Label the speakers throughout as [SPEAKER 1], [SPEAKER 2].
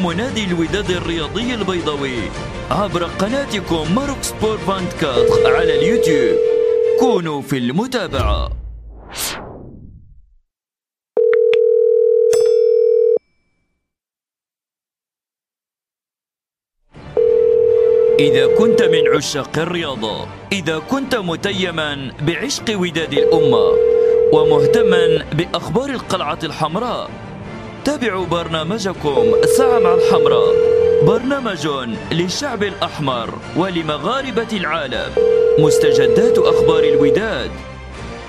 [SPEAKER 1] تهم نادي الوداد الرياضي البيضاوي عبر قناتكم ماروك سبور 24 على اليوتيوب. كونوا في المتابعة. إذا كنت من عشاق الرياضة إذا كنت متيما بعشق وداد الأمة ومهتما بأخبار القلعة الحمراء تابعوا برنامجكم ساعة مع الحمراء. برنامج للشعب الأحمر ولمغاربة العالم. مستجدات أخبار الوداد.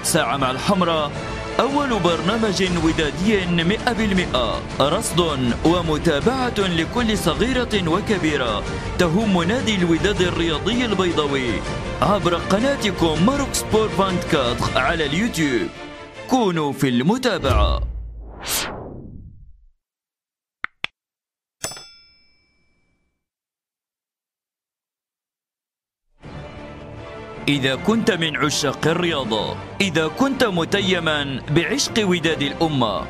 [SPEAKER 1] ساعة مع الحمراء أول برنامج ودادي مئة بالمئة. رصد ومتابعة لكل صغيرة وكبيرة تهم نادي الوداد الرياضي البيضاوي عبر قناتكم Maroc Sport 24 على اليوتيوب. كونوا في المتابعة. إذا كنت من عشاق الرياضة إذا كنت متيما بعشق وداد الأمة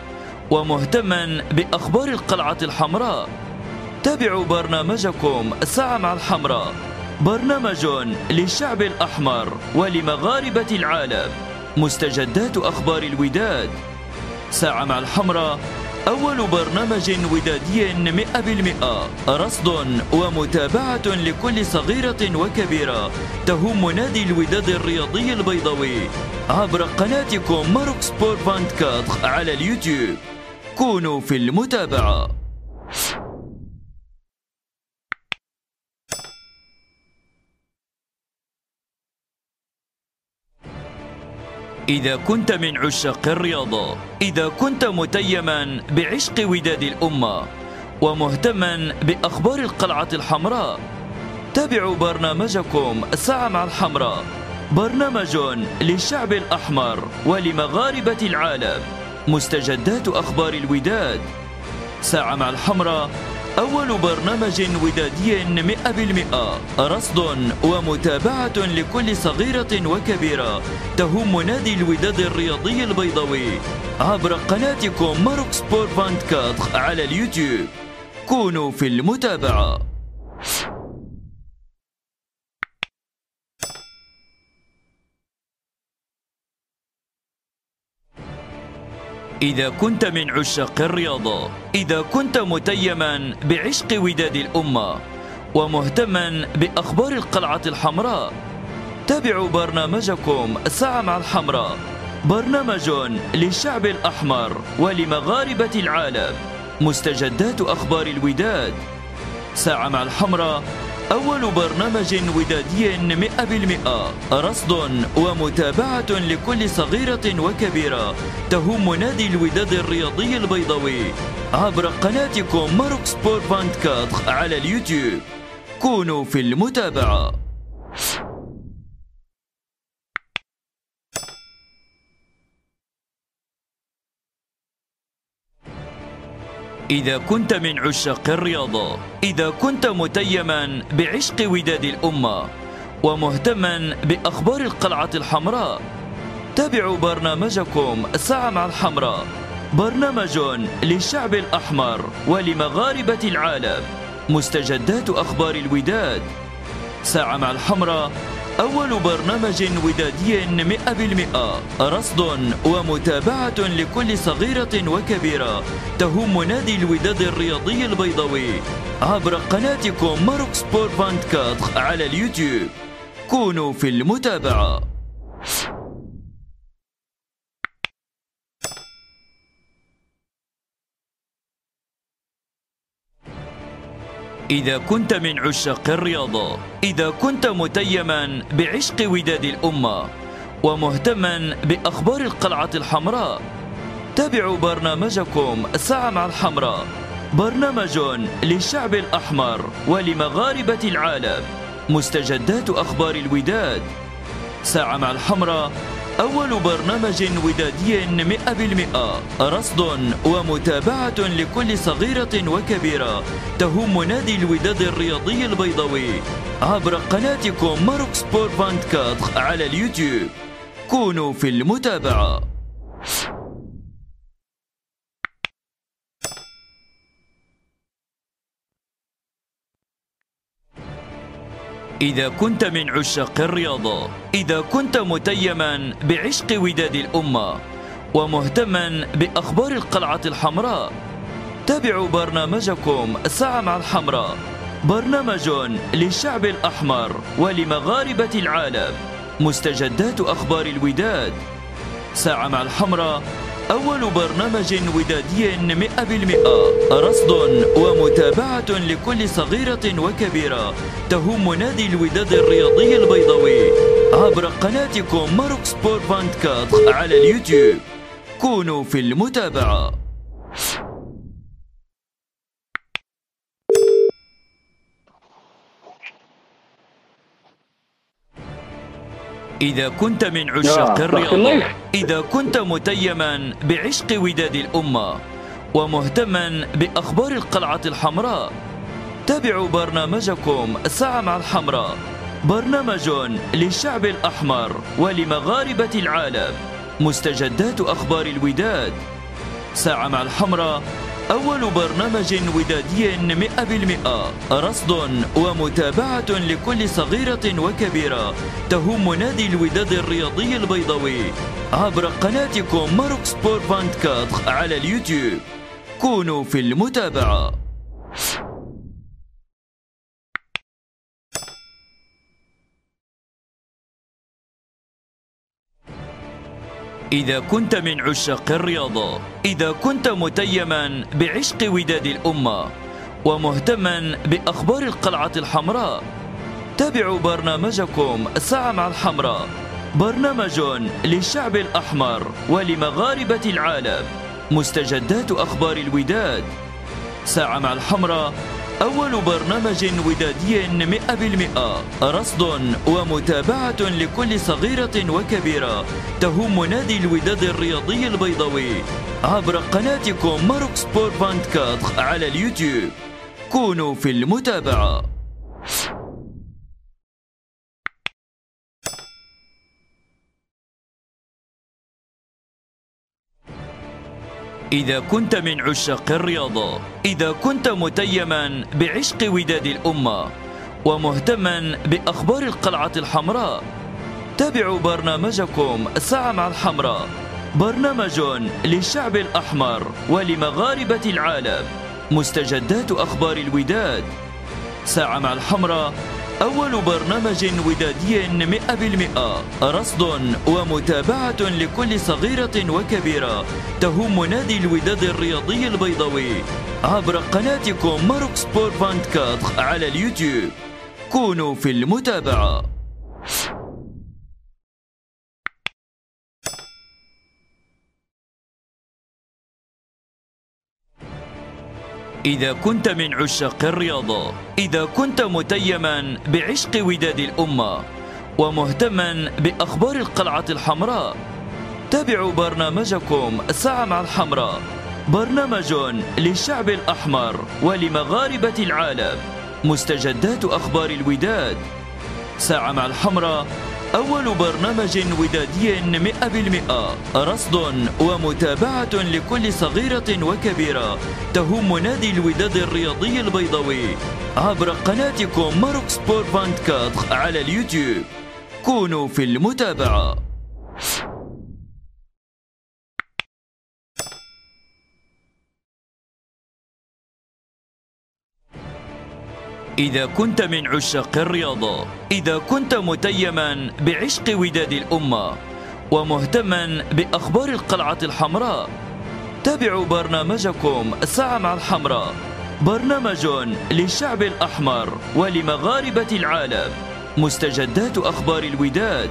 [SPEAKER 1] ومهتما بأخبار القلعة الحمراء. تابعوا برنامجكم ساعة مع الحمراء برنامج للشعب الأحمر ولمغاربة العالم. مستجدات أخبار الوداد. ساعة مع الحمراء أول برنامج ودادي مئة بالمئة. رصد ومتابعة لكل صغيرة وكبيرة. تهم نادي الوداد الرياضي البيضاوي. عبر قناتكم Maroc Sport 24 على اليوتيوب. كونوا في المتابعة. إذا كنت من عشاق الرياضة إذا كنت متيما بعشق وداد الأمة ومهتما بأخبار القلعة الحمراء. تابعوا برنامجكم ساعة مع الحمراء برنامج للشعب الأحمر ولمغاربة العالم. مستجدات أخبار الوداد. ساعة مع الحمراء أول برنامج ودادي مئة بالمئة. رصد ومتابعة لكل صغيرة وكبيرة. تهم نادي الوداد الرياضي البيضاوي. عبر قناتكم ماروك سبور 24 على اليوتيوب. كونوا في المتابعة. إذا كنت من عشاق الرياضة إذا كنت متيما بعشق وداد الأمة ومهتما بأخبار القلعة الحمراء. تابعوا برنامجكم ساعة مع الحمراء برنامج للشعب الأحمر ولمغاربة العالم. مستجدات أخبار الوداد. ساعة مع الحمراء أول برنامج ودادي مئة بالمئة. رصد ومتابعة لكل صغيرة وكبيرة تهم نادي الوداد الرياضي البيضاوي عبر قناتكم ماروك سبور 24 على اليوتيوب. كونوا في المتابعة. إذا كنت من عشاق الرياضة إذا كنت متيما بعشق وداد الأمة ومهتما بأخبار القلعة الحمراء. تابعوا برنامجكم ساعة مع الحمراء برنامج للشعب الأحمر ولمغاربة العالم. مستجدات أخبار الوداد. ساعة مع الحمراء أول برنامج ودادي مئة بالمئة. رصد ومتابعة لكل صغيرة وكبيرة تهم نادي الوداد الرياضي البيضاوي عبر قناتكم Maroc Sport 24 على اليوتيوب. كونوا في المتابعة. إذا كنت من عشاق الرياضة إذا كنت متيما بعشق وداد الأمة ومهتما بأخبار القلعة الحمراء. تابعوا برنامجكم ساعة مع الحمراء برنامج للشعب الأحمر ولمغاربة العالم. مستجدات أخبار الوداد. ساعة مع الحمراء أول برنامج ودادي مئة بالمئة. رصد ومتابعة لكل صغيرة وكبيرة. تهم نادي الوداد الرياضي البيضاوي. عبر قناتكم Maroc Sport 24 على اليوتيوب. كونوا في المتابعة. إذا كنت من عشاق الرياضة إذا كنت متيما بعشق وداد الأمة ومهتما بأخبار القلعة الحمراء. تابعوا برنامجكم ساعة مع الحمراء برنامج للشعب الأحمر ولمغاربة العالم. مستجدات أخبار الوداد. ساعة مع الحمراء أول برنامج ودادي مئة بالمئة. رصد ومتابعة لكل صغيرة وكبيرة. تهم نادي الوداد الرياضي البيضاوي. عبر قناتكم Maroc Sport vingt على اليوتيوب. كونوا في المتابعة. إذا كنت من عشاق الرياضة إذا كنت متيما بعشق وداد الأمة ومهتما بأخبار القلعة الحمراء تابعوا برنامجكم ساعة مع الحمراء برنامج للشعب الأحمر ولمغاربة العالم مستجدات أخبار الوداد. ساعة مع الحمراء أول برنامج ودادي مئة بالمئة. رصد ومتابعة لكل صغيرة وكبيرة. تهم نادي الوداد الرياضي البيضاوي. عبر قناتكم ماروك سبور فانت على اليوتيوب. كونوا في المتابعة. إذا كنت من عشاق الرياضة إذا كنت متيما بعشق وداد الأمة ومهتما بأخبار القلعة الحمراء. تابعوا برنامجكم ساعة مع الحمراء برنامج للشعب الأحمر ولمغاربة العالم. مستجدات أخبار الوداد. ساعة مع الحمراء أول برنامج ودادي مئة بالمئة. رصد ومتابعة لكل صغيرة وكبيرة. تهم نادي الوداد الرياضي البيضاوي. عبر قناتكم Maroc Sport vingt على اليوتيوب. كونوا في المتابعة. إذا كنت من عشاق الرياضة إذا كنت متيما بعشق وداد الأمة ومهتما بأخبار القلعة الحمراء. تابعوا برنامجكم ساعة مع الحمراء برنامج للشعب الأحمر ولمغاربة العالم. مستجدات أخبار الوداد. ساعة مع الحمراء أول برنامج ودادي مئة بالمئة. رصد ومتابعة لكل صغيرة وكبيرة تهم نادي الوداد الرياضي البيضاوي عبر قناتكم Maroc Sport vingt على اليوتيوب. كونوا في المتابعة. إذا كنت من عشاق الرياضة إذا كنت متيما بعشق وداد الأمة ومهتما بأخبار القلعة الحمراء. تابعوا برنامجكم ساعة مع الحمراء. برنامج للشعب الأحمر ولمغاربة العالم. مستجدات أخبار الوداد. ساعة مع الحمراء أول برنامج ودادي مئة بالمئة. رصد ومتابعة لكل صغيرة وكبيرة. تهم نادي الوداد الرياضي البيضاوي. عبر قناتكم Maroc Sport vingt على اليوتيوب. كونوا في المتابعة. إذا كنت من عشاق الرياضة إذا كنت متيما بعشق وداد الأمة ومهتما بأخبار القلعة الحمراء. تابعوا برنامجكم ساعة مع الحمراء برنامج للشعب الأحمر ولمغاربة العالم. مستجدات أخبار الوداد.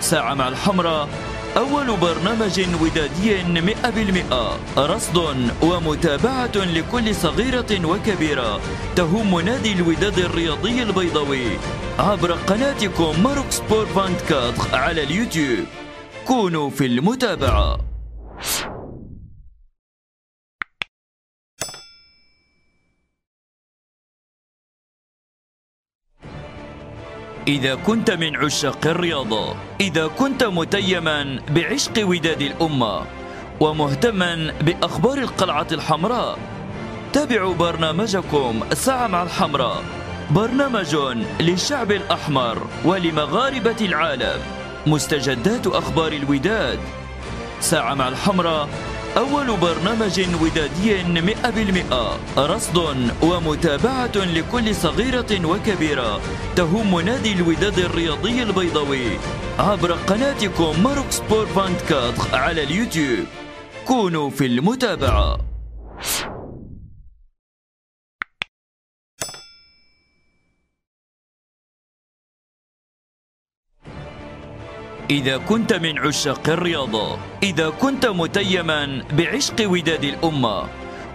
[SPEAKER 1] ساعة مع الحمراء أول برنامج ودادي مئة بالمئة. رصد ومتابعة لكل صغيرة وكبيرة. تهم نادي الوداد الرياضي البيضاوي. عبر قناتكم ماروك سبور فانت على اليوتيوب. كونوا في المتابعة. إذا كنت من عشاق الرياضة إذا كنت متيما بعشق وداد الأمة ومهتما بأخبار القلعة الحمراء. تابعوا برنامجكم ساعة مع الحمراء برنامج للشعب الأحمر ولمغاربة العالم. مستجدات أخبار الوداد. ساعة مع الحمراء أول برنامج ودادي مئة بالمئة. رصد ومتابعة لكل صغيرة وكبيرة. تهم نادي الوداد الرياضي البيضاوي. عبر قناتكم Maroc Sport 24 على اليوتيوب. كونوا في المتابعة. إذا كنت من عشاق الرياضة إذا كنت متيما بعشق وداد الأمة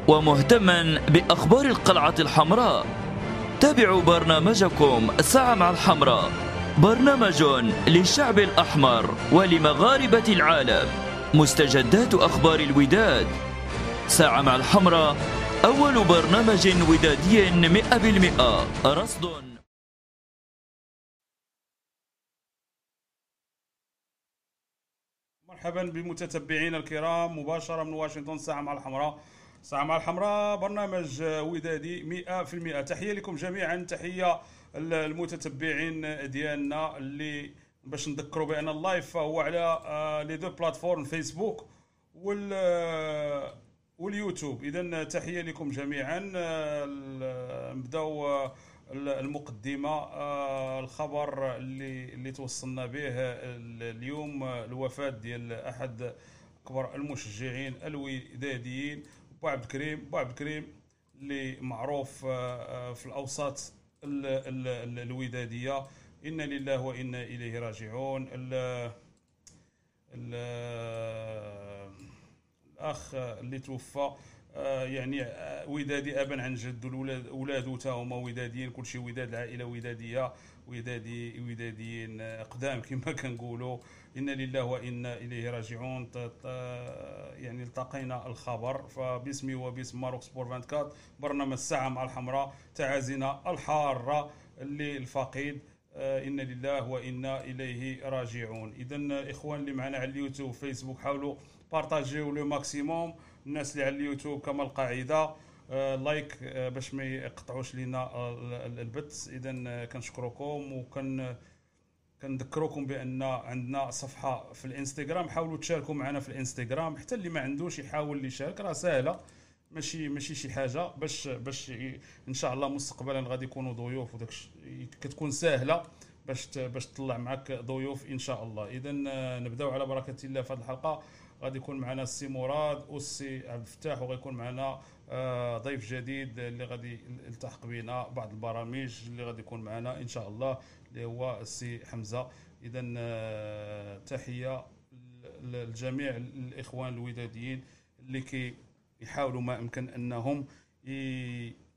[SPEAKER 1] ومهتما بأخبار القلعة الحمراء. تابعوا برنامجكم ساعة مع الحمراء برنامج للشعب الأحمر ولمغاربة العالم. مستجدات أخبار الوداد. ساعة مع الحمراء أول برنامج ودادي مئة بالمئة. رصد
[SPEAKER 2] مرحبا بمتتبعينا الكرام مباشرة من واشنطن ساعة مع الحمراء. ساعة مع الحمراء برنامج ودادي 100% تحية لكم جميعا. تحية المتتبعين ديالنا اللي باش نذكروا بأن ال live هو على آه، les deux plateformes فيسبوك وال آه، واليوتيوب. اذا تحية لكم جميعا. آه، نبداو المقدمة آه، الخبر اللي اللي توصلنا به اليوم الوفاة ديال أحد كبر المشجعين الوداديين بو عبد الكريم بو عبد الكريم اللي معروف آه، في الأوساط الودادية. إنا لله وإنا إليه راجعون. الأخ اللي توفى آه، يعني آه، ودادي أبا عن جد الولاد اولادو تا هما وداديين كلشي وداد العائلة ودادية ودادي وداديين أقدام كما كنقولوا. إنا لله وإنا إليه راجعون. يعني التقينا الخبر. فباسمي وباسم Maroc Sport 24 برنامج الساعة مع الحمراء تعازينا الحارة للفقيد. آه، إنا لله وإنا إليه راجعون. اذا الاخوان اللي معنا على اليوتيوب فيسبوك حاولوا بارطاجيو le maximum. الناس اللي على اليوتيوب كما القاعدة آه like آه باش ما يقطعوش لينا آه البث. اذا كنشكركم وكن كنذكركم بأن عندنا صفحة في الإنستغرام. حاولوا تشاركوا معنا في الإنستغرام. حتى اللي ما عندوش يحاول يشارك. راه سهلة. ماشي ماشي شي حاجة. باش باش إن شاء الله مستقبلا غادي يكونوا ضيوف وداك كتكون سهلة باش باش تطلع معك ضيوف إن شاء الله. اذا آه، نبدأو على بركة الله في هذه الحلقة. غادي يكون معنا السي مراد والسي عبد الفتاح وغيكون معنا آه، ضيف جديد اللي غادي يلتحق بنا بعض البرامج اللي غادي يكون معنا إن شاء الله اللي هو السي حمزة. اذا آه، تحية لجميع الإخوان الوداديين اللي كي يحاولوا ما امكن أنهم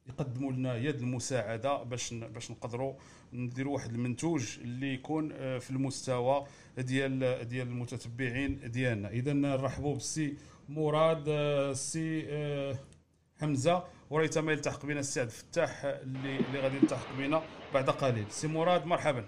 [SPEAKER 2] يقدموا لنا يد المساعدة باش باش نقدروا نديروا واحد المنتوج اللي يكون آه، في المستوى ديال ديال المتتبعين ديالنا. اذا نرحبوا بالسي مراد السي آه، حمزة. وريتما يلتحق بنا السي عبد الفتاح اللي اللي غادي يلتحق بنا بعد قليل. سي مراد مرحبا.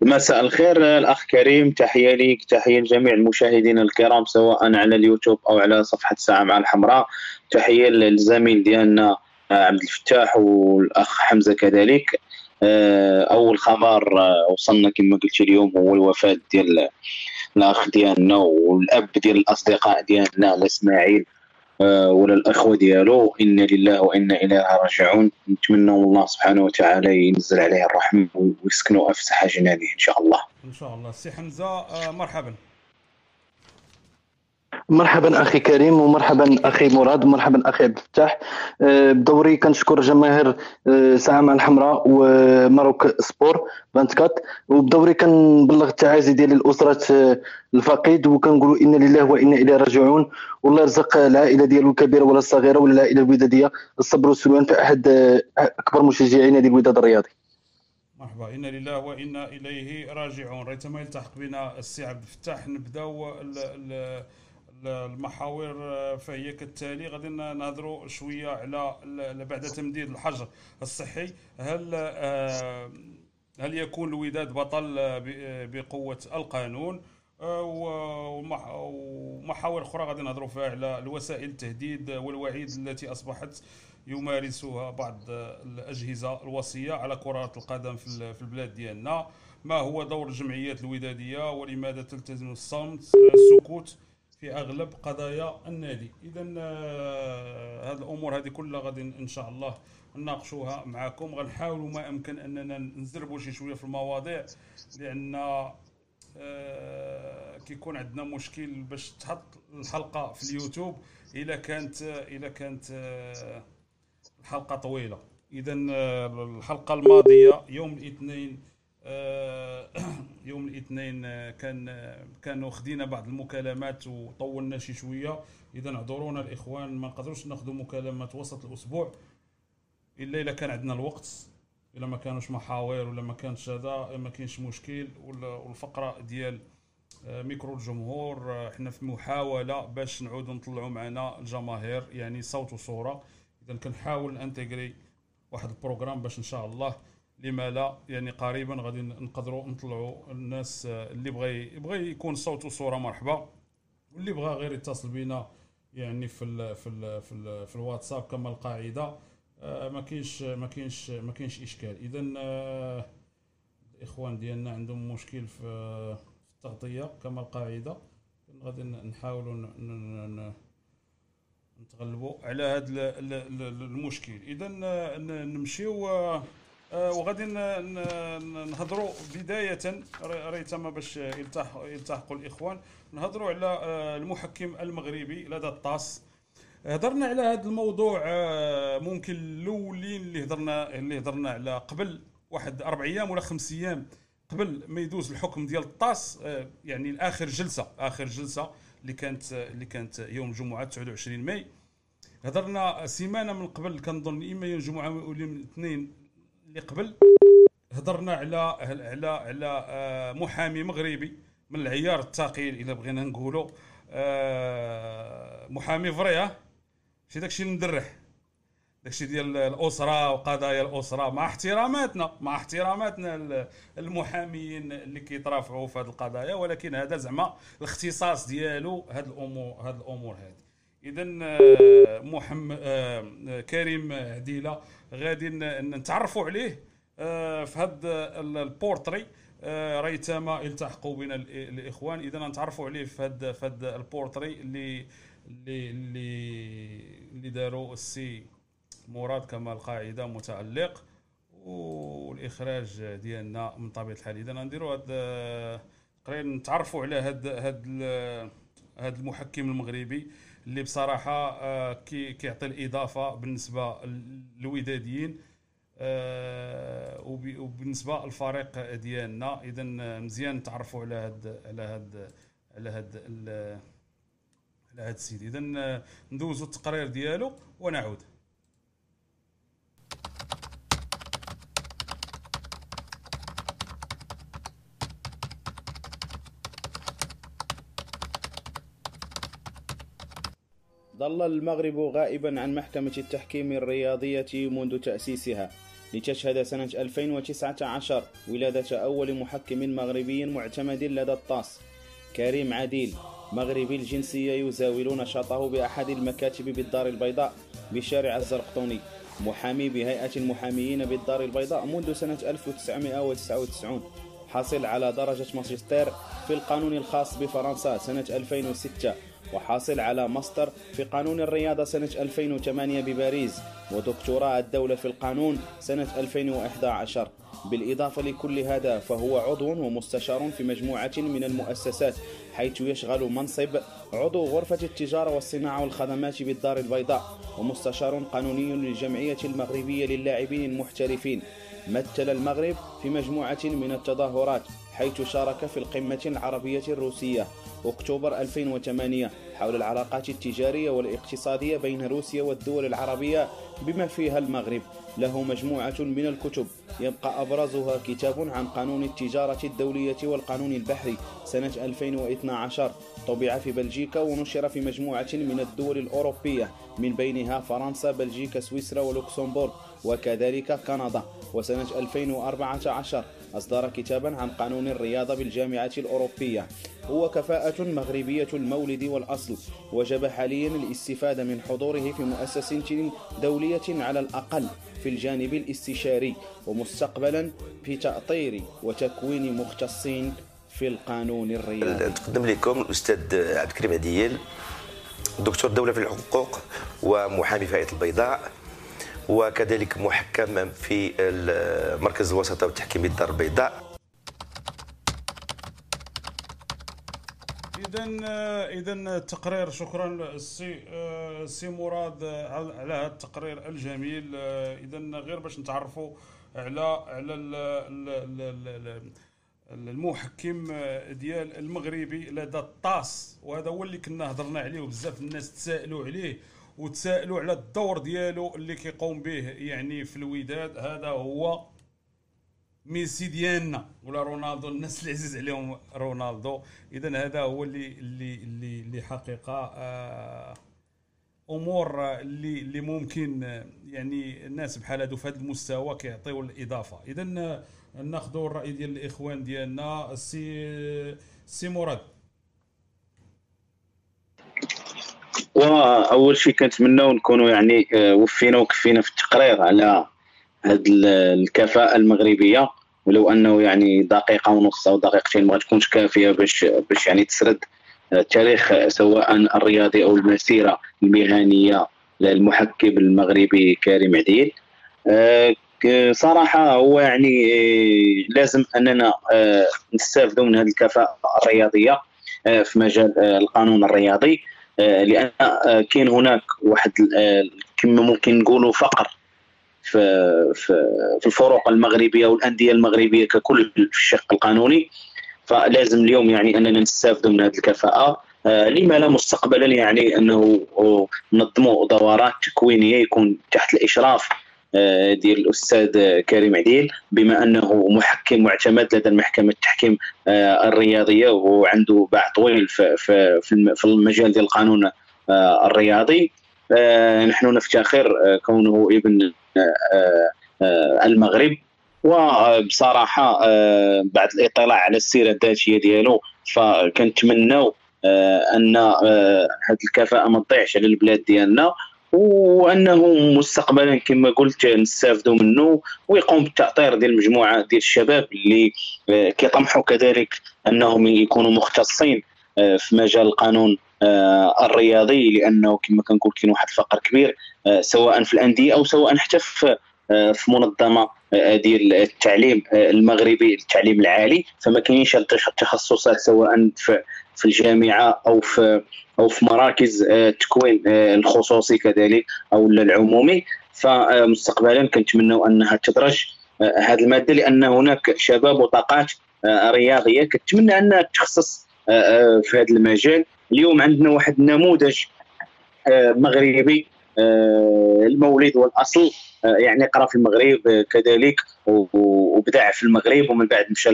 [SPEAKER 3] مساء الخير الأخ كريم. تحية لك تحية لجميع المشاهدين الكرام سواء على اليوتيوب أو على صفحة ساعة مع الحمراء. تحية للزميل ديالنا عبد الفتاح والأخ حمزة كذلك. آه، أول خبر آه، وصلنا كما قلت اليوم هو الوفاة ديال الأخ ديالنا والأب ديال الأصدقاء ديالنا الاسماعيل آه، ولا الأخوة ديالو. إنا لله وأنا إليه راجعون. نتمنى الله سبحانه وتعالى ينزل عليه الرحمة ويسكنوا افسح جنانه إن شاء الله.
[SPEAKER 2] إن شاء الله. سي حمزة مرحبا.
[SPEAKER 4] مرحبا أخي كريم ومرحبا أخي مراد ومرحبا أخي عبد الفتاح. آه، بدوري كنشكر جماهير آه، ساعة مع الحمراء و Maroc Sport 24 وبدوري كنبلغ التعازي ديالي لأسرة آه، الفقيد وكنقولوا إنا لله وأنا إليه راجعون. والله يرزق العائله ديالو الكبيره ولا الصغيرة ولا العائلة الوداديه الصبر والسلوان في أحد أكبر مشجعين نادي الوداد الرياضي
[SPEAKER 2] مرحبا. إنا لله وأنا إليه راجعون. ريتما يلتحق بنا السي عبد الفتاح. نبداو المحاور آه، فهي كالتالي غادي نهضروا شوية على بعد تمديد الحجر الصحي. هل آه، هل يكون الوداد بطل بقوة القانون؟ آه، ومحاور أخرى غادي نهضروا فيها على الوسائل التهديد والوعيد التي أصبحت يمارسها بعض الأجهزة الوصية على كرة القدم في البلاد ديالنا. ما هو دور الجمعيات الودادية؟ ولماذا تلتزم الصمت السكوت؟ في أغلب قضايا النادي. اذا هذه الأمور هذه كلها غادي إن شاء الله نناقشوها معكم. غنحاولوا ما امكن أننا نزربوا شي شوية في المواضيع لأن آه كيكون عندنا مشكل باش تحط الحلقة في اليوتيوب إلا كانت إلا كانت آه الحلقة طويلة. اذا آه الحلقة الماضية يوم الاثنين آه يوم الاثنين آه، كان آه، كانوا خدينا بعض المكالمات وطولنا شي شوية. إذا اعذرونا الإخوان ما نقدروش ناخذوا مكالمات وسط الأسبوع إلا إلا كان عندنا الوقت إلا ما كانوش محاور ولا ما كانش هذا ما كاينش مشكل والفقرة ديال آه، ميكرو الجمهور آه، حنا في محاولة باش نعودوا نطلعوا معنا الجماهير يعني صوت وصورة. إذا كنحاول intégrer واحد programme باش إن شاء الله لما لا يعني قريبا غادي نقدروا نطلعوا الناس آه، اللي بغى يبغى يكون صوت وصورة مرحبا. واللي بغى غير يتصل بنا يعني في ال في ال في, ال في الواتساب كما القاعدة. آه، ما كاينش ما كاينش ما كاينش إشكال. اذا آه، الاخوان ديالنا عندهم مشكل في التغطية كما القاعدة. غادي نحاولوا نتغلبوا على هذا المشكل. اذا نمشيو وغادي نهضروا بداية ريتما باش يلتحق يلتحقوا الإخوان. نهضروا على آه، المحكم المغربي لدى الطاس. هضرنا على هذا الموضوع آه، ممكن الأولين اللي هضرنا اللي هضرنا على قبل واحد أربع أيام ولا خمس أيام قبل ما يدوز الحكم ديال ال TAS آه، يعني اخر جلسة آخر جلسة اللي كانت اللي كانت يوم الجمعه 29 ماي. هضرنا سيمانة من قبل كنظن إما يوم الجمعه ولا الاثنين اللي قبل هضرنا على على على آه، محامي مغربي من العيار الثقيل إذا بغينا نقولوا محامي vrai ماشي داكشي المدرح داكشي ديال الأسرة وقضايا الأسرة مع احتراماتنا مع احتراماتنا المحاميين اللي كيترافعوا في هذه القضايا ولكن هذا زعما الاختصاص ديالو هذه الأمور هذه الأمور هذه اذا آه، محمد آه، كريم عديله غادي نتعرفوا عليه آه، في هذا البورتري ريتما التحقوا بنا الإخوان. إذا نتعرفوا عليه في هذا في هذا البورتري اللي اللي اللي اللي داروا السي مراد كما القاعده متعلق والإخراج ديالنا من طبيعة الحال. إذا نديروا هذا تقريبا نتعرفوا على هذا هذا هذا المحكم المغربي. اللي بصراحة آه، كيعطي الإضافة بالنسبة للوداديين آه، وبالنسبة للفريق ديالنا. اذا مزيان نتعرفوا على هذا على هذا على هذا على هذا السيد. اذا ندوزوا التقرير ديالو ونعود.
[SPEAKER 5] ظل المغرب غائبا عن محكمة التحكيم الرياضية منذ تأسيسها. لتشهد سنة 2019 ولادة أول محكم مغربي معتمد لدى الطاس كريم عديل مغربي الجنسية يزاول نشاطه بأحد المكاتب بالدار البيضاء بشارع الزرقطوني محامي بهيئة المحاميين بالدار البيضاء منذ سنة 1999 حاصل على درجة ماجستير في القانون الخاص بفرنسا سنة 2006 وحاصل على ماستر في قانون الرياضة سنة 2008 بباريس ودكتوراه الدولة في القانون سنة 2011 بالإضافة لكل هذا فهو عضو ومستشار في مجموعة من المؤسسات حيث يشغل منصب عضو غرفة التجارة والصناعة والخدمات بالدار البيضاء ومستشار قانوني للجمعية المغربية للاعبين المحترفين. مثل المغرب في مجموعة من التظاهرات حيث شارك في القمة العربية الروسية. أكتوبر 2008 حول العلاقات التجارية والاقتصادية بين روسيا والدول العربية بما فيها المغرب. له مجموعة من الكتب. يبقى أبرزها كتاب عن قانون التجارة الدولية والقانون البحري سنة 2012 طبع في بلجيكا ونشر في مجموعة من الدول الأوروبية من بينها فرنسا بلجيكا سويسرا ولوكسمبورغ وكذلك كندا. وسنة 2014 أصدر كتابا عن قانون الرياضة بالجامعة الأوروبية. هو كفاءة مغربية المولد والأصل وجب حاليا الاستفادة من حضوره في مؤسسة دولية على الأقل في الجانب الاستشاري ومستقبلا في تأطير وتكوين مختصين في القانون الرياضي.
[SPEAKER 6] تقدم لكم الأستاذ عبد الكريم عديل دكتور دولة في الحقوق ومحامي في البيضاء. وكذلك محكم في مركز الوسطة والتحكيم الدار البيضاء.
[SPEAKER 2] اذا اذا التقرير شكرا السي السي مراد على هذا التقرير الجميل. اذا غير باش نتعرفوا على على المحكم ديال المغربي لدى الطاس وهذا هو اللي كنا هضرنا عليه وبزاف الناس تسائلوا عليه. وتسائلوا على الدور ديالو اللي كيقوم به يعني في الوداد. هذا هو ميسي ديالنا ولا رونالدو. الناس اللي عزيز عليهم رونالدو. اذا هذا هو اللي اللي اللي, اللي حقيقة آه أمور اللي اللي ممكن يعني الناس بحال هادو في هذا المستوى كيعطيو الإضافة. اذا ناخذوا الرأي ديال الإخوان ديالنا. السي سي مراد
[SPEAKER 3] وأول شيء كنتمناو نكونوا يعني آه، وفينا وكفينا في التقرير على هذه الكفاءة المغربية. ولو أنه يعني دقيقة ونص أو دقيقتين ما تكونش كافية باش باش يعني تسرد التاريخ آه، سواء الرياضي أو المسيرة المهنية للمحكم المغربي كريم عديل. آه، صراحة هو يعني لازم أننا نستافدوا من هذه الكفاءة الرياضية في مجال القانون الرياضي. آه، لأن آه، كاين هناك واحد آه، كما ممكن نقولوا فقر في الفروق المغربية والأندية المغربية ككل في الشق القانوني. فلازم اليوم يعني أننا نستافدوا من هذه الكفاءة. لما لا مستقبلا يعني أنه نظموا دورات تكوينية يكون تحت الإشراف آه، ديال الأستاذ كريم عديل بما أنه محكم معتمد لدى المحكمة التحكيم آه، الرياضية وعنده باع طويل في في المجال ديال القانون آه، الرياضي. نحن نفتخر كونه ابن المغرب. وبصراحة بعد الإطلاع على السيرة الذاتية ديالو فكنتمناو أن هذه الكفاءة ما تضيعش على البلاد ديالنا. وأنه مستقبلا كما قلت نستافدوا منه ويقوم بالتاطير ديال مجموعه ديال الشباب اللي آه، كيطمحوا كذلك أنهم يكونوا مختصين آه، في مجال القانون آه، الرياضي لأنه كما كنقول كاين واحد الفقر كبير سواء في الأندية أو سواء حتى في في منظمة ديال التعليم المغربي التعليم العالي. فما كاينش التخصصات سواء في في الجامعة أو في أو في مراكز التكوين آه، آه، الخصوصي كذلك أو العمومي. فمستقبلا كنتمنوا أنها تدرج آه، هذه المادة لأن هناك شباب وطاقات رياضية. كنتمنى انها تخصص في هذا المجال. اليوم عندنا واحد النموذج مغربي المولد والأصل. يعني قرأ في المغرب كذلك وبدع في المغرب ومن بعد مشى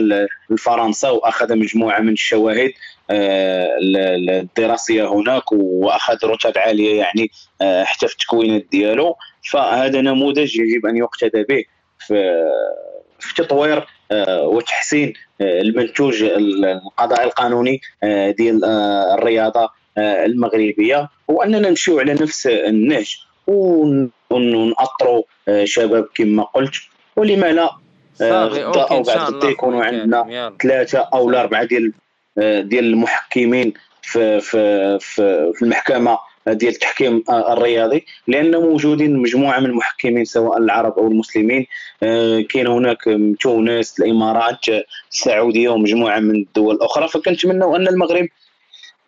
[SPEAKER 3] لفرنسا وأخذ مجموعة من الشواهد آه، الدراسية هناك وأخذ رتب عالية يعني آه، حتى في التكوينات ديالو. فهذا نموذج يجب أن يقتدى به في في تطوير آه، وتحسين المنتوج القضاء القانوني ديال الرياضة المغربية. وأننا نمشيو على نفس النهج ونأطروا شباب كما قلت. ولما لا أو بعد غدا يكونوا عندنا ثلاثة أو اربعه ديال ديال المحكمين في في في, في المحكمة ديال التحكيم الرياضي. لأن موجودين مجموعة من المحكمين سواء العرب أو المسلمين. آه، كاين هناك تونس الإمارات السعودية ومجموعة من الدول الاخرى فكنتمنوا أن المغرب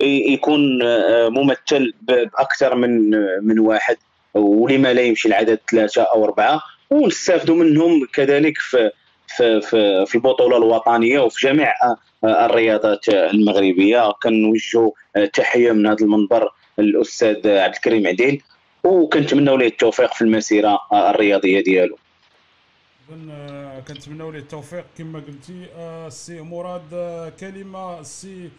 [SPEAKER 3] يكون آه، ممثل بأكثر من من واحد. ولما لا يمشي العدد ثلاثة أو أربعة ونستافدوا منهم كذلك في في في, في البطولة الوطنية وفي جميع الرياضات المغربية. كنوجهوا تحية من هذا المنبر الأستاذ عبد الكريم عديل وكنتمنوا ليه التوفيق في المسيرة الرياضية ديالو.
[SPEAKER 2] كنتمنوا ليه التوفيق. كما قلتي السي مراد كلمة السي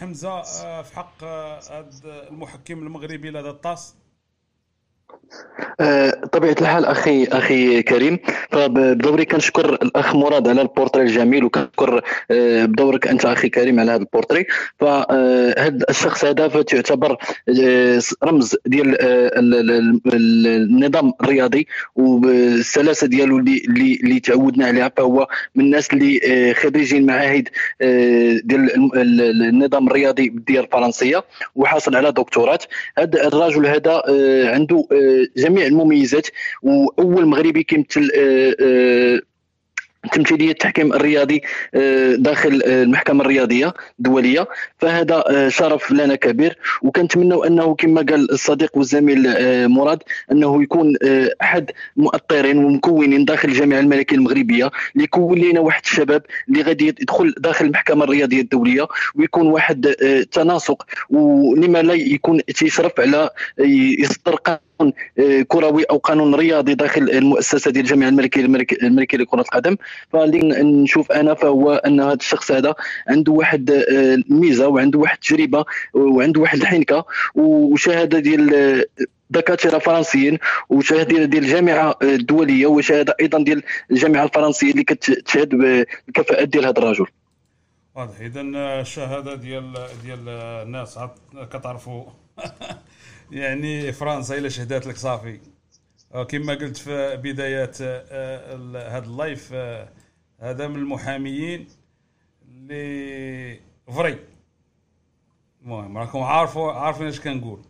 [SPEAKER 2] حمزة آه، في حق آه، المحكم المغربي لدى ال TAS.
[SPEAKER 4] آه، طبيعة الحال أخي أخي كريم فبدوري كنشكر الأخ مراد على البورتري الجميل وكنشكر آه، بدورك أنت أخي كريم على هذا البورتري. فهذا آه، الشخص هذا تعتبر رمز ديال النظام الرياضي والسلاسة ديالو اللي اللي تعودنا عليها فهو من الناس اللي خريجين معاهد ديال النظام الرياضي بالديار الفرنسية وحاصل على دكتوراه هذا الرجل هذا عنده جميع المميزات وأول مغربي كيمثل آه، آه، تمثيليه التحكيم الرياضي آه، داخل المحكمة الرياضية الدولية. فهذا شرف لنا كبير. وكنتمنوا أنه كما قال الصديق والزميل مراد أنه يكون أحد مؤطرين ومكونين داخل الجامعة الملكيه المغربية اللي يكون لنا واحد الشباب اللي غادي يدخل داخل المحكمة الرياضية الدولية ويكون واحد تناسق ولما لا يكون تيشرف على يصدر آه، كروي أو قانون رياضي داخل المؤسسة ديال الجامعة الملكيه الملكيه لكرة القدم. فاللي نشوف أنا فهو أن هذا الشخص هذا عنده واحد الميزه آه، وعنده واحد التجربه وعنده واحد الحنكة وشهادة ديال آه، دكاترة فرنسيين وشهادة ديال الجامعة الدوليه وشهادة أيضا ديال الجامعة الفرنسية اللي كتشهد بالكفاءات ديال هذا الرجل.
[SPEAKER 2] واضح. اذا الشهاده ديال ديال الناس كتعرفوا. يعني فرنسا إلا شهدات لك صافي. آه، كما قلت في بدايات آه، هذا اللايف آه، هذا من المحاميين اللي فري. المهم راكم عارفوا عارفين اش كنقول.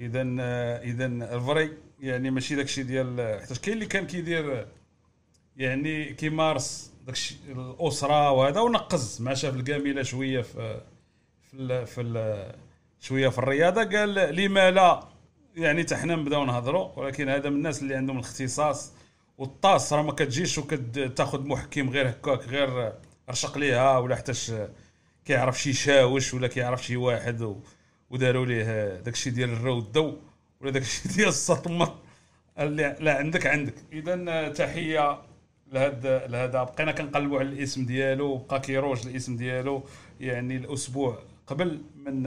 [SPEAKER 2] اذا اذا الفري يعني ماشي داكشي ديال حيت كاين اللي كان كيدير يعني كيمارس داكشي الأسرة وهذا ونقز مع شاف الكامله شوية في في في شوية في الرياضة قال لما لا؟ يعني حتى حنا نبداو نهضروا ولكن هذا من الناس اللي عندهم الاختصاص والطاس. راه ما كتجيش وكتاخذ محكم غير هكاك غير رشق ليها ولا حتى كيعرف شي شاوش ولا كيعرف شي واحد وداروا ليه داكشي ديال الرو الضو ولا داكشي ديال السطمة. اللي لا عندك عندك. اذا تحية لهذا لهذا. بقينا كنقلبوا على الاسم ديالو بقى كيروج الاسم ديالو يعني الأسبوع. قبل من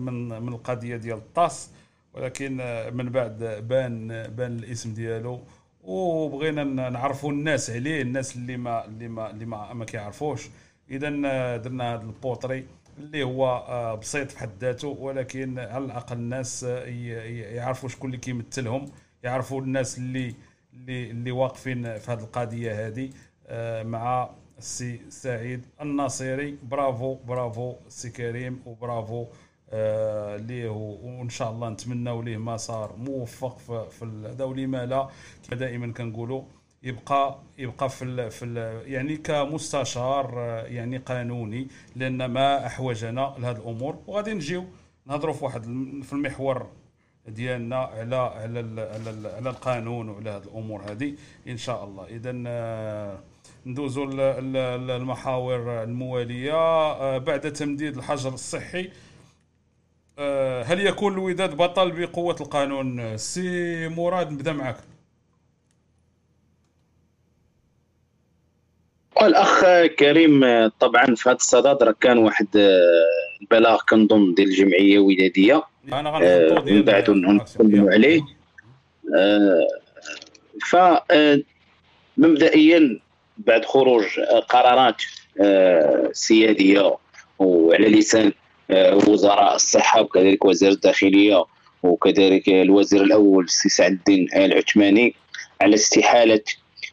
[SPEAKER 2] من من القضية ديال الطاس ولكن من بعد بان بان الاسم ديالو وبغينا نعرفوا الناس عليه الناس اللي ما اللي ما اللي ما, ما كيعرفوش. اذا درنا هذا البورتري اللي هو آه، بسيط في حد ذاته ولكن على الأقل الناس يعرفوا شكون اللي كيمثلهم يعرفوا الناس اللي اللي اللي واقفين في هذه القضية هذه آه، مع السي سعيد الناصري. برافو برافو السي كريم وبرافو آه ليه وإن شاء الله نتمنوا ليه مسار موفق في, هذا ولما لا. دائما كنقولوا يبقى يبقى في ال في ال يعني كمستشار آه، يعني قانوني لأن ما أحوجنا لهذه الأمور. وغادي نجيو نهضروا في واحد في المحور ديالنا على على على, على القانون وعلى هذه الأمور هذه إن شاء الله. اذا آه، ندوزوا المحاور الموالية. آه، بعد تمديد الحجر الصحي آه، هل يكون الوداد بطل بقوة القانون؟ سي مراد نبدأ معك
[SPEAKER 3] الاخ كريم طبعا في هذا الصدد راه كان واحد البلاغ كنظن ديال الجمعية الودادية. أنا من بعد نتكلموا عليه. ف مبدئيا بعد خروج قرارات آه، سيادية وعلى لسان آه، وزراء الصحة وكذلك وزير الداخلية وكذلك الوزير الأول السي سعد الدين العثماني على استحالة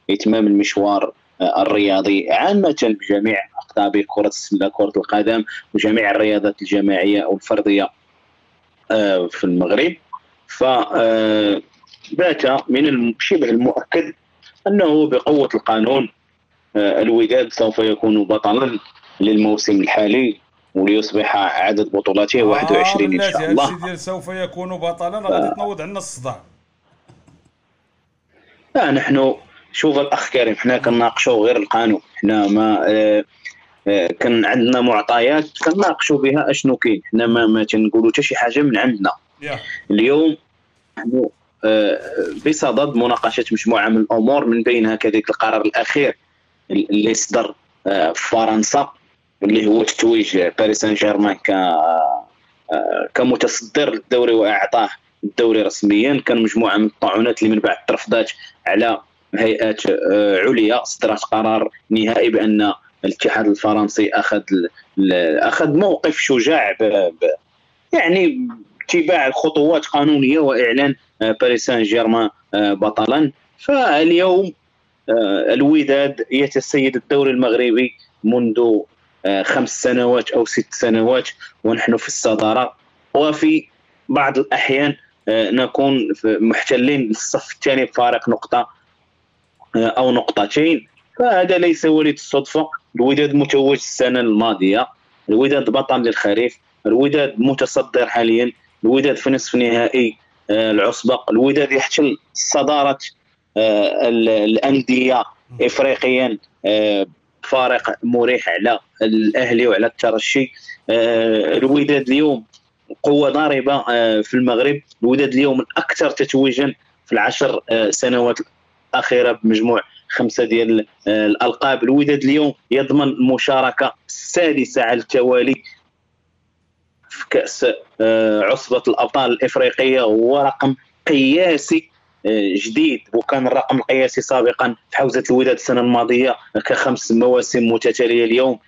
[SPEAKER 3] إتمام المشوار آه، الرياضي عامة بجميع أقطاب كرة السلة كرة القدم وجميع الرياضات الجماعية والفردية في المغرب. ف بات من شبه المؤكد أنه بقوة القانون آه، الوداد سوف يكون بطلا للموسم الحالي وليصبح عدد بطولاته 21
[SPEAKER 2] آه إن شاء الله. ديال سوف يكون بطلا. غادي تنوض عندنا الصداع
[SPEAKER 3] لا نحن شوف الأخ كريم حنا كنناقشوا غير القانون. حنا ما آه آه كان عندنا معطيات كنناقشوا بها أشنو كاين. حنا ما, ما تنقولوا حتى شي حاجة من عندنا.
[SPEAKER 2] yeah.
[SPEAKER 3] اليوم نحن آه بصدد مناقشة مجموعة من الأمور من بينها كذلك القرار الأخير. اللي صدر آه، في فرنسا اللي هو تتويج باريس سان جيرمان ك كمتصدر للدوري وأعطاه الدوري رسميا. كان مجموعة من الطاعنات اللي من بعد ترفضات على هيئات عليا. صدرت قرار نهائي بأن الاتحاد الفرنسي أخذ أخذ موقف شجاع ب... ب... يعني اتباع الخطوات قانونية وإعلان باريس سان جيرمان بطلا. فاليوم الوداد يتسيد الدوري المغربي منذ خمس سنوات أو ست سنوات ونحن في الصدارة. وفي بعض الأحيان نكون محتلين الصف الثاني بفارق نقطة أو نقطتين. فهذا ليس وليد الصدفة. الوداد متوج السنة الماضية. الوداد بطل للخريف. الوداد متصدر حاليا. الوداد في نصف نهائي آه، العصبة. الوداد يحتل صدارة آه، الأندية افريقيا آه، فارق مريح على الأهلي وعلى الترشي. الوداد اليوم قوة ضاربة في المغرب. الوداد اليوم الاكثر تتويجا في العشر سنوات الأخيرة بمجموع خمسة ديال الألقاب. الوداد اليوم يضمن المشاركه السادسه على التوالي في كأس آه، عصبة الأبطال الإفريقية هو رقم قياسي آه، جديد وكان الرقم القياسي سابقا في حوزة الوداد السنة الماضية كخمس مواسم متتالية اليوم.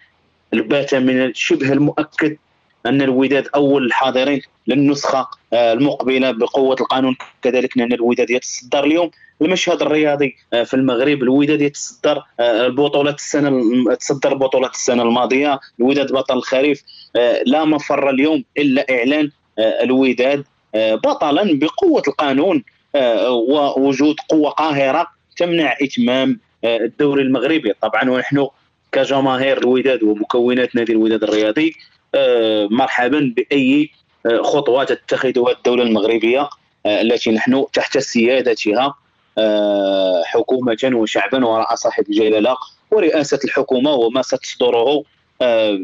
[SPEAKER 3] البات من شبه المؤكد أن الوداد أول الحاضرين للنسخة آه، المقبلة بقوة القانون. كذلك أن الوداد يتصدر اليوم. المشهد الرياضي آه، في المغرب الوداد يتصدر آه، البطولات السنة تصدر بطولات السنة الماضية. الوداد بطل الخريف لا مفر اليوم إلا إعلان الوداد بطلا بقوة القانون. ووجود قوة قاهرة تمنع إتمام الدوري المغربي. طبعا ونحن كجماهير الوداد ومكونات نادي الوداد الرياضي آه، مرحبا بأي آه، خطوات تتخذها الدولة المغربية آه، التي نحن تحت سيادتها حكومة وشعبا وراء صاحب الجلالة ورئاسة الحكومة وما ستصدره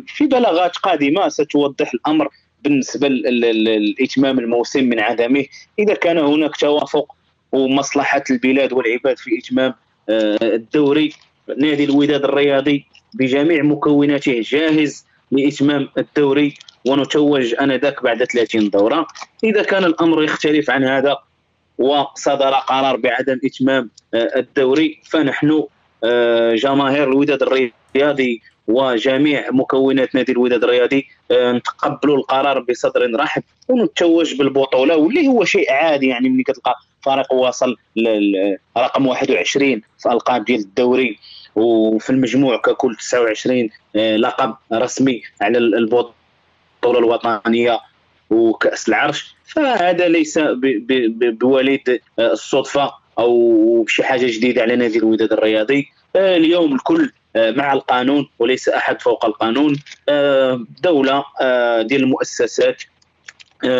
[SPEAKER 3] في بلاغات قادمة ستوضح الأمر. بالنسبة لإتمام الموسم من عدمه إذا كان هناك توافق ومصلحة البلاد والعباد في إتمام الدوري نادي الوداد الرياضي بجميع مكوناته جاهز لإتمام الدوري ونتوج آنذاك بعد 30 دورة. إذا كان الأمر يختلف عن هذا وصدر قرار بعدم إتمام آه، الدوري فنحن آه، جماهير الوداد الرياضي وجميع مكونات نادي الوداد الرياضي آه، نتقبلوا القرار بصدر رحب ونتوج بالبطولة واللي هو شيء عادي يعني ملي كتلقى فريق واصل رقم 21 في ألقاب ديال الدوري وفي المجموع ككل 29 آه، لقب رسمي على البطولة الوطنية وكأس العرش. فهذا ليس بوليد آه، الصدفة أو بشي حاجة جديدة على نادي الوداد الرياضي. اليوم الكل مع القانون وليس أحد فوق القانون. دولة ديال المؤسسات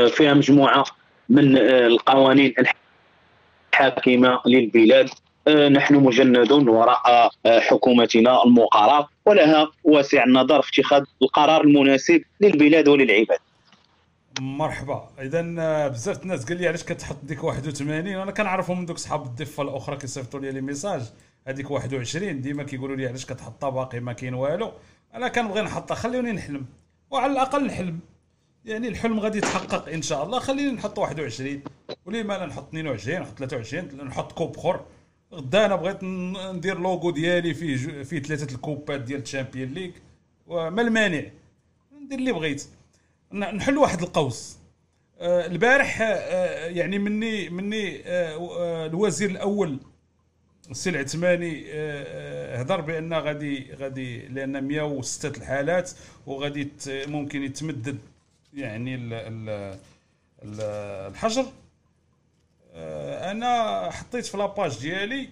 [SPEAKER 3] فيها مجموعة من القوانين الحاكمة للبلاد. آه، نحن مجندون وراء آه، حكومتنا المقرر ولها واسع النظر في اتخاذ القرار المناسب للبلاد وللعباد.
[SPEAKER 2] مرحبا. اذا آه، بزاف الناس قال لي علاش كتحط ديك 81 أنا كنعرفهم من دوك صحاب الضفة الأخرى كيصيفطوا لي لي ميساج. هذيك 21 ديما كيقولوا لي علاش كتحطها باقي ما كاين والو؟ أنا كنبغي نحطها خليوني نحلم. وعلى الأقل نحلم. يعني الحلم غادي يتحقق إن شاء الله. خليني نحط 21 وليه ما لا نحط 22 نحط 23 نحط كوب أخر. غدا أنا بغيت ندير لوغو ديالي فيه فيه ثلاثة الكوبات ديال الـ Champions League. وما المانع. ندير اللي بغيت. نحل واحد القوس. آه، البارح آه، يعني مني مني آه، الوزير الأول السي العثماني هضر بأن غادي غادي لأن 106 الحالات وغادي ممكن يتمدد يعني الحجر. آه، أنا حطيت في لاباج ديالي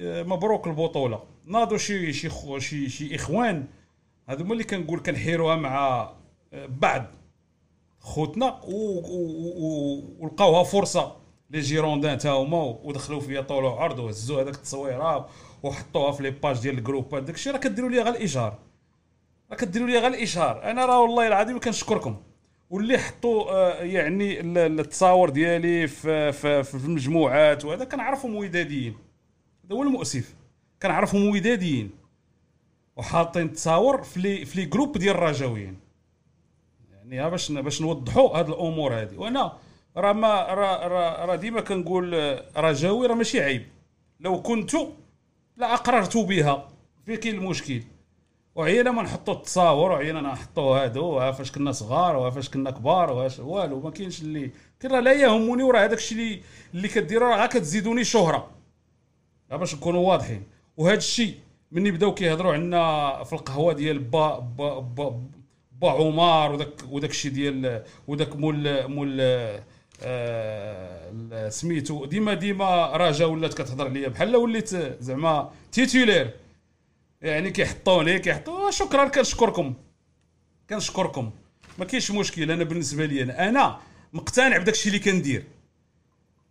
[SPEAKER 2] آه، مبروك البطولة. ناضوا شي شي شي شي إخوان هذوما اللي كنقول كنحيروها مع آه، بعض خوتنا ولقاوها فرصة. les Girondins تا هما ودخلوا فيا طول وعرض وهزوا هذاك التصويره وحطوها في les pages ديال الـ groupes داكشي راه كديروا لي غير الايجار راه كديروا لي غير الايجار أنا راه والله العظيم كنشكركم. واللي حطوا آه، يعني التصاور ديالي في في, في المجموعات وهذا كنعرفهم وداديين هذا هو المؤسف. كنعرفهم وداديين وحاطين تصاور في لي في les groupes ديال الرجاويين يعني باش باش نوضحوا هاد الأمور هذه وأنا راه ما راه راه راه ديما كنقول آه، رجاوي راه ماشي عيب. لو كنت لا أقررت بها. في كاين المشكل وعينا ما نحطوا التصاور وعينا نحطوا هادو ها فاش كنا صغار وها فاش كنا كبار واش والو ما كاينش اللي راه لا يهمني وراه هذاك الشيء اللي اللي كديروا راه كتزيدوني شهرة. باش نكونوا واضحين؟ وهذا الشيء مني بداو كيهضروا عندنا في القهوة ديال با با با, با عمر وداك وداك الشيء ديال وداك مول مول آه سميتو. ديما ديما راجا ولات كتهضر ليا بحال وليت زعما titulaire يعني كيحطوني كيحطوا شكرا كنشكركم. كنشكركم. ما كاينش مشكل. أنا بالنسبة لي أنا أنا مقتنع بداك الشيء اللي كندير.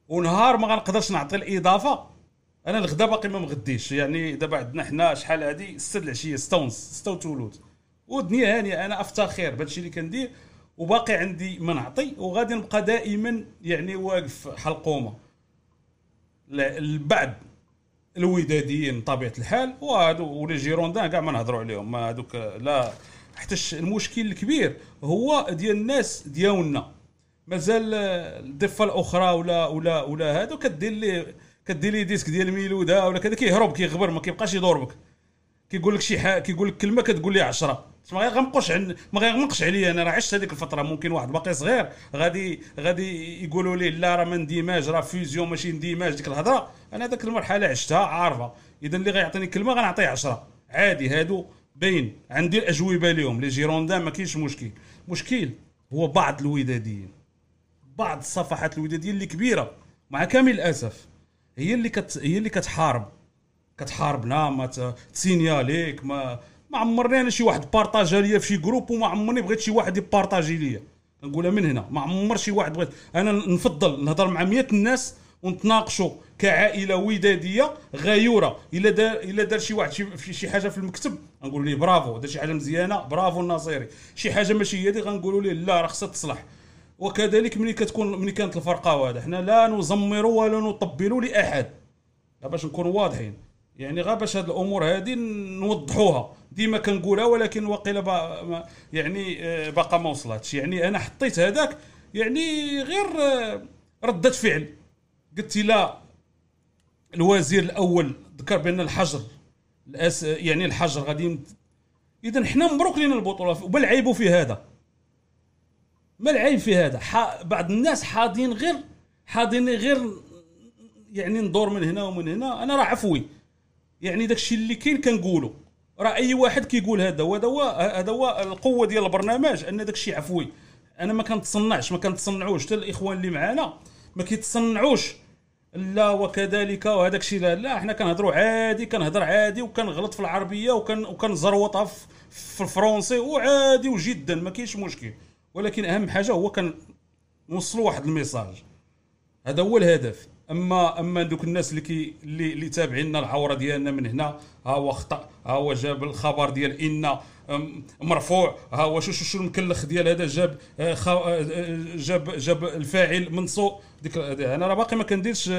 [SPEAKER 2] ونهار ما غنقدرش نعطي الإضافة. أنا الغدا باقي ما مغديش. يعني دابا عندنا حنا شحال هادي؟ 6 العشية 6 ونص 6 وثلث ودنيا هانية أنا افتخر بهادشي اللي كندير وباقي عندي ما نعطي وغادي نبقى دائما يعني واقف حلقومه البعد الوداديين بطبيعه الحال وهادو ولي جيروندان كاع ما نهضروا عليهم. ما هذوك لا حتى المشكل الكبير هو ديال الناس ديالنا. مازال الضفة الأخرى ولا ولا ولا هادو كدير لي كدير لي ديسك ديال ميلودا ولا كذا كيهرب كيغبر ما كيبقاش يضربك. كيقول لك شي حاجة كيقول لك كلمة كتقول لي 10 ما عن ما غيغمقش عليا أنا راه عشت هذيك الفترة ممكن واحد باقي صغير غادي غادي يقولوا لي لا راه ما اندماج راه fusion ماشي اندماج ديك الهضرة. أنا هذيك المرحلة عشتها عارفة. اذا اللي غيعطيني كلمة غنعطيه 10 عادي هادو باين. عندي الأجوبة لهم les Girondins ما كاينش مشكل. مشكل هو بعض الوداديين. بعض الصفحات الودادية اللي كبيرة. مع كامل الأسف هي اللي كت هي اللي كتحارب. كتحاربنا ما تسينياليك ما ما عمرني أنا شي واحد بارطاجا ليا في شي groupe وما عمرني بغيت شي واحد يبارطاجي ليا. نقولها من هنا ما عمر شي واحد بغيت. أنا نفضل نهضر مع 100 الناس ونتناقشوا كعائلة ودادية غيورة. إلا دار إلا دار شي واحد شي, شي حاجة في المكتب نقول ليه برافو دار شي حاجة مزيانة برافو الناصيري شي حاجة ماشي هي دي غنقولوا ليه لا راه خصها تصلح. وكذلك ملي كتكون ملي كانت الفرقة هذا حنا لا نزمر ولا نطبل لأحد. باش نكونوا واضحين. يعني غير باش هاد الأمور هذه نوضحوها. ديما كنقولها ولكن واقيلا يعني آه، باقا ما وصلتش يعني أنا حطيت هذاك يعني غير آه، ردة فعل. قلت لا الوزير الأول ذكر بأن الحجر الأس يعني الحجر غادي اذا حنا مبروك لنا البطولة. وما العيب في هذا؟ ما العيب في هذا؟ بعض الناس حاضين غير حاضين غير يعني ندور من هنا ومن هنا. أنا راه عفوي. يعني داكشي اللي كاين كنقولوا راه أي واحد كيقول هذا وهذا هو هذا هو القوة ديال البرنامج أن داكشي عفوي. أنا ما كنتصنعش ما كنتصنعوش. حتى الإخوان اللي معانا ما كيتصنعوش. لا وكذلك وهذاك الشيء لا لا حنا كنهضروا عادي كنهضر عادي وكنغلط في العربية وكن وكنزروطها في الفرونسي وعادي وجدا ما كاينش مشكل. ولكن أهم حاجة هو كان نوصلوا واحد الـ message. هذا هو الهدف. اما أما دوك الناس اللي كي اللي, اللي تابعين العوره ديالنا من هنا ها هو خطأ ها هو جاب الخبر ديال إن مرفوع ها هو شو شو شو المكلخ ديال هذا جاب آه، آه، جاب جاب الفاعل منصوب ديك أنا راه باقي ما كنديرش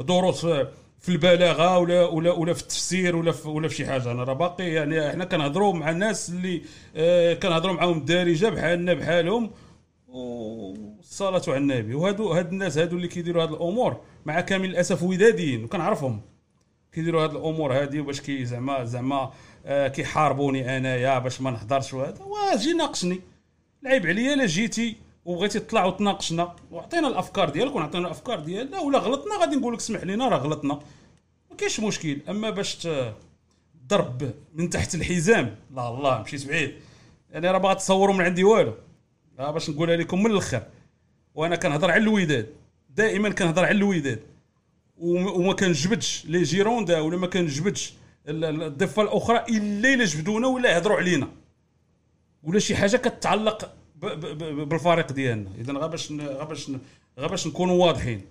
[SPEAKER 2] دروس في البلاغة ولا ولا ولا في التفسير ولا في ولا في شي حاجة. أنا راه باقي يعني إحنا كنهضروا مع الناس اللي آه، كنهضروا معاهم الدارجة بحالنا بحالهم والصلاه على النبي وهادو هاد الناس هادو اللي كيديروا هاد الأمور مع كامل الأسف وداديين وكنعرفهم. كيديروا هاد الأمور هادي باش كي زعما زعما آه كيحاربوني أنايا باش ما نهضرش وهذا. واجي ناقشني العيب عليا الا جيتي وبغيتي تطلع وتناقشنا. وعطينا الأفكار ديالك ونعطينا الأفكار ديالنا ولا غلطنا غادي نقول لك اسمح لينا راه غلطنا. ما كاينش مشكل. أما باش تضرب من تحت الحزام لا الله مشيت بعيد يعني راه باغا تصوروا من عندي والو. باش نقولها لكم من الآخر وأنا كنهضر على الوداد دائما كنهضر على الوداد وما كنجبدش لي جيروندا ولا ما كنجبدش الضفة الأخرى إلا إلا جبدونا ولا يهضروا علينا. ولا شي حاجة كتعلق بالفريق ديالنا. اذا غا باش غا باش غا باش نكونوا واضحين.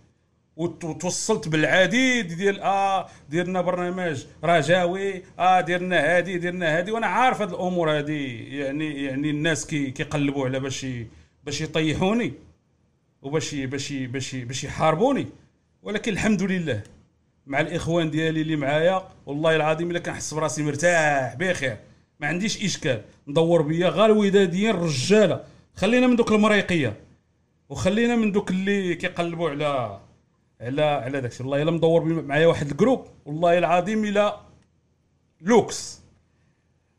[SPEAKER 2] وتوصلت بالعديد ديال آه ديرنا برنامج رجاوي آه ديرنا هادي ديرنا هادي وأنا عارف هاد الأمور هادي. يعني يعني الناس كي كيقلبوا على باش باش يطيحوني وباش باش باش باش يحاربوني. ولكن الحمد لله مع الإخوان ديالي اللي معايا والله العظيم إلا كنحس براسي مرتاح بخير ما عنديش إشكال. ندور بيا غير الوداديين رجاله خلينا من دوك المريقية وخلينا من دوك اللي كيقلبوا على على على داكشي والله إلا مدور معايا واحد الـ groupe. والله العظيم إلا لوكس.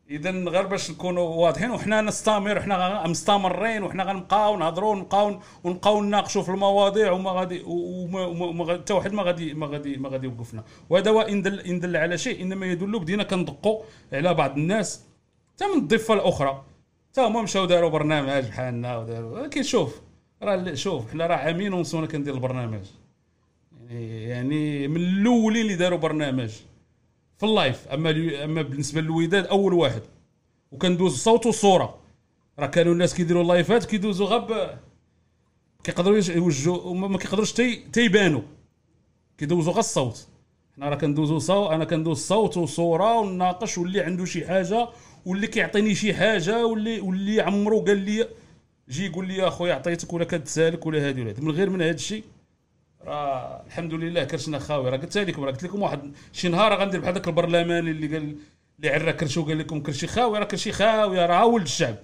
[SPEAKER 2] اذا غير باش نكونوا واضحين وحنا نستمر وحنا مستمرين وحنا غنبقاو نهضروا ونبقاو ونبقاو نناقشوا في المواضيع وما غادي وما حتى واحد ما غادي ما غادي ما غادي يوقفنا. وهذا هو إن دل إن دل على شيء. إنما يدل بدينا كندقوا على بعض الناس حتى من الضفة الأخرى. حتى هما مشاو داروا برنامج بحالنا وداروا ولكن شوف راه شوف حنا راه عامين ونصونا كندير البرنامج. يعني يعني من الاولين اللي داروا برنامج في الـ live. أما أما بالنسبة للوداد أول واحد. وكندوز صوت وصورة. راه كانوا الناس كيديروا الـ lives كيدوزوا غاب كيقدروا يوجهوا ما ما كيقدروش تي تيبانوا. كيدوزوا غير الصوت. حنا راه كندوزوا صوت أنا كندوز صوت وصورة ونناقش واللي عنده شي حاجة واللي كيعطيني شي حاجة واللي واللي عمرو قال لي جي يقول لي أخويا عطيتك ولا كتسالك ولا هادي ولا هادي. من غير من هذا الشيء راه الحمد لله كرشنا خاوي. راه قلت لكم راه قلت لكم واحد شي نهار غندير بحال ذاك البرلماني اللي قال اللي عرى كرشو قال لكم كرشي خاوي راه كرشي خاوي راه ولد الشعب.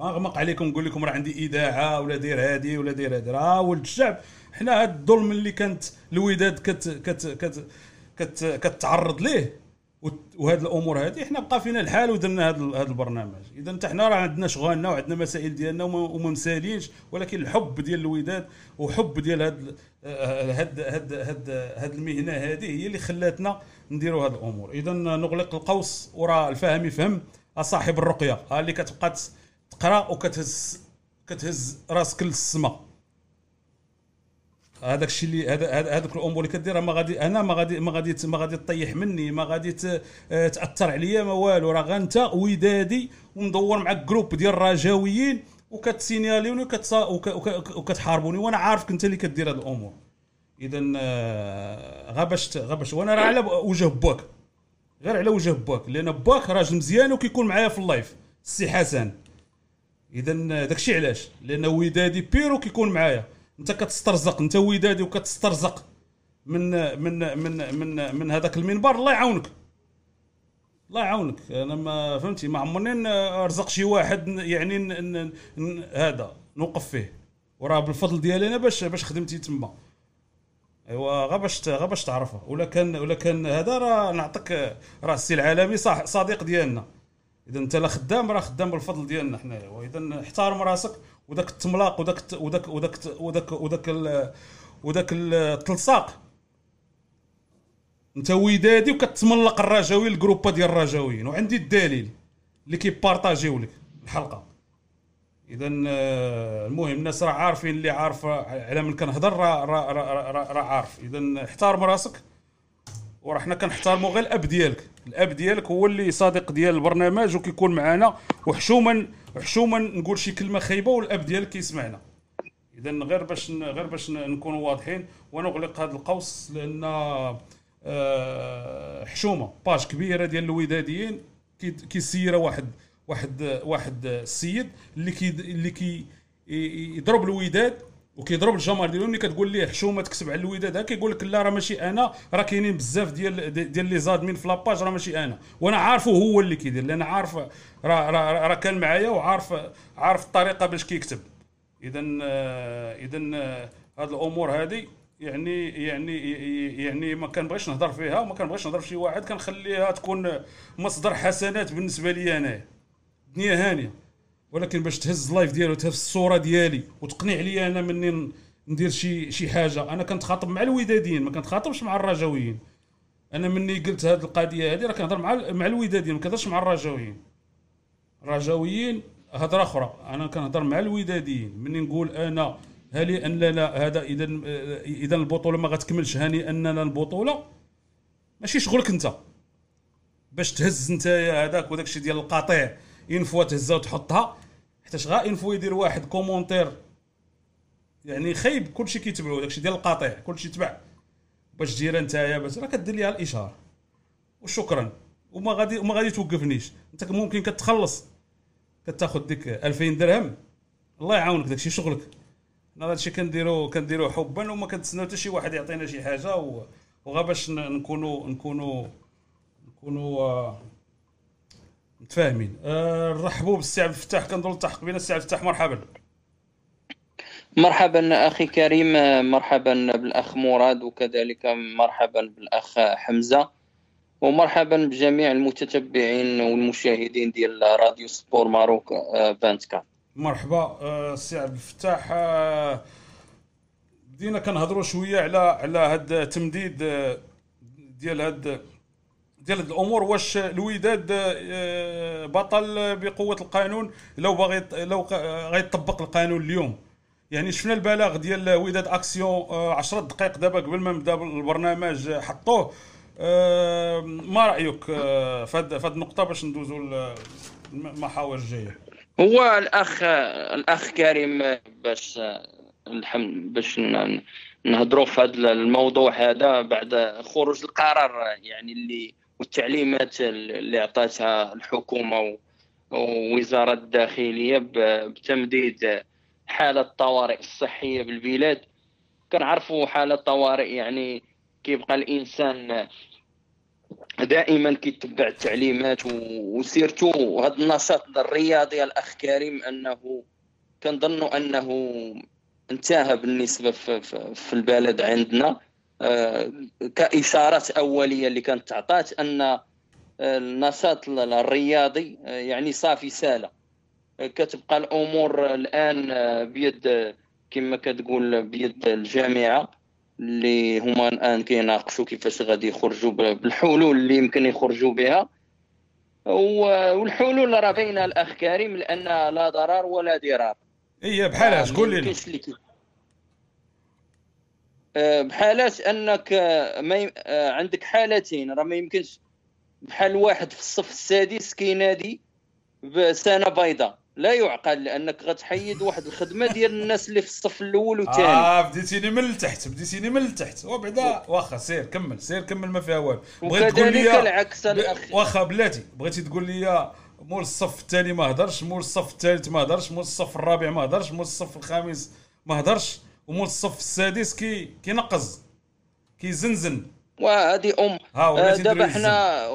[SPEAKER 2] اغمق عليكم نقول لكم راه عندي اذاعه ولا دير هادي ولا دير هادي. راه ولد الشعب. حنا هاد الظلم اللي كانت الوداد كت كت كت كت كتعرض ليه وهاد الأمور هذه حنا بقى فينا الحال ودرنا هذا البرنامج. إذا حتى حنا راه عندنا شغلنا وعندنا مسائل ديالنا وما مسالينش ولكن الحب ديال الوداد وحب ديال هاد آه، هاد هاد هاد هاد المهنة هذه هي اللي خلاتنا نديروا هاد الأمور. إذا نغلق القوس وراه الفهم يفهم صاحب الرقية اللي كتبقى تقرأ وكتهز كتهز راسك للسما. هذاك الشيء اللي هذا هذوك الأمور اللي كديرها ما غادي أنا ما غادي ما غادي ما غادي تطيح مني ما غادي آه، تأثر عليا ما والو. راه أنت ودادي ومدور معك groupe ديال الرجاويين وكتسينياليوني وكتحاربوني وأنا عارفك أنت اللي كدير هذه الأمور. اذا آه، غا باش غا باش وأنا راه على وجه باك. غير على وجه باك لأن باك راجل مزيان وكيكون معايا في ال live. السي حسن. اذا داكشي علاش؟ لأن ودادي بيرو كيكون معايا. انت كتسترزق انت ودادي وكتسترزق من من من من من هذاك المنبر الله يعاونك. الله يعاونك. أنا ما فهمتي ما عمرني ارزق شي واحد يعني ن ن ن هذا نوقف فيه. وراه بالفضل ديالي أنا باش باش خدمتي تما. أيوا غا باش غا باش تعرفها ولا كان ولا كان هذا راه نعطيك راه السي العالمي صح صديق ديالنا. إذا انت لا خدام راه خدام بالفضل ديالنا حنايا. وإذا احترم راسك وداك التملاق وداك وداك وداك وداك وداك وداك التلصاق انت ودادي وكتملق الرجاوي الجروبا ديال الرجاويين وعندي الدليل اللي كيبارطاجيو لك الحلقة. اذا آه، المهم الناس راه عارفين اللي عارفه على من كنهضر راه راه- راه عارف. اذا احترم راسك. وراه حنا كنحترموا غير الأب ديالك. الاب ديالك هو اللي صادق ديال البرنامج وكيكون معنا وحشوما حشوما نقول شي كلمة خايبة والاب ديالك كيسمعنا اذا غير باش غير باش نكونوا واضحين ونغلق هذا القوس لأن آه، حشومة باج كبيرة ديال الوداديين. كي- كيسيرها واحد واحد واحد السيد اللي كي اللي كي يضرب الوداد وكيضرب الجماهير ديالهم اللي كتقول ليه حشومة تكسب على الوداد ها كيقول لك لا راه ماشي أنا راه كاينين بزاف ديال ديال لي زادمين في la page راه ماشي أنا. وأنا عارفه هو اللي كيدير لأن عارف راه راه كان معايا وعارف عارف الطريقة باش كيكتب. اذا اذا هاد الأمور هذه يعني يعني يعني ما كنبغيش نهضر فيها وما كنبغيش نهضر في شي واحد كنخليها تكون مصدر حسنات بالنسبة لي انايا دنيا هانية. ولكن باش تهز اللايف ديالو تهز الصورة ديالي وتقنع لي أنا مني ندير شي شي حاجة أنا كنتخاطب مع الوداديين ما كنتخاطبش مع الرجاويين أنا مني قلت هذه القضية هذه راه كنهضر مع مع الوداديين ما كنهضرش مع الرجاويين الرجاويين هضرة أخرى أنا كنهضر مع الوداديين مني نقول أنا هل أن لا هذا اذا إذا البطولة ما غتكملش هاني اننا البطولة ماشي شغلك أنت. باش تهز أنت هذاك وداك الشيء ديال القطيع. un faux تهزها وتحطها. حيتاش غا un faux يدير واحد commentaire يعني خايب كلشي كيتبعو داك الشيء ديال القطيع كلشي تبع باش دير نتايا باش راه كدير ليها الاشهار وشكرا. وما غادي وما غادي توقفنيش. انت ممكن كتخلص. كتاخذ ديك 2000 درهم. الله يعاونك داكشي شغلك. أنا هادشي كنديرو كنديرو حبا وما كنتسناو حتى شي واحد يعطينا شي حاجة. و... وغا باش ن- نكونوا نكونوا نكونوا آه، متفاهمين آه، نرحبوا بالسي عبد الفتاح كنظن التحق بنا السي عبد الفتاح مرحبا.
[SPEAKER 7] مرحبا أخي كريم مرحبا بالأخ مراد وكذلك مرحبا بالأخ حمزة ومرحبا بجميع المتتبعين والمشاهدين ديال راديو سبور ماروك آه، 24
[SPEAKER 2] مرحبا آه، السي عبد الفتاح. آه، بدينا كنهضروا شوية على على هاد التمديد آه، ديال هاد ديال الأمور واش الوداد آه، بطل بقوة القانون لو باغي لو غيطبق القانون اليوم. يعني شفنا البلاغ ديال وداد اكسيون 10 دقائق دابا قبل ما نبدأ البرنامج آه، حطوه. آه، ما رأيك آه، في هاد النقطة باش ندوزوا للمحاور الجاية؟
[SPEAKER 7] هو الأخ الأخ كريم باش الحمد باش نهضروا في هذا الموضوع هذا بعد خروج القرار يعني اللي والتعليمات اللي عطاتها الحكومة و- ووزارة الداخلية ب- بتمديد حالة الطوارئ الصحية بالبلاد. كنعرفوا حالة طوارئ يعني كيبقى الإنسان دائما كيتبع التعليمات وسيرتو. هذا النشاط الرياضي الأخ كريم انه كنظنوا أنه انتهى بالنسبة في, البلد عندنا. كإشارات أولية اللي كانت تعطات أن النشاط الرياضي يعني صافي سالة. كتبقى الأمور الآن بيد كما كتقول بيد الجامعة اللي هما الآن كيناقشوا كيفاش غادي يخرجوا بالحلول اللي يمكن يخرجوا بها. والحلول راه باينة الاخ كريم لأن لا ضرر ولا ضرار.
[SPEAKER 2] إيه بحال قول
[SPEAKER 7] ما
[SPEAKER 2] لنا
[SPEAKER 7] يمكنش لك آه، بحالات أنك آه، ما ي... آه، عندك حالتين. راه ما يمكنش بحال واحد في الصف السادس كينادي بسنة بيضاء. لا يعقل لأنك غتحيد واحد الخدمة ديال الناس اللي في الصف الأول والثاني.
[SPEAKER 2] آه بديتيني من التحت بديتيني من التحت. وبعدا واخا سير كمل سير كمل ما فيها والو. بغيت تقول لي
[SPEAKER 7] العكس الاخ
[SPEAKER 2] واخا بلاتي بغيتي تقول لي مول الصف الثاني ما هضرش مول الصف الثالث ما هضرش مول الصف الرابع ما هضرش مول الصف الخامس ما هضرش ومول الصف السادس كي كينقز كيزنزن.
[SPEAKER 7] وهذه أم.
[SPEAKER 2] ها
[SPEAKER 7] آه، دابا حنا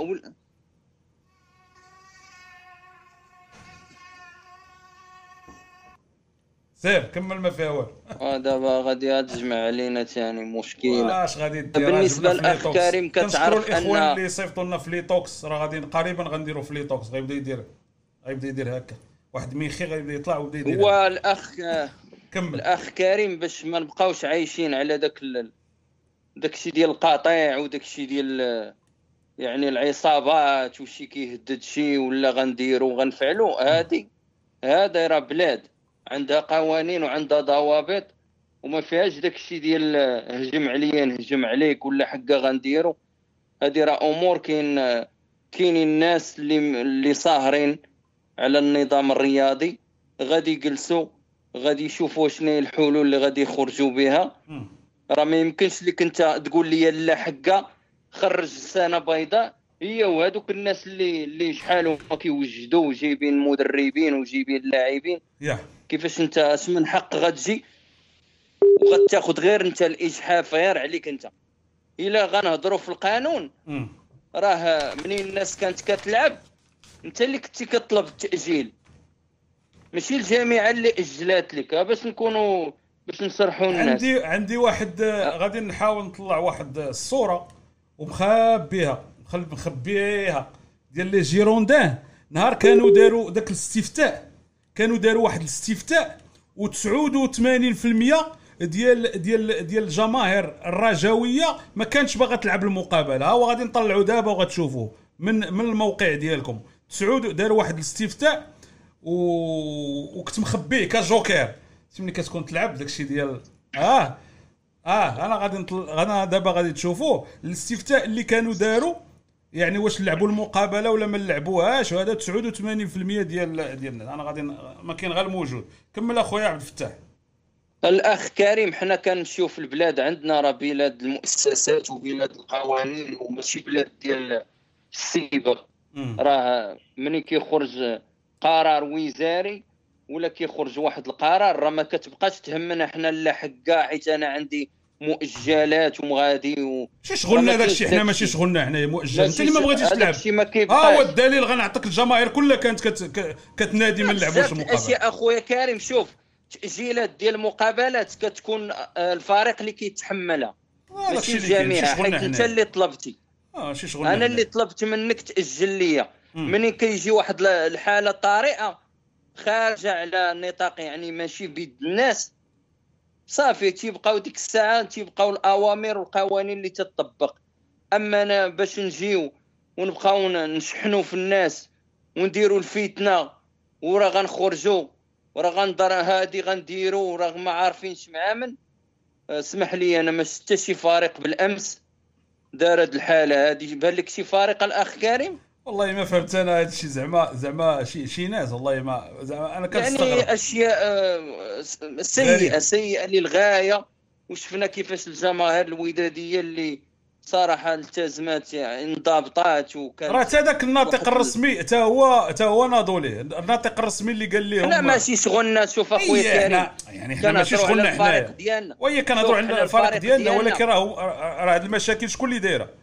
[SPEAKER 2] سير كمل ما فيها والو.
[SPEAKER 7] آه، دابا غادي تجمع علينا ثاني مشكلة.
[SPEAKER 2] واش غادي دير؟
[SPEAKER 7] بالنسبة
[SPEAKER 2] جبنا
[SPEAKER 7] للأخ
[SPEAKER 2] فليتوكس.
[SPEAKER 7] كريم كتعرف
[SPEAKER 2] الإخوان
[SPEAKER 7] أن-
[SPEAKER 2] اللي صيفطوا لنا فليتوكس راه غادي قريبا غنديروا فليتوكس غيبدا يدير غيبدا يدير هكا. واحد ميخي غيبدا يطلع ويبدا يدير.
[SPEAKER 7] هو الاخ
[SPEAKER 2] كمل.
[SPEAKER 7] الأخ كريم باش ما نبقاوش عايشين على داك ال... داكشي ديال القطيع وداكشي ديال آه، يعني العصابات وشي كيهدد شي ولا غنديرو غنفعلو هادي هذا راه بلاد. عندها قوانين وعندها ضوابط وما فيهاش داكشي ديال آه، هجم عليا نهجم عليك ولا حقا غنديرو. هادي راه أمور كاين كاينين الناس اللي اللي صاهرين على النظام الرياضي. غادي يجلسوا غادي يشوفوا شنو هي الحلول اللي غادي يخرجوا بها. راه ما يمكنش لك انت تقول لي لا حقا خرج سنة بيضاء. هي وهذوك الناس اللي اللي شحال هما كيوجدوا وجايبين مدربين وجايبين لاعبين. كيفاش انت اش من حق غتجي وغتاخذ غير انت الاجحاف غير عليك انت. إلا غنهضروا في القانون. راه منين الناس كانت كتلعب انت اللي كنتي كطلب التأجيل. ماشي الجامعة اللي أجلات لك باش نكونوا باش نصرحوا الناس.
[SPEAKER 2] عندي عندي واحد آه، غادي نحاول نطلع واحد آه، الصورة ومخبيها مخبيها ديال لي جيروندان. نهار كانوا داروا ذاك الاستفتاء كانوا داروا واحد الاستفتاء و89% ديال ديال ديال الجماهير الرجاويه ما كانتش باغا تلعب المقابلة. ها هو غادي نطلعوا دابا وغتشوفوه من من الموقع ديالكم. تسعود داروا واحد الاستفتاء و... وكنت مخبيه كجوكر ملي كتكون تلعب داكشي ديال آه آه أنا غادي نطل... أنا دابا غادي تشوفوه الاستفتاء اللي كانوا داروا يعني واش لعبوا المقابلة ولا ما لعبوهاش وهذا 89% ديال ديال الناس. أنا غادي ما كاين غير الموجود كمل أخويا عبد الفتاح.
[SPEAKER 7] الأخ كريم حنا كنمشيو في البلاد عندنا راه بلاد المؤسسات وبلاد القوانين وماشي بلاد ديال
[SPEAKER 2] السيبة.
[SPEAKER 7] راه ملي كيخرج قرار وزاري ولا كيخرج واحد القرار؟ راه ما كتبقاش تهمنا حنا لا حقا حيت أنا عندي مؤجلات ومغادي و...
[SPEAKER 2] شي شغلنا
[SPEAKER 7] ما
[SPEAKER 2] داك
[SPEAKER 7] كاينش
[SPEAKER 2] الشيء حنا ماشي. شغلنا حنايا مؤجل. انت اللي ما بغيتيش تلعب. ها هو الدليل غنعطيك الجماهير كلها كانت كت... كتنادي ما نلعبوش المقابلة.
[SPEAKER 7] الاشياء أخويا كريم شوف تأجيلات ديال المقابلات كتكون آه، الفريق اللي كيتحملها.
[SPEAKER 2] آه،
[SPEAKER 7] ماشي الجميع. حيت انت اللي طلبتي.
[SPEAKER 2] آه شي شغلنا
[SPEAKER 7] أنا اللي. طلبت منك تأجل ليا. منين كيجي واحد الحالة طارئة خارجة على النطاق يعني ماشي بيد الناس. صافي تيبقاو ديك الساعة تيبقاو الأوامر والقوانين اللي تطبق أما أنا باش نجيو ونبقاو نشحنوا في الناس ونديروا الفتنة وراه غنخرجوا وراه غندر هادي غنديروا وراه ما عارفينش مع من آه، اسمح لي أنا ما شفت شي فريق بالأمس. دار هاد الحالة هادي بان لك شي فريق الأخ كريم؟
[SPEAKER 2] والله ما فهمت أنا هذا الشيء زعما زعما شي شي ناس والله ما زعما أنا كنستغرب.
[SPEAKER 7] يعني أشياء آه، سيئة سيئة للغاية. وشفنا كيفاش الجماهير الودادية اللي صراحة التزمات يعني انضبطات وكان
[SPEAKER 2] راه حتى ذاك الناطق الرسمي حتى هو حتى هو ناضوا ليه. الناطق الرسمي اللي قال لهم
[SPEAKER 7] حنا ماشي شغلنا شوف أخويا
[SPEAKER 2] إيه،
[SPEAKER 7] كريم
[SPEAKER 2] يعني حنا ماشي شغلنا حنايا. وهي كنهضروا على الفريق ديالنا. ولكن راه راه هاد المشاكل شكون اللي دايرة؟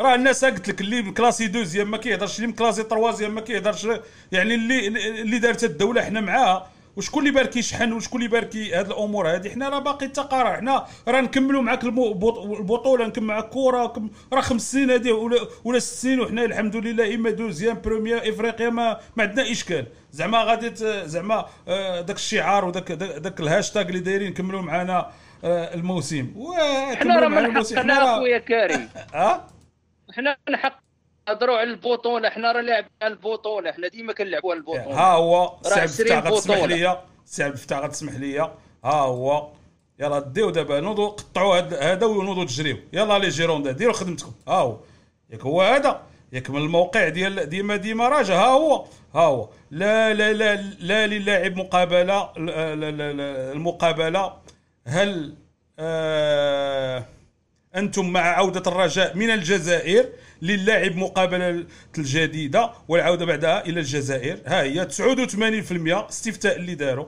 [SPEAKER 2] راه الناس قلت لك اللي مكلاسي دوزيام ما كيهضرش اللي مكلاسي تروازيام ما كيهضرش. يعني اللي اللي دارت الدولة حنا معاها وشكون اللي بارك يشحن وشكون اللي بارك هاد الأمور هادي. حنا راه باقي التقارع حنا راه نكملوا معاك البطولة نكمل معاك كره راه خمس سنين هادي ولا ولا ست سنين وحنا الحمد لله إما deuxième première إفريقيا ما ما عندنا إشكال. زعما غادي زعما آه، داك الشعار وداك داك الهاشتاغ اللي دايرين نكملوا معنا آه، الموسم.
[SPEAKER 7] حنا راه من حقنا أخويا كريم
[SPEAKER 2] آه
[SPEAKER 7] حنا من حق نهضروا على البطوله حنا راه لاعبين البطوله حنا ديما كنلعبوا على البطوله
[SPEAKER 2] ها هو سي عبد
[SPEAKER 7] 20
[SPEAKER 2] الفتاح غتسمح. لي سي عبد الفتاح غتسمح لي ها هو. يلا ديو دابا نوضوا قطعوا هذا ونوضوا تجريو. يلا لي جيروندا ديروا خدمتكم. ها هو. ياك هو هذا. ياك من الموقع ديال ديما ديما راجع. ها هو. ها هو. لا لا لا لا للاعب مقابلة لا- لا- لا- لا- المقابلة. هل آه أنتم مع عودة الرجاء من الجزائر للاعب مقابلة الجديدة والعودة بعدها إلى الجزائر. ها هي 89% استفتاء اللي داروا.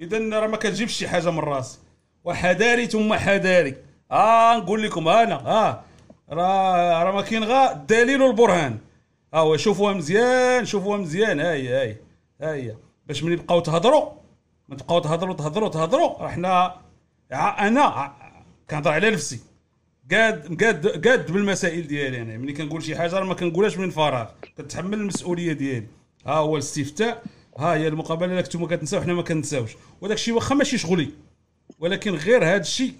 [SPEAKER 2] إذا راه ما كتجيبش شي حاجة من راس وحذاري ثم حذاري آه نقول لكم أنا آه راه راه ما كاين غير الدليل والبرهان ها هو شوفوها مزيان شوفوها مزيان. ها هي ها هي ها هي باش من يبقاو تهضروا ما تبقاو تهضروا تهضروا تهضروا إحنا ع- أنا كنهضر على نفسي. قاد قاد قاد بالمسائل ديالي أنا. ملي كنقول شي حاجة ما كنقولهاش من فراغ. كنتحمل المسؤولية ديالي. ها هو الاستفتاء. ها هي المقابلة. اللي كنتو كتنساو حنا ما كنساوش وداك الشيء واخا ماشي شغلي. ولكن غير هذا الشيء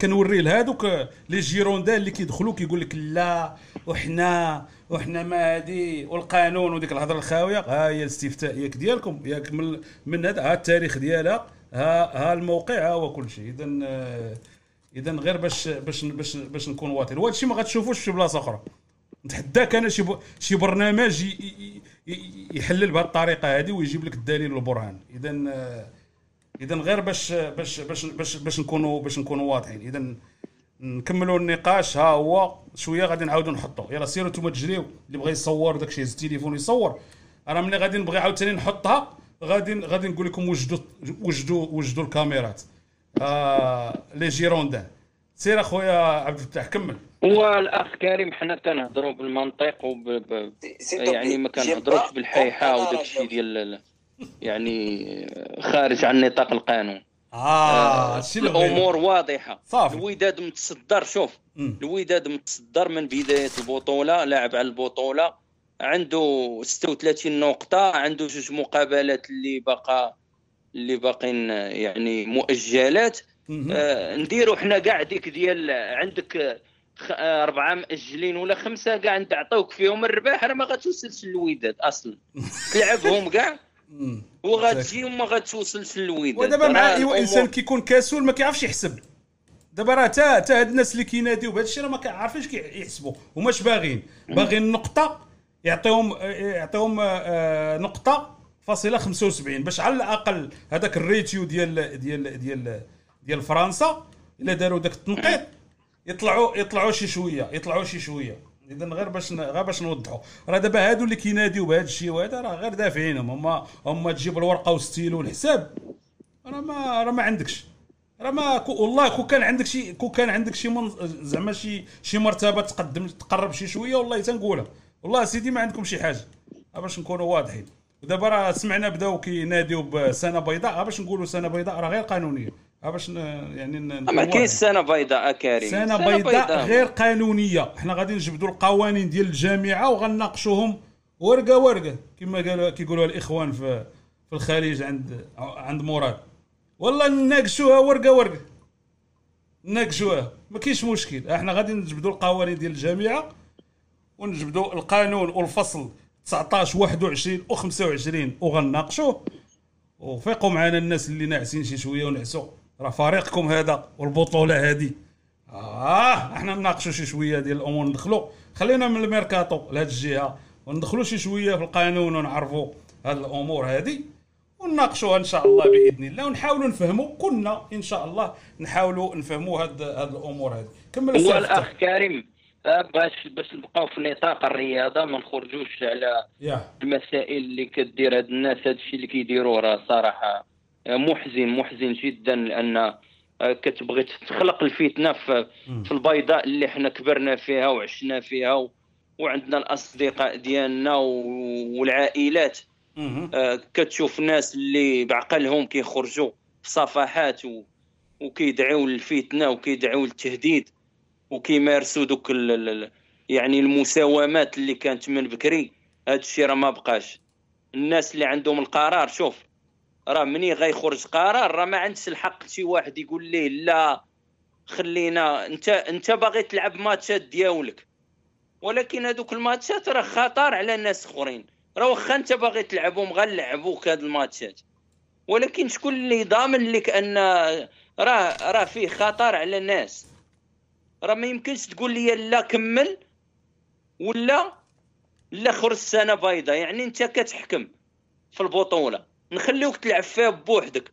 [SPEAKER 2] كنوري لهذوك لي جيروندا اللي كيدخلوا كيقول لك لا وحنا وحنا ما هادي والقانون وديك الهضرة الخاوية. ها هي الاستفتاء ياك ديالكم ياك من من هذا ها التاريخ ديالها. ها ها الموقع ها هو كل شيء اذا إذا غير باش باش باش باش نكون واطن وهذا الشيء ما غتشوفوش في بلاصة أخرى. نتحداك أنا شي شي برنامج يحلل بهذه الطريقة هذه ويجيب لك الدليل والبرهان. اذا اذا غير باش باش باش باش باش نكونوا باش نكونوا واضحين. اذا نكملوا النقاش. ها هو شوية غادي نعاودوا نحطوا يلا سيروا نتوما تجريو. اللي بغى يصور داك الشيء يهز التليفون يصور. أنا ملي غادي نبغي عاوتاني نحطها غادي غادي نقول لكم وجدوا وجدوا وجدوا الكاميرات. آه لي جيروندان سير أخويا عبد الفتاح كمل.
[SPEAKER 7] هو الأخ كريم حنا كنهضروا بالمنطق وب... ب... يعني ما كنهضروش بالحيحة وداك الشيء ديال ال- يعني خارج عن نطاق القانون.
[SPEAKER 2] آه بغينا.
[SPEAKER 7] الأمور واضحة.
[SPEAKER 2] صافي.
[SPEAKER 7] الوداد متصدر شوف.
[SPEAKER 2] مم.
[SPEAKER 7] الوداد متصدر من بداية البطولة لاعب على البطولة. عنده 36 نقطة عنده جوج مقابلات اللي باقا اللي باقين يعني مؤجلات. آه نديروا حنا كاع ديك ديال عندك آه، أربعة مأجلين ولا خمسة كاع نعطيوك فيهم الرباح راه ما غتوصلش للوداد أصلا. تلعبهم كاع
[SPEAKER 2] مم.
[SPEAKER 7] وغتجي وما غتوصلش للوداد
[SPEAKER 2] ودابا مع ايوا
[SPEAKER 7] الأمور-
[SPEAKER 2] إنسان كيكون كسول ما كيعرفش يحسب. دابا راه تا تا هاد الناس اللي كيناديو بهذا الشيء راه ما كيعرفوش كيحسبوا وماش باغيين باغيين نقطة يعطيهم يعطيهم آه، نقطة فاصلة 75 باش على الأقل هذاك ال ratio ديال ديال ديال ديال فرنسا إلا داروا داك التنقيط يطلعوا يطلعوا شي شوية يطلعوا شي شوية. إذا غير باش غير باش نوضحوا. راه دابا هادو اللي كيناديو بهذا الشيء وهذا راه غير دافعينهم. هما هما تجيب الورقة والستيلو والحساب. راه ما راه ما عندكش. راه ما كو والله كون كان عندك شي كون كان عندك شي من زعما شي شي مرتبة تقدم تقرب شي شوية والله تنقولها. والله سيدي ما عندكم شي حاجة. باش نكونوا واضحين. ودابا راه سمعنا بداو كيناديو بسنة بيضاء. باش نقولوا سنة بيضاء راه غير قانونية. باش يعني
[SPEAKER 7] ما كاينش سنة بيضاء كريم.
[SPEAKER 2] سنة بيضاء غير قانونية. حنا غادي نجبدوا القوانين ديال الجامعة وغناقشوهم ورقة ورقة كما قالوا كيقولوا الإخوان في في الخليج عند عند مراد. والله نناقشوها ورقة ورقة. نناقشوها. ما كاينش مشكل. إحنا غادي نجبدوا القوانين ديال الجامعة ونجبدوا القانون والفصل. 19 21 و 25 وغناقشوه وفيقوا معنا الناس اللي ناعسين شي شوية ونعسوا. راه فريقكم هذا والبطولة هذه. آه إحنا نناقشوا شي شوية ديال الأمور ندخلوا. خلينا من الميركاتو لهذه الجهة. وندخلوا شي شوية في القانون ونعرفوا هذه الأمور هذه. ونناقشوها إن شاء الله بإذن الله. ونحاولوا نفهموا. كنا إن شاء الله نحاولوا نفهموا هاد هاد الأمور هذه.
[SPEAKER 7] كمل هو الأخ كريم. آه، باش باش نبقاو في نطاق الرياضة ما نخرجوش على
[SPEAKER 2] yeah.
[SPEAKER 7] المسائل اللي كدير هاد الناس هاد الشيء اللي كيديروه راه صراحة آه، محزن محزن جدا لأن آه، كتبغي تخلق الفتنة في, في البيضاء اللي حنا كبرنا فيها وعشنا فيها وعندنا الأصدقاء ديالنا والعائلات. كتشوف ناس اللي بعقلهم كيخرجوا في صفحات وكيدعوا للفتنة وكيدعوا للتهديد. وكيمارسوا دوك يعني المساومات اللي كانت من بكري. هذا الشيء راه ما بقاش. الناس اللي عندهم القرار شوف راه مني غيخرج قرار راه ما عندش الحق شي واحد يقول ليه لا. خلينا انت انت باغي تلعب ماتشات ديالك. ولكن هذوك الماتشات راه خطر على ناس اخرين. راه واخا انت باغي تلعبهم غنلعبوك هاد الماتشات. ولكن شكون اللي ضامن لك أن راه راه فيه خطر على الناس؟ راه ما يمكنش تقول لي لا كمل ولا لا خرج سنه بيضاء. يعني انت كتحكم في البطولة. نخليوك تلعب فيها بوحدك.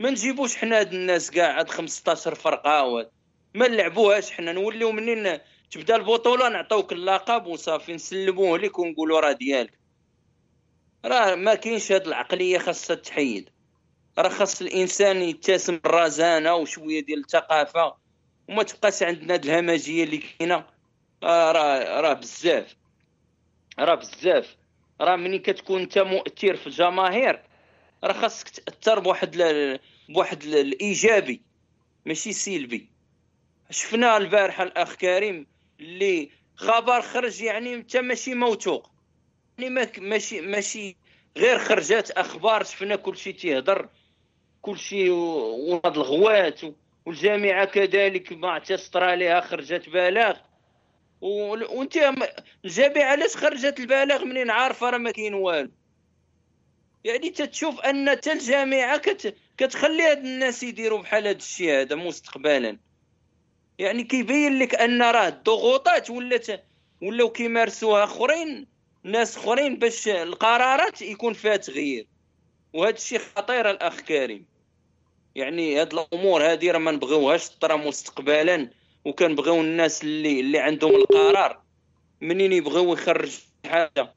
[SPEAKER 7] ما نجيبوش حنا هاد الناس كاع عاد 15 فرقة ما نلعبوهاش حنا. نوليو منين تبدا البطولة نعطوك اللقب وصافي. نسلموه لك ونقولوا راه ديالك. راه ما كاينش هاد العقلية خاصها تحيد. راه خاص الإنسان يتسم الرزانة وشوية ديال الثقافة وما تبقاش عندنا هاد الهمجية اللي كاينة. آه، راه راه بزاف. راه بزاف. راه ملي كتكون انت مؤثر في الجماهير راه خاصك تأثر بواحد ل... بواحد الإيجابي ماشي سلبي. شفنا البارحه الأخ كريم اللي خبر خرج يعني انت ماشي موثوق. يعني ماشي ماشي غير خرجات أخبار شفنا كل شيء تيهضر كل شيء وهاد الغوات والجامعة كذلك ما اعتسطر عليها خرجت بلاغ وأنت الجامعة علاش خرجت البلاغ منين؟ عارفة راه ما كاين والو. يعني تتشوف أن حتى الجامعة كت... كتخلي هاد الناس يديروا بحال هاد الشيء هذا مستقبلا. يعني كيبين لك أن راه الضغوطات ولات ولاو كيمارسوها أخرين ناس أخرين باش القرارات يكون فيها تغيير. وهذا الشيء خطير الأخ كريم. يعني هاد الأمور هذه راه ما نبغيوهاش ترى مستقبلا وكنبغيو الناس اللي اللي عندهم القرار منين يبغيو يخرج حاجة.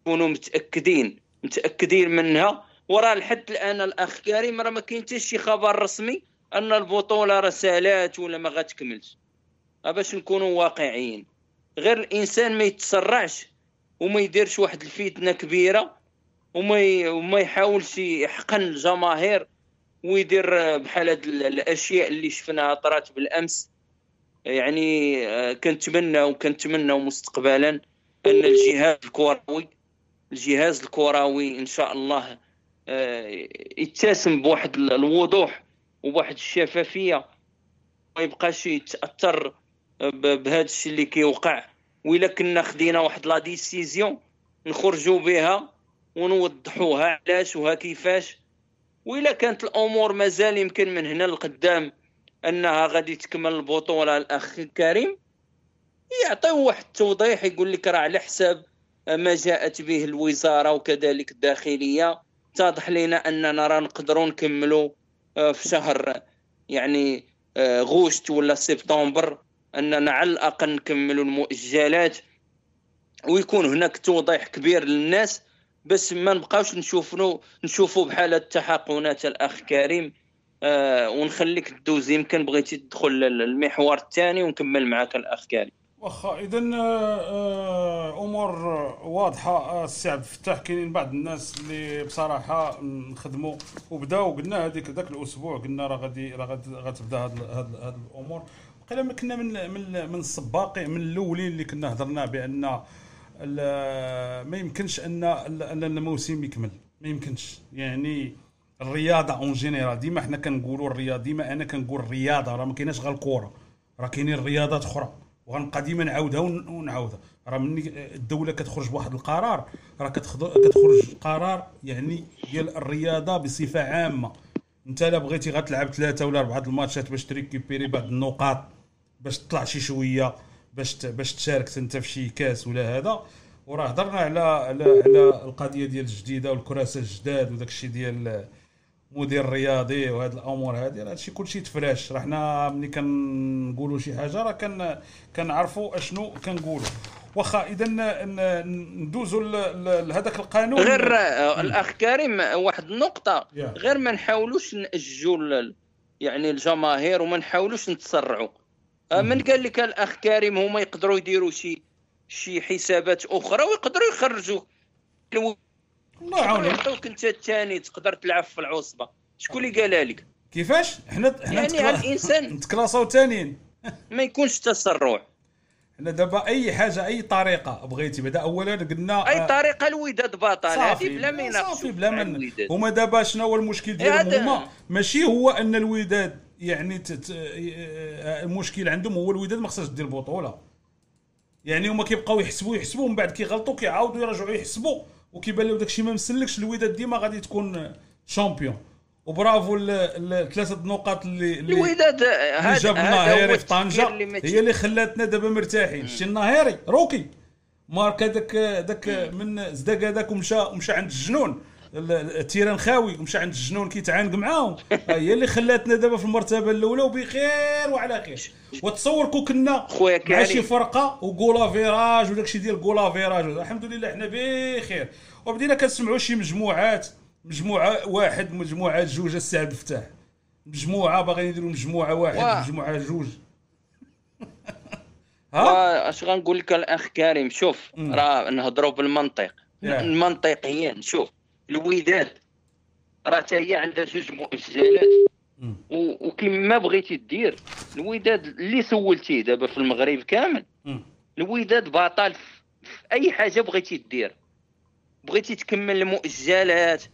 [SPEAKER 7] يكونوا متأكدين متأكدين منها. وراه لحد الآن الأخ كريم راه ما كاين حتى شي خبر رسمي أن البطولة راه ولا ما غتكملش. باش نكونوا واقعيين. غير الإنسان ما يتسرعش وما يديرش واحد الفتنة كبيرة وما وما يحاولش يحقن الجماهير. ويدير بحال هاد الأشياء اللي شفناها طرات بالأمس. يعني آه، كنتمنى وكنتمنى مستقبلا أن الجهاز الكروي الجهاز الكروي إن شاء الله آه، يتسم بواحد الوضوح وبواحد الشفافية ما يبقاش يتأثر بهذا الشيء اللي كيوقع. وإلا كنا خدينا واحد لا ديسيزيون نخرجوا بها ونوضحوها علاش وها كيفاش. وإلا كانت الأمور مازال يمكن من هنا لقدام أنها غادي تكمل البطولة الأخ كريم. يعطيو واحد التوضيح يقول لك راه على حساب ما جاءت به الوزارة وكذلك الداخلية. اتضح لنا أننا راه نقدروا نكملوا آه، في شهر يعني آه، غوشت ولا سبتمبر أننا على الأقل نكملوا المؤجلات. ويكون هناك توضيح كبير للناس. بس ما نبقاوش نشوفوا نشوفوا بحال التحقنات الأخ كريم. آه ونخليك دوز يمكن بغيتي تدخل للمحور الثاني ونكمل معاك الأخ كريم.
[SPEAKER 2] واخا اذا أمور واضحة. آه، السي عبد الفتاح كاينين بعض الناس اللي بصراحة نخدموا وبداو. قلنا هذيك ذاك الأسبوع قلنا راه غادي راه غتبدا هاد الأمور. قيلا ما كنا من من من السباقين من الأولين اللي كنا هضرنا بأن ما يمكنش ان أن الموسم يكمل. ما يمكنش. يعني الرياضة en général ديما حنا كنقولوا الرياضة ديما أنا كنقول الرياضة راه ما كايناش غير الكره راه كاينين رياضات أخرى. وغنبقى ديما نعاودها ون- ونعاودها. راه مني الدولة كتخرج بواحد القرار. راه كتخرج قرار يعني ديال الرياضة بصفة عامة. أنت لا بغيتي غتلعب ثلاثة ولا أربعة الماتشات باش تريكيبيري بعض النقاط باش تطلع شي شوية. باش باش تشارك انت في شي كاس ولا هذا. وراه هضرنا على على على القضية ديال الجديدة والكراسة الجداد وداك الشيء ديال مدير رياضي وهاد الأمور هادي. راه هادشي كلشي تفراش راه حنا ملي كنقولوا شي حاجة راه كن كنعرفوا أشنو كنقولوا. واخا إذا ندوزوا لهذاك القانون.
[SPEAKER 7] غير آه، الأخ كريم واحد
[SPEAKER 2] النقطة.
[SPEAKER 7] غير ما نحاولوش ناجوا ال- يعني الجماهير وما نحاولوش نتسرعوا. من قال لك الأخ كريم هما يقدروا يديروا شي شي حسابات أخرى ويقدروا يخرجوا. الو-
[SPEAKER 2] الله يعاونك
[SPEAKER 7] يعطوك أنت الثاني تقدر تلعب في العصبة. شكون اللي قالها لك؟
[SPEAKER 2] كيفاش؟ حنا حنا
[SPEAKER 7] يعني
[SPEAKER 2] نتكلا-
[SPEAKER 7] الإنسان.
[SPEAKER 2] نتكلاصاو ثانيين
[SPEAKER 7] ما يكونش تسرع
[SPEAKER 2] حنا دابا أي حاجة أي طريقة بغيتي. بعدا أولا قلنا
[SPEAKER 7] أي
[SPEAKER 2] آه،
[SPEAKER 7] طريقة الوداد بطل هذه بلا ما
[SPEAKER 2] صافي بلا
[SPEAKER 7] الوداد.
[SPEAKER 2] هما دابا شنو هو المشكل ديالهم؟
[SPEAKER 7] هذا-
[SPEAKER 2] هما ماشي هو أن الوداد يعني ت- ت- آه، المشكل عندهم هو الوداد ما خصهاش دير بطولة. يعني هما كيبقاو يحسبوا يحسبوا من بعد كيغلطوا كيعاودوا يرجعوا يحسبوا وكيبان لهم داكشي ما مسلكش الوداد ديما غادي تكون champion و bravo ال- ال- الثلاثه النقاط اللي اللي
[SPEAKER 7] الوداد
[SPEAKER 2] اللي
[SPEAKER 7] هذا
[SPEAKER 2] جاب النهيري في
[SPEAKER 7] طنجة
[SPEAKER 2] هي اللي خلاتنا دابا مرتاحين. شتي النهيري روكي. مارك هذاك داك من زداك هذاك ومشى ومشى عند الجنون. ال- ال terrain خاوي ومشى عند الجنون كيتعانق معاهم. هي اللي خلاتنا دابا في المرتبة الأولى وبخير وعلى خير. وتصور كون كنا مع. شي فرقة وكولا فيراج وداك الشيء ديال كولا فيراج الحمد لله حنا بخير. وبدينا كنسمعوا شي مجموعات مجموعة واحد مجموعة جوج السي عبد الفتاح مجموعة باغيين يديروا مجموعة واحد
[SPEAKER 7] واه.
[SPEAKER 2] مجموعة جوج. ها؟
[SPEAKER 7] اش غنقول لك الأخ كريم؟ شوف. راه نهضروا بالمنطق.
[SPEAKER 2] يا.
[SPEAKER 7] المنطقيا شوف. الوداد راه حتى هي عندها جوج مؤجلات وكما بغيتي دير. الوداد اللي سولتيه دابا في المغرب كامل. الوداد بطل في أي حاجة بغيتي دير. بغيتي تكمل المؤجلات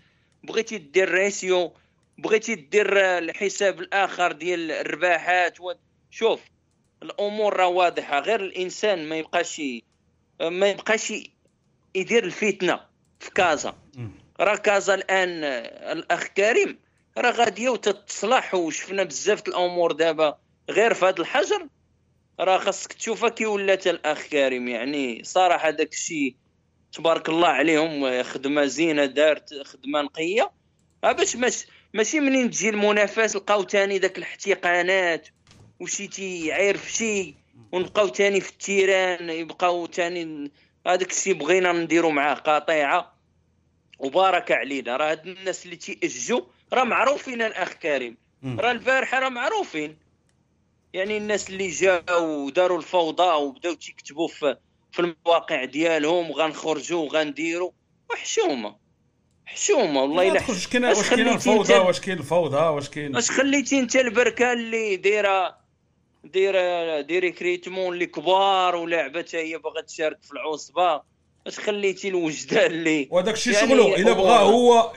[SPEAKER 7] بغيتي دير ratio. بغيتي دير الحساب الآخر ديال الرباحات و... شوف الأمور راه واضحة. غير الإنسان ما يبقاش ما يبقاش يدير الفتنة في كازا. كازا الان آه، الأخ كريم راه غاديه وتتصلح وشفنا بزاف الأمور دابا غير في هذا الحجر. راه خاصك تشوفها كي ولات الأخ كريم يعني صراحة داك الشيء تبارك الله عليهم خدمة زينة دارت خدمة نقية. آه باش مش ماشي منين تجي المنافس لقاو تاني داك الاحتقانات وشي تيعير في شي ونبقاو تاني في ال terrain يبقاو تاني هذاك الشيء بغينا نديرو معاه قطيعة. وبارك علينا. راه هاد الناس اللي تيأجوا راه معروفين الأخ كريم. راه البارحه راه معروفين. يعني الناس اللي جاوا وداروا الفوضى وبداو تيكتبوا في في المواقع ديالهم غنخرجوا وغنديروا وحشومه حشومه والله إلا
[SPEAKER 2] واش كاين
[SPEAKER 7] اش
[SPEAKER 2] واش كاين الفوضى؟ واش كاين الفوضى؟ واش كاين
[SPEAKER 7] اش خليتي انت البركة اللي دايره دايره ديري كريتمون اللي كبار ولعبة حتى هي باغا تشارك في العصبة. اش خليتي الوجدان اللي
[SPEAKER 2] وداك الشيء
[SPEAKER 7] يعني
[SPEAKER 2] شغله
[SPEAKER 7] إلا
[SPEAKER 2] بغى هو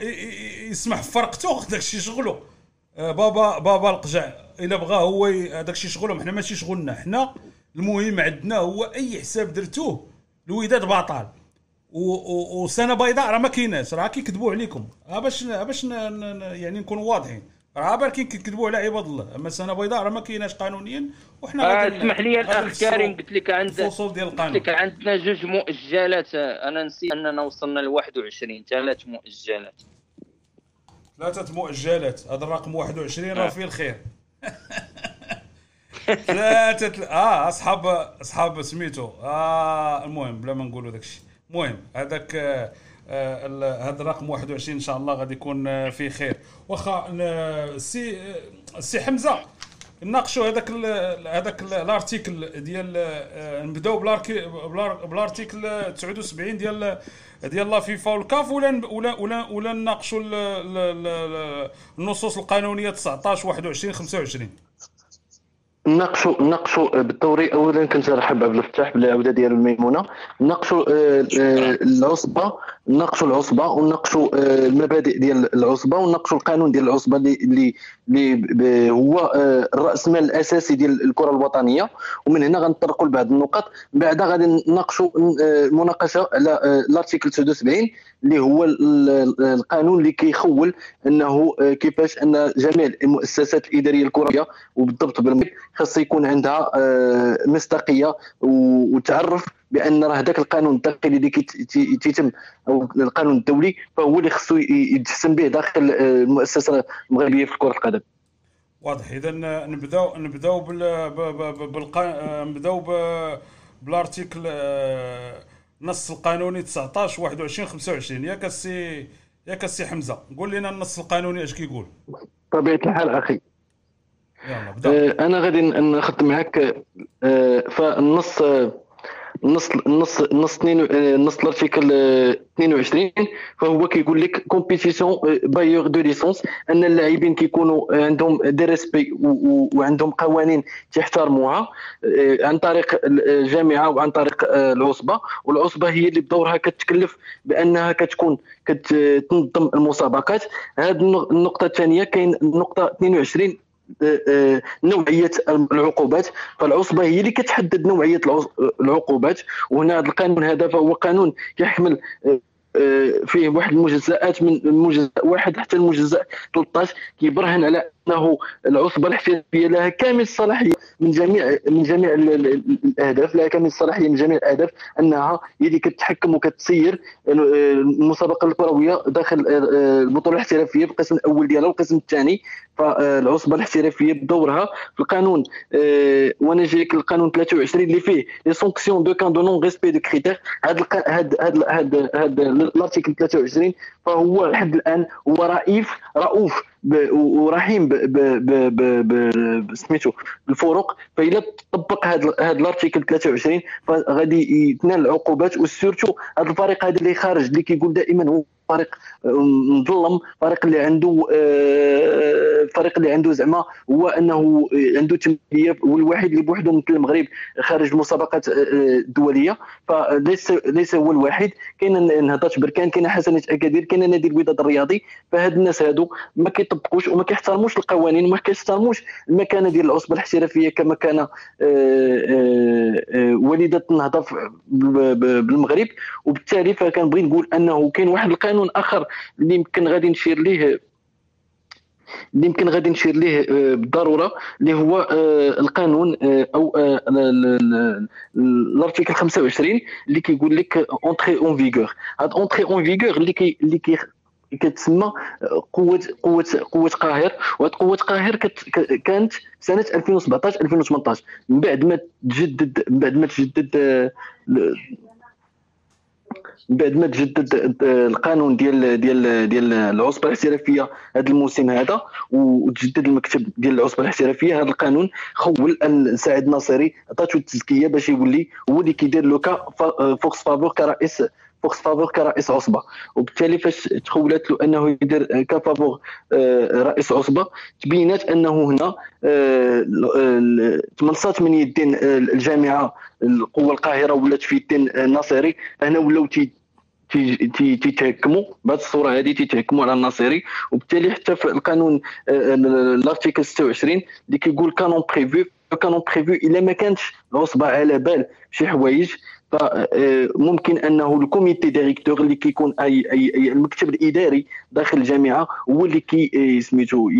[SPEAKER 2] يسمح فرقته داك الشيء شغله آه، بابا بابا القجع. إلا بغى هو داك الشيء شغلهم حنا ماشي شغلنا حنا. المهم عندنا هو أي حساب درتوه الوداد و- وسنة بيضاء راه ما كايناش. راه كيكذبوا عليكم. ها باش ن- باش يعني نكونوا واضحين. راه بالكين كيكذبوا على عباد الله. أما سنه بيضاء راه ما كايناش قانونيا وحنا
[SPEAKER 7] آه، اسمح لي
[SPEAKER 2] الأخ
[SPEAKER 7] كريم قلت لك عند قلت لك عندنا جوج مؤجلات. أنا نسيت أننا وصلنا ل 21 ثلاث مؤجلات.
[SPEAKER 2] ثلاثة مؤجلات. هذا الرقم 21 راه
[SPEAKER 7] آه.
[SPEAKER 2] فيه الخير. ثلاثة آه اصحاب أصحاب سميتو. آه المهم بلا ما نقولوا داك الشيء المهم هذاك آه، هذا الرقم 21 إن شاء الله غادي يكون آه، فيه خير. واخا السي آه، السي حمزة نناقشوا هذاك هذاك ال- ال article ديال آه، نبداو بال article 79 ديال ديال la FIFA والكاف ولا ولا ولا ولا نناقشوا ال- ال- ال- النصوص القانونية 19 21 25
[SPEAKER 4] ناقشوا ناقشوا بالدوري اولا كنت نرحب عبد الفتاح بالعوده ديال الميمونه ناقشوا آه، آه، العصبة. ناقشوا العصبة وناقشوا آه، المبادئ ديال العصبة وناقشوا القانون ديال العصبة اللي اللي هو آه، الراس مال الاساسي ديال الكرة الوطنية. ومن هنا غنطرقوا لبعض النقط بعد غادي نناقشوا آه، المناقشه على آه، الأرتيكل 79 اللي هو ال- ال- القانون اللي كيخول انه آه، كيفاش ان جميع المؤسسات الإدارية الكروية وبالضبط بالمغرب خاص يكون عندها آه، مصداقية وتعرف بأن راه هذاك القانون الداخلي اللي كيت- تي- تيتم أو القانون الدولي فهو اللي خصو يتحسن به داخل آه، المؤسسة المغربيه في كره القدم
[SPEAKER 2] واضح إذا نبداو نبداو بال. نبداو بال article آه، نص القانوني 19 21 25 ياك السي ياك السي حمزة قول لنا النص القانوني اش كيقول.
[SPEAKER 4] بطبيعة الحال أخي
[SPEAKER 2] يلا بدا.
[SPEAKER 4] آه، أنا غادي ن- نخدم معك آه، فالنص آه، النص النص النص آه، النص ال article آه، 22 فهو كيقول لك compétition bailleur de licence أن اللاعبين كيكونوا عندهم des respects وعندهم قوانين تحترموها آه، عن طريق الجامعة وعن طريق آه، العصبة. والعصبة هي اللي بدورها كتكلف بأنها كتكون كتنظم المسابقات. هذه النقطة الثانية كاين النقطة 22 آه، آه، نوعية العقوبات. فالعصبة هي اللي كتحدد نوعية العقوبات. وهنا هذا القانون هذا فهو قانون كيحمل آه، آه، فيه واحد المجزئات من المجزء واحد حتى المجزء 13 كيبرهن على انه العصبه الاحترافيه لها كامل الصلاحيه من جميع من جميع ال- ال- ال- الاهداف لها كامل الصلاحيه من جميع الاهداف انها هي اللي كتحكم وكتسير ال- المسابقه الكرويه داخل آه، البطوله الاحترافيه بالقسم الأول ديالها والقسم الثاني فالعصبه الاحترافيه بدورها في القانون آه، وأنا جايك القانون 23 اللي فيه les sanctions de cas de non-respect de critères هذا هذا هذا هذا ال article 23 فهو لحد الان هو رئيف رؤوف ورحيم سميتو بالفروق فإلا طبق هذا هذا الأرتيكل 23 فغادي يتنال العقوبات وسورتو هذا الفريق هذا اللي خارج اللي كيقول دائما هو فريق آه، مظلم فريق اللي عنده آه، فريق اللي عنده زعما هو انه عنده تمثيليه هو الوحيد اللي بوحده مثل المغرب خارج المسابقات آه، الدوليه فليس ليس هو الوحيد. كاين نهضه بركان كاين حسنه اكادير كاين نادي الوداد الرياضي. فهاد الناس هادو ما كيطبقوش وما كيحترموش القوانين وما كيحترموش المكانة ديال العصبة الاحترافية كمكانه آه، آه، آه، وليدة النهضه بالمغرب. وبالتالي فكنبغي نقول أنه كاين واحد القانون آخر اللي يمكن غادي نشير ليه اللي يمكن غادي نشير ليه آه، بالضرورة اللي هو آه، القانون آه، أو ال- ال- ال- ال article 25 اللي كيقول لك entrée en vigueur. هاد entrée en vigueur اللي كي اللي كي كتسمى قوة قوة قوة قاهر. وهاد قوة قاهر كانت سنة 2017 2018 من بعد ما تجدد من بعد ما تجدد من بعد ما تجدد القانون ديال ديال ديال العصبة الاحترافية هذا الموسم هذا وتجدد المكتب ديال العصبة الاحترافية هذا القانون خول سعد ناصري عطاتو التزكية باش يولي هو اللي كيدير le cas fa- force majeure كرئيس force majeure كرئيس عصبة. وبالتالي فاش تخولت له أنه يدير ك faveur آه، رئيس عصبة تبينات أنه هنا آه، تمنصات من يدين آه، الجامعة القوة القاهرة ولات في يدين آه، الناصري هنا ولاو تي تي- تي- تيتهكموا بهذه الصورة هذه تيتهكموا على الناصري وبالتالي حتى في القانون آه، ال article 26 اللي كيقول cas non prévus cas non prévus إلا ما كانتش العصبه على بال شي حوايج. فممكن أنه ال comité directeur اللي كيكون أي أي, المكتب الإداري داخل الجامعة هو اللي كي آه، سميتو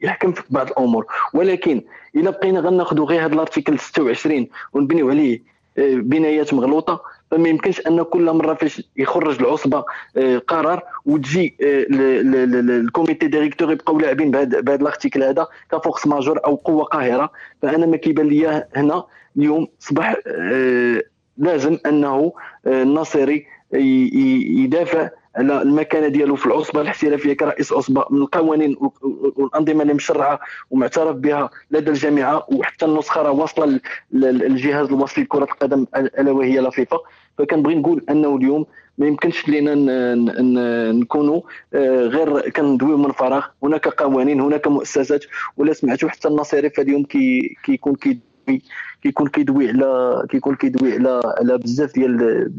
[SPEAKER 4] يحكم في بعض الأمور. ولكن إلا بقينا غناخذوا غير هذا ال article 26 ونبنيو عليه آه، بنايات مغلوطة فما يمكنش أن كل مرة فاش يخرج العصبة آه، قرار وتجي آه، ال comité directeur يبقاو لاعبين بهذا ال article هذا ك force majeure أو قوة قاهرة. فأنا ما كيبان لي هنا اليوم آه، لازم أنه آه، الناصري ي- يدافع على المكانة ديالو في العصبة الاحترافية كرئيس عصبة من القوانين والأنظمة اللي مشرعة ومعترف بها لدى الجامعة وحتى النسخة راه واصلة للجهاز الوصلي لكرة القدم الا وهي لافيفا. فكنبغي نقول أنه اليوم ما يمكنش لينا نكونوا آه، غير كندويو من فراغ. هناك قوانين هناك مؤسسات ولا سمعتوا حتى النصيري اليوم كي كيكون كي كيكون كيدوي على كيكون كيدوي على على بزاف ديال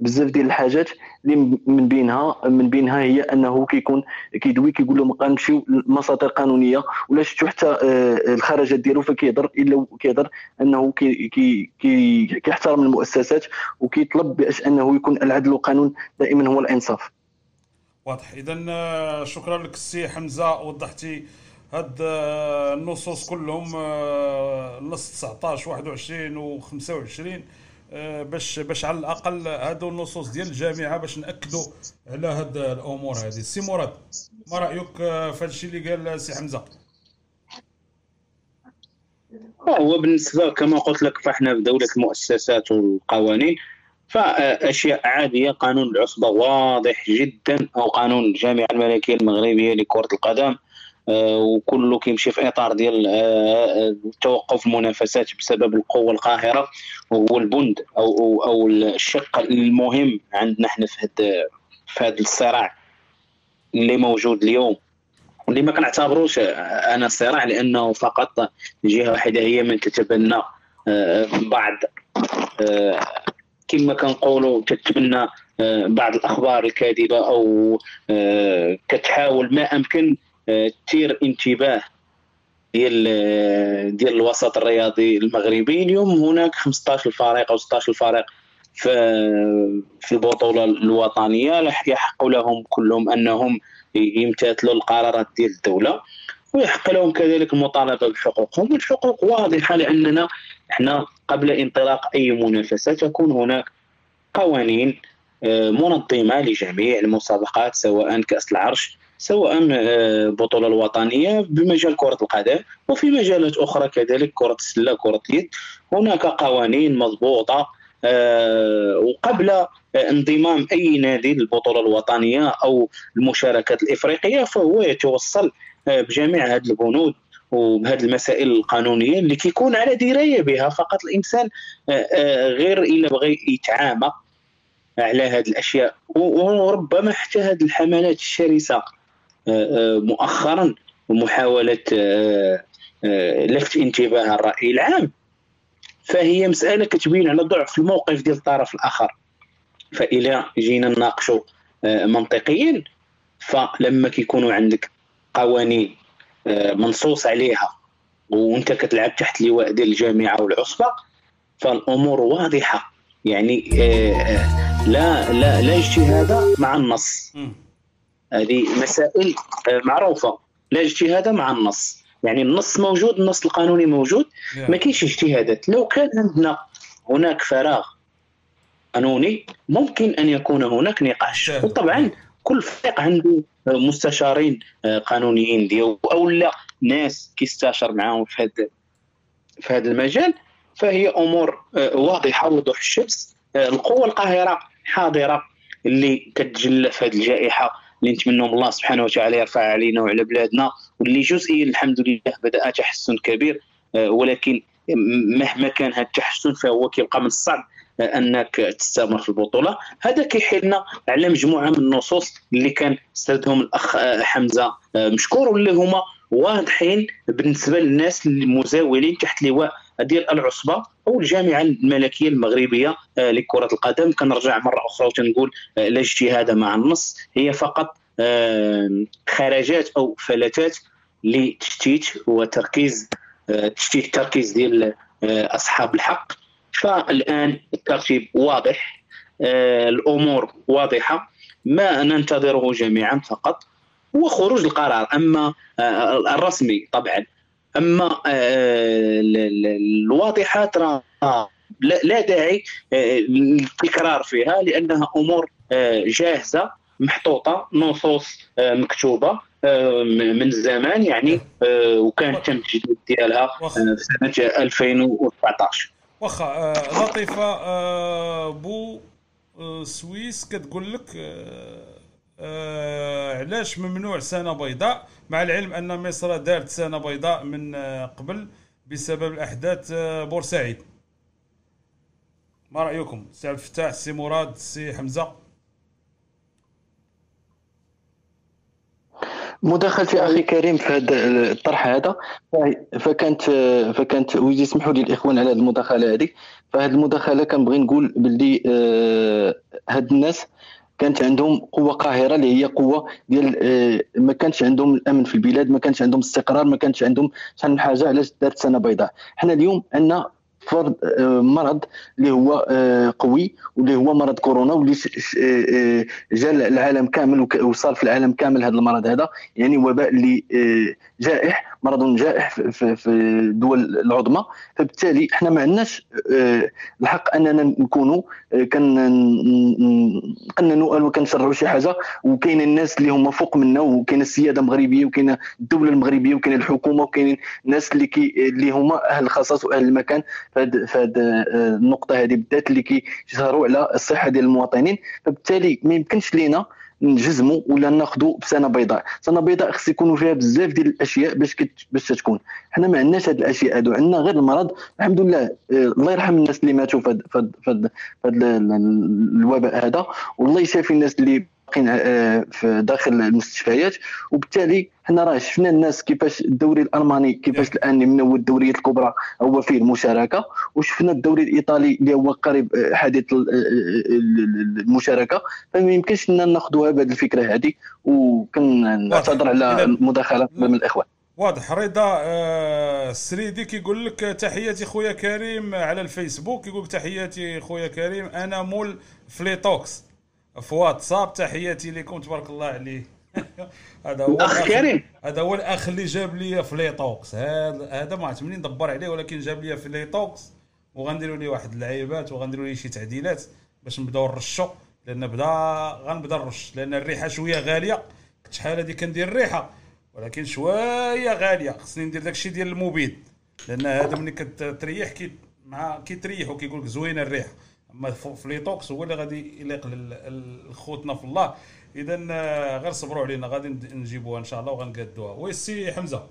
[SPEAKER 4] بزاف ديال الحاجات اللي من بينها من بينها هي انه كيكون كيدوي كيقول لهم غنمشيو لمساطر قانونية ولا شفتوا حتى آه، الخرجات ديالو فكيهضر إلا كيهضر أنه كي كي كيحترم المؤسسات وكيطلب باش أنه يكون العدل والقانون دائما هو الإنصاف.
[SPEAKER 2] واضح. اذا آه، شكرا لك السي حمزة وضحتي هاد آه، النصوص كلهم نص 19 21 و 25 آه، باش باش على الأقل هادو النصوص ديال الجامعة باش ناكدوا على هاد الأمور هذه سي مراد ما رأيك آه، في هذا الشيء اللي قال سي حمزة؟
[SPEAKER 3] هو بالنسبة كما قلت لك فإحنا في دولة المؤسسات والقوانين فأشياء عادية قانون العصبة واضح جدا أو قانون الجامعة الملكية المغربية لكرة القدم آه، وكله كيمشي في إطار ديال آه، آه، توقف المنافسات بسبب القوة القاهرة وهو البند أو أو الشق المهم عندنا إحنا في هذا في هذا الصراع اللي موجود اليوم. واللي ما كنعتبروش أنا صراع لأنه فقط جهة واحدة هي من تتبنى بعض كما كنقولوا تتبنى بعض الأخبار الكاذبة أو كتحاول ما أمكن تثير انتباه ديال ديال الوسط الرياضي المغربي. اليوم هناك 15 فريق أو 16 فريق في في البطولة الوطنية. يحق لهم كلهم أنهم يمتثلوا القرارات ديال الدولة ويحق لهم كذلك المطالبه بحقوقهم. والحقوق واضحة لأننا إحنا قبل انطلاق أي منافسة تكون هناك قوانين آه، منظمة لجميع المسابقات سواء كأس العرش سواء البطوله آه، الوطنية بمجال كرة القدم وفي مجالات أخرى كذلك كرة السلة كرة اليد. هناك قوانين مضبوطة آه، وقبل آه، انضمام أي نادي للبطولة الوطنية أو المشاركات الإفريقية فهو يتوصل بجميع هذه البنود وبهذه المسائل القانونية اللي كيكون على دراية بها. فقط الإنسان غير إلا بغى يتعامى على هذه الأشياء. وربما حتى هذه الحملات الشرسة مؤخرا ومحاولة آه، آه، لفت انتباه الرأي العام. فهي مسألة كتبين على ضعف الموقف ديال الطرف الآخر. فإلى جينا نناقشوا آه، منطقيا. فلما كيكونوا عندك قوانين منصوص عليها وانت كتلعب تحت لواء ديال الجامعة والعصبة فالأمور واضحة. يعني لا لا لا اجتهاد مع النص. هذه مسائل آه، معروفة. لا اجتهاد مع النص. يعني النص موجود النص القانوني موجود. ما كاينش اجتهادات. لو كان عندنا هناك فراغ قانوني ممكن أن يكون هناك نقاش. وطبعا كل فريق عنده مستشارين آه، قانونيين ديالو أو لا ناس كيستشار معاهم في هذا في هذا المجال. فهي أمور آه، واضحة وضوح الشمس. القوة القاهرة حاضرة اللي كتجلى في هذه الجائحة. اللي نتمنوا الله سبحانه وتعالى يرفع علينا وعلى بلادنا. واللي جزئيا الحمد لله بدأ تحسن كبير آه، ولكن مهما كان هذا التحسن فهو كيبقى من الصعب آه، أنك تستمر في البطولة. هذا كيحيلنا على مجموعة من النصوص اللي كان سردهم الأخ آه، حمزة مشكور واللي هما واضحين بالنسبة للناس المزاولين تحت لواء ديال العصبة. الجامعة الملكية المغربية آه، لكرة القدم. كنرجع مرة أخرى وتنقول آه، لا اجتهاد مع النص. هي فقط آه، خرجات أو فلتات لتشتيت وتركيز تشتيت التركيز ديال أصحاب الحق. فالآن الترتيب واضح الأمور واضحة. ما ننتظره جميعا فقط هو خروج القرار. أما الرسمي طبعا. أما آه، الواضحات راه لا داعي آه، للتكرار فيها لأنها أمور آه، جاهزة محطوطة نصوص مكتوبة من زمان يعني وكان تم التجديد ديالها في سنة 2014
[SPEAKER 2] واخا لطيفة بو السويس كتقول لك آه، آه، علاش ممنوع سنة بيضاء؟ مع العلم أن مصر دارت سنة بيضاء من آه، قبل بسبب الأحداث آه، بورسعيد. ما رأيكم؟ سي عبد الفتاح سي مراد سي حمزة؟
[SPEAKER 4] مداخلتي أخي كريم في هذا الطرح هذا. فكانت فكانت ويجي يسمحوا لي الإخوان على هذه المداخلة هذه. فهذه المداخلة كنبغي نقول باللي آه، هاد الناس كانت عندهم قوة قاهرة اللي هي قوة ديال آه، ما كانش عندهم الأمن في البلاد ما كانش عندهم استقرار ما كانش عندهم شحال من حاجة علاش دارت سنة بيضاء. حنا اليوم عندنا فرض آه، مرض اللي هو آه، قوي واللي هو مرض كورونا واللي جا العالم كامل وصار في العالم كامل هذا المرض هذا يعني وباء اللي جائح مرض جائح في- الدول العظمى. فبالتالي إحنا ما عندناش آه، الحق أننا نكونوا آه، كنقننوا أو كنشرعوا شي حاجة. وكاين الناس اللي هما فوق منا وكاين السيادة المغربية وكاين الدولة المغربية وكاين الحكومة وكاين الناس اللي كي اللي هما أهل الخصاص وأهل المكان. فهاد آه، النقطة هذه بالذات اللي كيسهروا على الصحة ديال المواطنين. فبالتالي ما يمكنش لينا نجزموا ولا ناخذوا بسنة بيضاء. سنة بيضاء خص يكونوا فيها بزاف ديال الأشياء باش كت... باش تكون. حنا ما عندناش هاد الأشياء هادو. عندنا غير المرض. الحمد لله آه، الله يرحم الناس اللي ماتوا في ال- الوباء هذا. والله يشافي الناس اللي في داخل المستشفيات. وبالتالي حنا راه شفنا الناس كيفاش الدوري الألماني كيفاش الان من هو الدوريات الكبرى هو فيه المشاركة. وشفنا الدوري الإيطالي اللي هو قريب آه، حديث آه، ال- المشاركة. فما يمكنش لنا ناخذوها بهذه الفكرة هذه وكنعتذر على المداخلة من الاخوان
[SPEAKER 2] واضح. رضا آه، السريدي كيقول لك تحياتي خويا كريم على الفيسبوك. يقول لك تحياتي خويا كريم أنا مول فليتوكس. في واتساب تحياتي لكم تبارك الله عليه. هذا هو
[SPEAKER 3] الأخ كريم.
[SPEAKER 2] هذا هو الأخ اللي جاب لي فليتوكس هذا هذا ما عرفت منين ندبر عليه ولكن جاب لي فليتوكس وغنديروا لي واحد اللعيبات وغنديروا لي شي تعديلات باش نبداو نرشوا لأن بدا غنبدا نرش لأن الريحة شوية غالية. كنت شحال هادي كندير الريحة؟ ولكن شوية غالية. خصني ندير داكشي ديال المبيد. لأن هذا ملي كتريح كي مع كيتريح وكيقول لك زوينة الريحة. أما فليتوكس هو اللي غادي يليق لخوتنا في الله. اذا آه، غير صبروا علينا غادي نجيبوها إن شاء الله وغنقادوها. oui سي حمزة.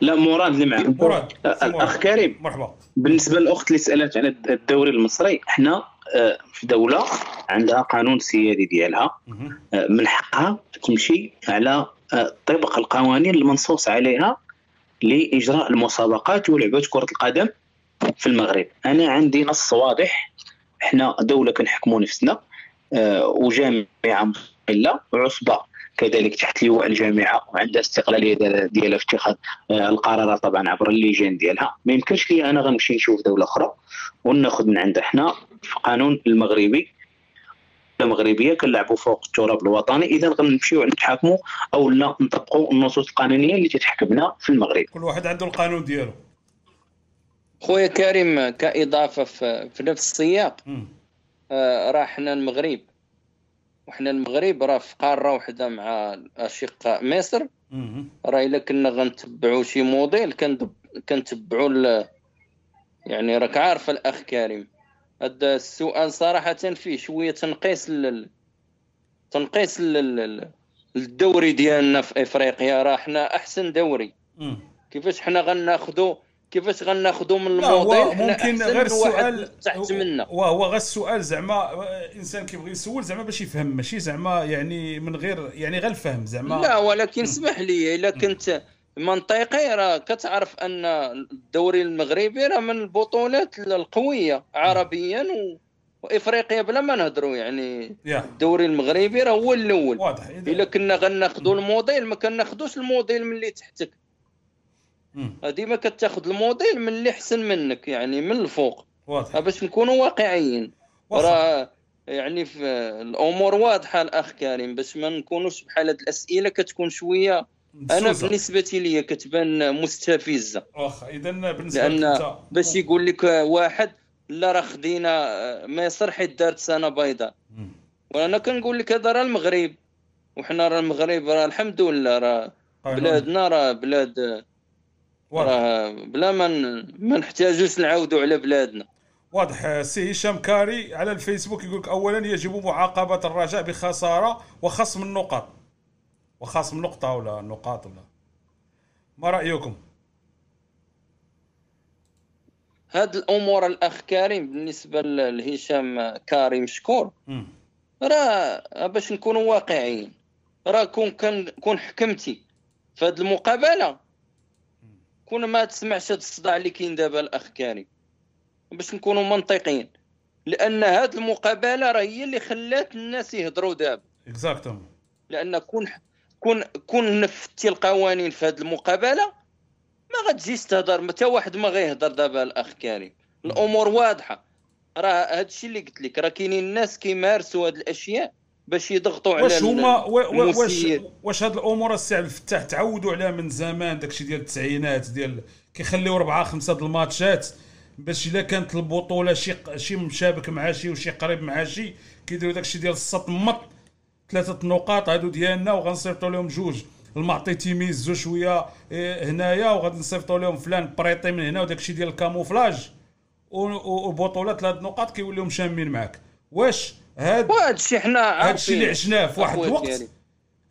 [SPEAKER 3] لا مراد اللي معك
[SPEAKER 2] مراد سي مراد.
[SPEAKER 3] الاخ كريم.
[SPEAKER 2] مرحبا.
[SPEAKER 3] بالنسبة للأخت اللي سألت على الدوري المصري إحنا آه، في دولة عندها قانون سيادي ديالها. آه، من حقها تمشي على آه، طبق القوانين المنصوص عليها لإجراء المسابقات ولعبه كرة القدم في المغرب. أنا عندي نص واضح إحنا دولة كنحكموا نفسنا آه، وجامعة مستقله وعصبه كذلك تحت لواء الجامعة وعندها استقلالية ديال- ديالها في اتخاذ آه، القرارات طبعا عبر اللجان ديالها. ما يمكنش لي أنا غنمشي نشوف دولة أخرى وناخذ من عندها. حنا في القانون المغربي المغربيه كنلعبوا فوق التراب الوطني. إذا غنمشيو نتحاكموا أو لا نطبقوا النصوص القانونية اللي تتحكمنا في المغرب.
[SPEAKER 2] كل واحد عنده القانون ديالو.
[SPEAKER 7] خويا كريم كإضافة في, في نفس السياق. آه، راه حنا المغرب وحنا المغرب راه في قارة واحدة مع اشقاء مصر. راه إلا كنا غنتبعوا شي موديل كنتبعوا يعني راك عارف الأخ كريم هذا السؤال صراحة فيه شوية تنقيس لل... تنقيس لل... الدوري ديالنا في إفريقيا راه حنا أحسن دوري. كيفاش حنا غناخذوا كيفاش غناخذوا من الموديل
[SPEAKER 2] ممكن غير السؤال
[SPEAKER 7] تحت منا
[SPEAKER 2] وهو غير السؤال زعما آه، إنسان كيبغي يسول زعما باش يفهم ماشي زعما يعني من غير يعني غير الفهم زعما.
[SPEAKER 7] لا ولكن اسمح لي إلا كنت منطقي راه كتعرف أن الدوري المغربي راه من البطولات القوية عربيا و... وافريقيا بلا ما نهضروا يعني
[SPEAKER 2] يا.
[SPEAKER 7] الدوري المغربي راه هو الأول.
[SPEAKER 2] واضح
[SPEAKER 7] إلا كنا غناخذوا الموديل ما كناخذوش الموديل من اللي تحتك. ديما كتاخذ الموديل من اللي أحسن منك يعني من الفوق.
[SPEAKER 2] واضح.
[SPEAKER 7] باش نكونوا واقعيين. راه يعني في الأمور واضحة الأخ كريم. باش ما نكونوش بحال هاد الأسئلة كتكون شوية.
[SPEAKER 2] أنا.
[SPEAKER 7] بالنسبة لي كتبان مستفزة.
[SPEAKER 2] واخا إذا
[SPEAKER 7] بالنسبة
[SPEAKER 2] لأن
[SPEAKER 7] باش يقول لك واحد لا راه خدينا مصر حيت دارت سنة بيضاء. وأنا كنقول لك هذا راه المغرب. وحنا راه المغرب راه الحمد لله راه
[SPEAKER 2] قانون.
[SPEAKER 7] بلادنا راه بلاد راه بلا ما ما نحتاجوش نعاودوا على بلادنا.
[SPEAKER 2] واضح. سي هشام كاري على الفيسبوك يقول لك اولا يجب معاقبة الرجاء بخسارة وخصم النقاط. وخصم نقطة ولا نقاط ولا؟ ما رأيكم؟
[SPEAKER 7] هاد الأمور الاخ كريم بالنسبة لهشام كاري مشكور. راه باش نكونوا واقعيين راه كون كان كون حكمتي في هاد المقابلة كون ما تسمعش هاد الصداع اللي كاين دابا الأخ كريم. باش نكونوا منطقيين. لأن هاد المقابلة راه هي اللي خلات الناس يهضروا دابا.
[SPEAKER 2] exactement
[SPEAKER 7] لأن كون كون كون نفذتي القوانين في هذه المقابلة ما غتجيش تهضر حتى واحد ما غيهضر دابا الأخ كريم. الأمور واضحة. راه هذا الشيء اللي قلت لك. راه كاينين الناس كيمارسوا هذه الأشياء. باش يضغطوا على
[SPEAKER 2] واش هما واش. واش هاد الأمور السي عبد الفتاح تعودوا عليها من زمان داكشي ديال التسعينات ديال كيخليو ربعة خمسة د الماتشات باش إلا كانت البطولة شي شي مشابك مع شي وشي قريب مع شي كيديروا داكشي ديال السط مط ثلاثة نقاط هادو ديالنا وغنصيفطوا لهم جوج. المعطي تيميزو شوية إيه، هنايا وغادي نصيفطوا لهم فلان بريطي من هنا وداكشي ديال ال camouflage. و- و- والبطولات ثلاث نقاط كيوليو مشامين معاك. واش هاد
[SPEAKER 7] الشيء حنا
[SPEAKER 2] هادشي اللي عشناه في واحد الوقت.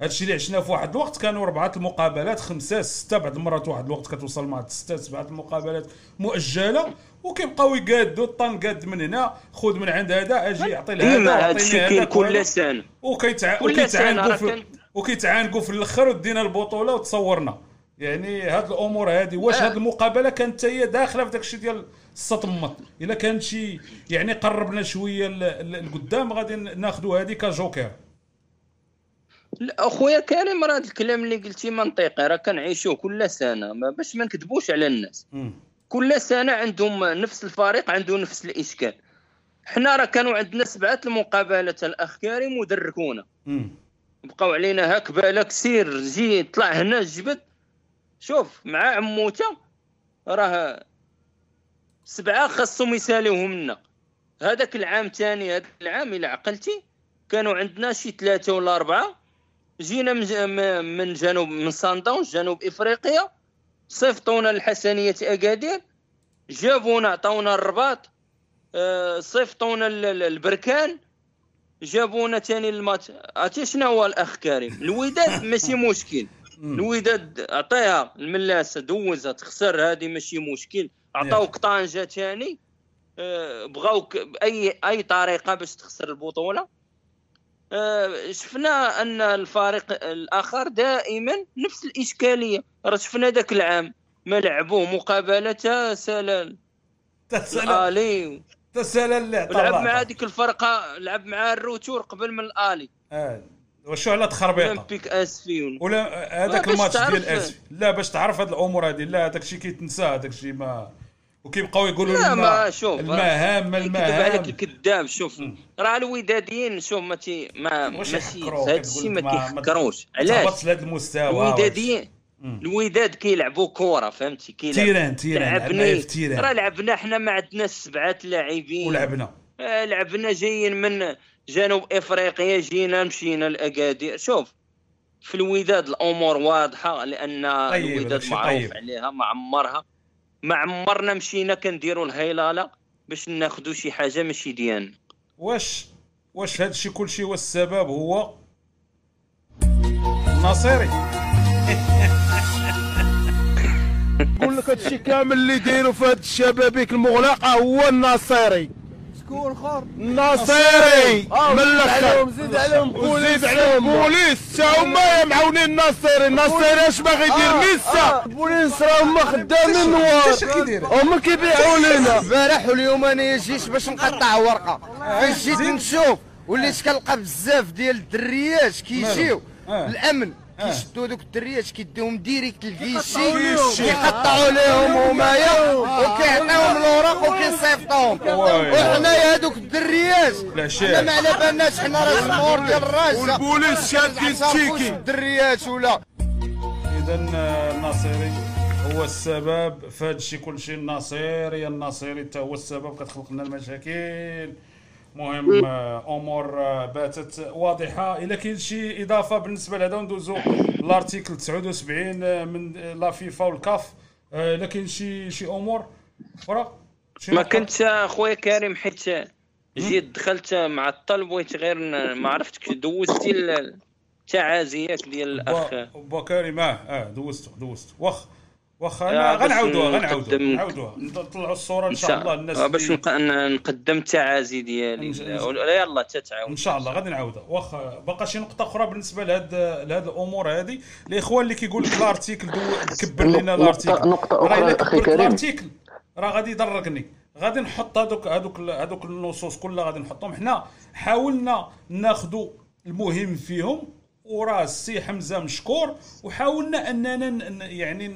[SPEAKER 2] هادشي اللي عشناه في واحد الوقت كانوا ربعه المقابلات خمسة ستة بعض المرات واحد الوقت كتوصل مع ستة سبعة المقابلات مؤجلة. وكيبقاو يقادوا الطن قاد من هنا خذ من عند هذا أجي يعطي لهذا
[SPEAKER 7] الشيء كاين. كل سنة. وكيتعانقوا
[SPEAKER 2] في وكيتعانقوا في الأخر ودينا البطولة وتصورنا. يعني هاد الأمور هادي واش
[SPEAKER 7] آه.
[SPEAKER 2] هاد المقابلة كانت هي داخلة في داكشي ديال السطمط إلا كانت شي يعني قربنا شوية لقدام غادي ناخذوا هذه كجوكر
[SPEAKER 7] لا أخويا كريم راه هذا الكلام اللي قلتي منطقي راه كنعيشوه كل سنة ما باش ما نكذبوش على الناس
[SPEAKER 2] مم.
[SPEAKER 7] كل سنة عندهم نفس الفريق عنده نفس الإشكال حنا راه كانوا عندنا سبعة المقابلات الأخ كريم ودركونا. بقاو علينا هاك بالك سير جي طلع هنا جبد شوف مع عموته راه سبعة خاصهم يساليوهم لنا هذاك العام تاني هذاك العام إلى عقلتي كانوا عندنا شي ثلاثة ولا أربعة. جينا من جنوب من صندوق جنوب إفريقيا صيفطونا الحسنيه أكادير جابونا عطاونا الرباط آه، صيفطونا ال- ال- البركان جابونا تاني الماتش. عرفتي شنو هو الأخ كريم؟ الوداد ماشي مشكل. الوداد عطيها الملاسه دوزها تخسر هذه ماشي مشكل. عطاوك طنجة تاني. آه، بغاوك باي أي طريقة باش تخسر البطولة. آه، شفنا أن الفريق الآخر دائما نفس الإشكالية. راه شفنا ذاك العام ما لعبوه مقابلة سلال.
[SPEAKER 2] الآلي. عطا
[SPEAKER 7] لعب مع. هذيك الفرقة لعب مع الروتور قبل من الآلي.
[SPEAKER 2] آه. وشو على تخربيطة؟
[SPEAKER 7] اولمبيك اسفيون
[SPEAKER 2] ولا هذاك الماتش ديال اسف لا باش تعرف هاد الأمور هذه لا هذاك الشيء كيتنسى هذاك الشيء ما وكيبقاو يقولوا لنا
[SPEAKER 7] ما شوف
[SPEAKER 2] المهام
[SPEAKER 7] يكذب عليك
[SPEAKER 2] المهام.
[SPEAKER 7] الكذاب شوف. راه الوداديين شوف ما تي ما ماشي؟ هذا الشيء ما كيحكروش. علاش؟
[SPEAKER 2] لهذا المستوى
[SPEAKER 7] الوداديين. الوداد كيلعبوا كره فهمتي؟ كيلعب
[SPEAKER 2] تيران تيران. لعبنا
[SPEAKER 7] لعبني
[SPEAKER 2] في تيران.
[SPEAKER 7] راه لعبنا حنا ما عندناش سبعة لاعبين.
[SPEAKER 2] ولعبنا.
[SPEAKER 7] آه، لعبنا جايين من جنوب إفريقيا جينا مشينا لأكادير. شوف في الوداد الأمور واضحة لأن
[SPEAKER 2] طيب،
[SPEAKER 7] الوداد معروف
[SPEAKER 2] طيب.
[SPEAKER 7] عليها ما عمرها. ما عمرنا مشينا كنديروا الهيلاله باش ناخذوا شي حاجة ماشي ديالنا
[SPEAKER 2] واش واش هذا الشيء كل شيء والسبب هو الناصري.
[SPEAKER 8] نقول لك هادشي كامل اللي دايروا في هاد الشبابيك المغلقة هو الناصيري
[SPEAKER 9] شكون اخر
[SPEAKER 8] الناصيري من الآخر
[SPEAKER 9] عليهم زيد عليهم بوليس.
[SPEAKER 8] وزيد عليهم بوليس. تا هما معاونين الناصيري الناصيري اش باغي يدير؟ لسه
[SPEAKER 9] البوليس راه هما خدامين نوار هما كيبيعوا لنا. البارح واليوم أنا جيت باش نقطع ورقة. فاش جيت نشوف؟ وليت كنلقى بزاف ديال الدريات كيجيو.
[SPEAKER 2] آه.
[SPEAKER 9] الأمن. كيشدوا دوك الدريات كيديوهم ديريكت للكيشي كيقطعوا ليهم. همايا وكيعطيوهم الاوراق وكيصيفطوهم. وحنايا هذوك الدريات. حنا ما على بالناش حنا راه الجمهور ديال الراجل
[SPEAKER 8] والبوليس شاد التيكي
[SPEAKER 9] الدريات ولا.
[SPEAKER 2] اذا الناصري هو السبب. في هذا الشيء كل شيء الناصري الناصري حتى هو السبب. كتخلق لنا المشاكل. مهم آه، أمور آه، باتت واضحة. إلا كاين شي إضافة بالنسبة لهذا ندوزو l'article 79 آه، من la FIFA والكاف إلا كاين شي شي أمور؟ أخرى
[SPEAKER 7] ما؟ كنت اخويا كريم حيت جيت دخلت مع الطلب بغيت غير ما عرفتكش دوزتي ال- التعازيات ديال الأخ.
[SPEAKER 2] با كريم آه آه دوزتو دوزتو. واخ واخ
[SPEAKER 7] آه،
[SPEAKER 2] غنعاودوها غنعاودوها غنعاودوها. نطلعوا الصورة إن شاء الله الناس
[SPEAKER 7] آه، باش نقدم التعازي ديالي.
[SPEAKER 2] إن-
[SPEAKER 7] ولا يلا تتعاود
[SPEAKER 2] إن شاء الله غادي نعاودها. واخا باقا شي نقطة أخرى بالنسبة لهاد لهاد الأمور هذه الاخوان اللي كيقول لك الأرتيكل دو كبر لنا الأرتيكل.
[SPEAKER 4] نقطة
[SPEAKER 2] راه
[SPEAKER 4] أخرى
[SPEAKER 2] إلا
[SPEAKER 4] أخي
[SPEAKER 2] كبرت
[SPEAKER 4] كريم.
[SPEAKER 2] الأرتيكل راه غادي يضرقني. غادي نحط هذوك هذوك هذوك النصوص كلها غادي نحطهم. حنا حاولنا ناخذوا المهم فيهم وراه السي حمزة مشكور وحاولنا أننا يعني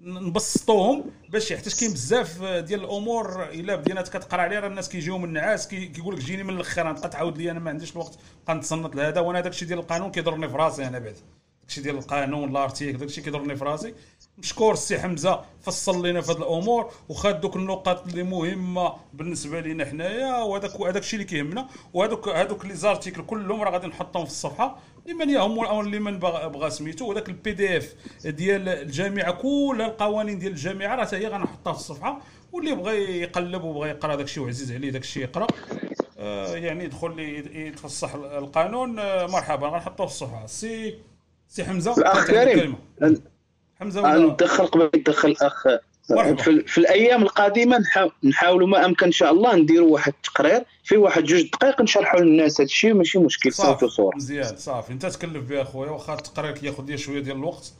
[SPEAKER 2] نبسطوهم باش حيت كاين بزاف ديال الأمور. إلا بدينا كتقرا عليها راه الناس من النعاس كي- كيقول لك جيني من الآخر غتبقى تعاود لي أنا ما عنديش الوقت بقى نتصنت لهذا. وأنا داكشي ديال القانون كيضرني في راسي أنا بعد. داكشي ديال القانون l'article داكشي كيضرني في راسي. مشكور السي حمزة فصل لنا في هذه الأمور وخاد دوك النقاط اللي مهمة بالنسبة لنا حنايا وهذاك هذاك الشيء اللي كيهمنا وهذوك هذوك les articles كلهم راه غادي نحطهم في الصفحة لمن يهم أو لمن بغى سميتو وذاك ال PDF ديال الجامعة كل القوانين ديال الجامعة راه حتى هي غنحطها في الصفحة واللي بغى يقلب وبغى يقرأ داك الشيء وعزيز عليه داك الشيء يقرأ. آه يعني يدخل لي- يتفصح القانون آه مرحبا غنحطوه في الصفحة. سي سي حمزة
[SPEAKER 3] الاخ كريم.
[SPEAKER 2] حمزة ولا؟
[SPEAKER 3] ندخل قبل يدخل الاخ
[SPEAKER 2] مرحبا.
[SPEAKER 3] في, في الأيام القادمة نحاول نحاولوا ما أمكن إن شاء الله نديروا واحد التقرير في واحد جوج دقائق نشرحوا للناس هذا الشيء ماشي مشكل صوت
[SPEAKER 2] صافي
[SPEAKER 3] وصوره
[SPEAKER 2] مزيان صافي. أنت تكلف بها اخويا واخا التقرير كياخذ لي شوية ديال الوقت.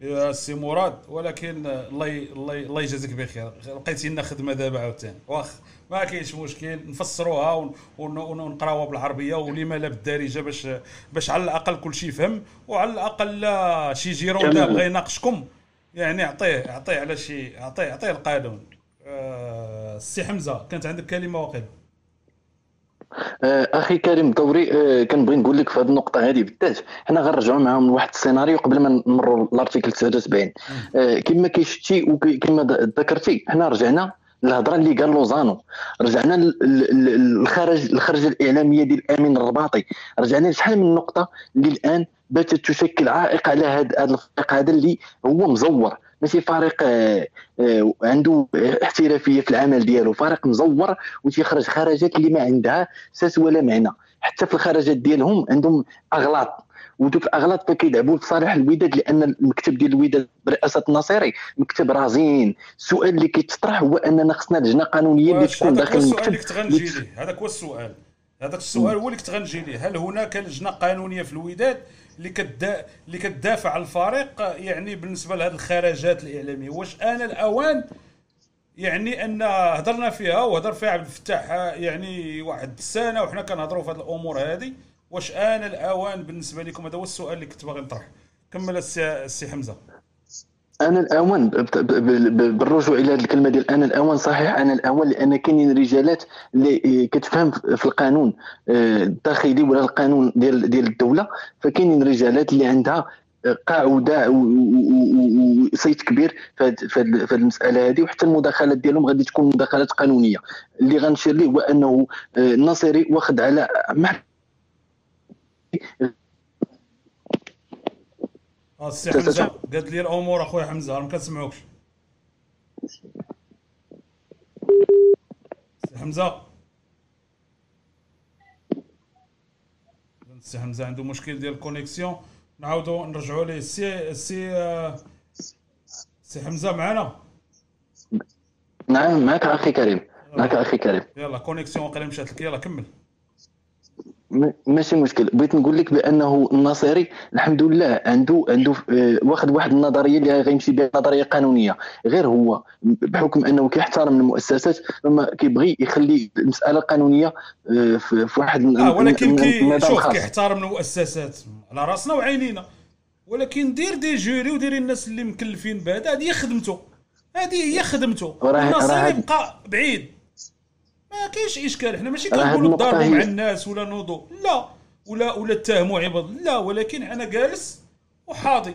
[SPEAKER 2] يا سي مراد ولكن الله الله الله يجازيك بخير. لقيتي لنا خدمة دابا عاوتاني. واخ. ما كاينش مشكل نفسروها ون- ون- ون- ونقراوها بالعربية ولما لا بالدارجة باش باش على الأقل كل شيء يفهم وعلى الأقل لا شي
[SPEAKER 3] جورنداء.
[SPEAKER 2] بغى يناقشكم. يعني اعطيه اعطيه على شي اعطيه اعطيه القانون آه، السي حمزة كانت عندك كلمة واقيلا.
[SPEAKER 4] آه، أخي كريم دوري آه، كنبغي نقول لك في هذه النقطة هذه بالذات حنا غنرجعوا معاهم لواحد السيناريو قبل ما نمروا l'article 79 آه، كما كيشتي وكما ذكرتي حنا رجعنا الهضرة اللي قال لوزانو. رجعنا ل- ل- ل- الخرج الخرجه الإعلامية ديال أمين الرباطي. رجعنا لشحال من نقطة اللي الآن باتت تشكل عائق على هذا الفريق هذا اللي هو مزور. ماشي فريق آه، آه، عنده احترافية في العمل ديالو. فريق مزور وتيخرج خرجات اللي ما عندها أساس ولا معنى. حتى في الخرجات ديالهم عندهم أغلاط. ودوك الاغلاط فكيلعبوا لصالح الوداد لأن المكتب ديال الوداد برئاسة الناصيري مكتب رزين السؤال اللي كيتطرح هو أننا خصنا لجنة قانونية اللي تكون
[SPEAKER 2] هذاك
[SPEAKER 4] داخل
[SPEAKER 2] هو السؤال اللي
[SPEAKER 4] المكتب
[SPEAKER 2] كنت غنجي ليه هذاك هو السؤال. هذاك السؤال هو اللي كنت غنجي ليه. هل هناك لجنة قانونية في الوداد اللي كدا اللي كتدافع الفريق يعني بالنسبة لهذه الخرجات الإعلامية؟ واش ان الأوان يعني أن هضرنا فيها وهضر فيها عبد الفتاح يعني واحد السنة وحنا كنهضروا في هذه الأمور هذه واش ان الاوان بالنسبة لكم؟ هذا هو السؤال اللي كنت باغي نطرح. كمل السي
[SPEAKER 4] حمزة. أنا الأوان بالرجوع إلى هذه الكلمة ديال أنا الأوان صحيح أنا الأوان لأن كاينين رجالات اللي كتفهم في القانون آه، الداخلي ولا القانون ديال ديال الدولة. فكاينين رجالات اللي عندها قاعدة و- و- و- وصيت كبير في هاد المسألة هذه وحتى المداخلات ديالهم غادي تكون مداخلات قانونية. اللي غنشير ليه هو أنه آه، الناصري واخد على
[SPEAKER 2] السي حمزة. قالت لي الأمور اخويا حمزة ما كنسمعوكش السي حمزة. السي حمزة عنده مشكل ديال ال connexion. نعاودوا نرجعوا ليه. السي السي آه، السي حمزة معنا
[SPEAKER 4] نعم معك أخي كريم. معك أخي كريم.
[SPEAKER 2] يلا connexion وقيلا مشات لك. يلا كمل.
[SPEAKER 4] ماشي مشكل. بغيت نقول لك بأنه الناصري الحمد لله عنده عنده آه، واخد واحد النظرية اللي غيمشي بها نظرية قانونية. غير هو بحكم أنه كيحترم المؤسسات فما كيبغي يخلي المساله القانونيه آه، في واحد
[SPEAKER 2] آه ولكن كي شوف. كيحترم المؤسسات على راسنا وعينينا. ولكن دير des juristes ودير الناس اللي مكلفين بهذا هذه هي خدمته. هذه هي خدمته. الناصري يبقى بعيد. ما كاينش إشكال. حنا ماشي كنقولوا
[SPEAKER 4] هي-
[SPEAKER 2] مع الناس ولا نوضوا. لا. ولا ولا اتهموا عباد. لا. ولكن أنا جالس وحاضي.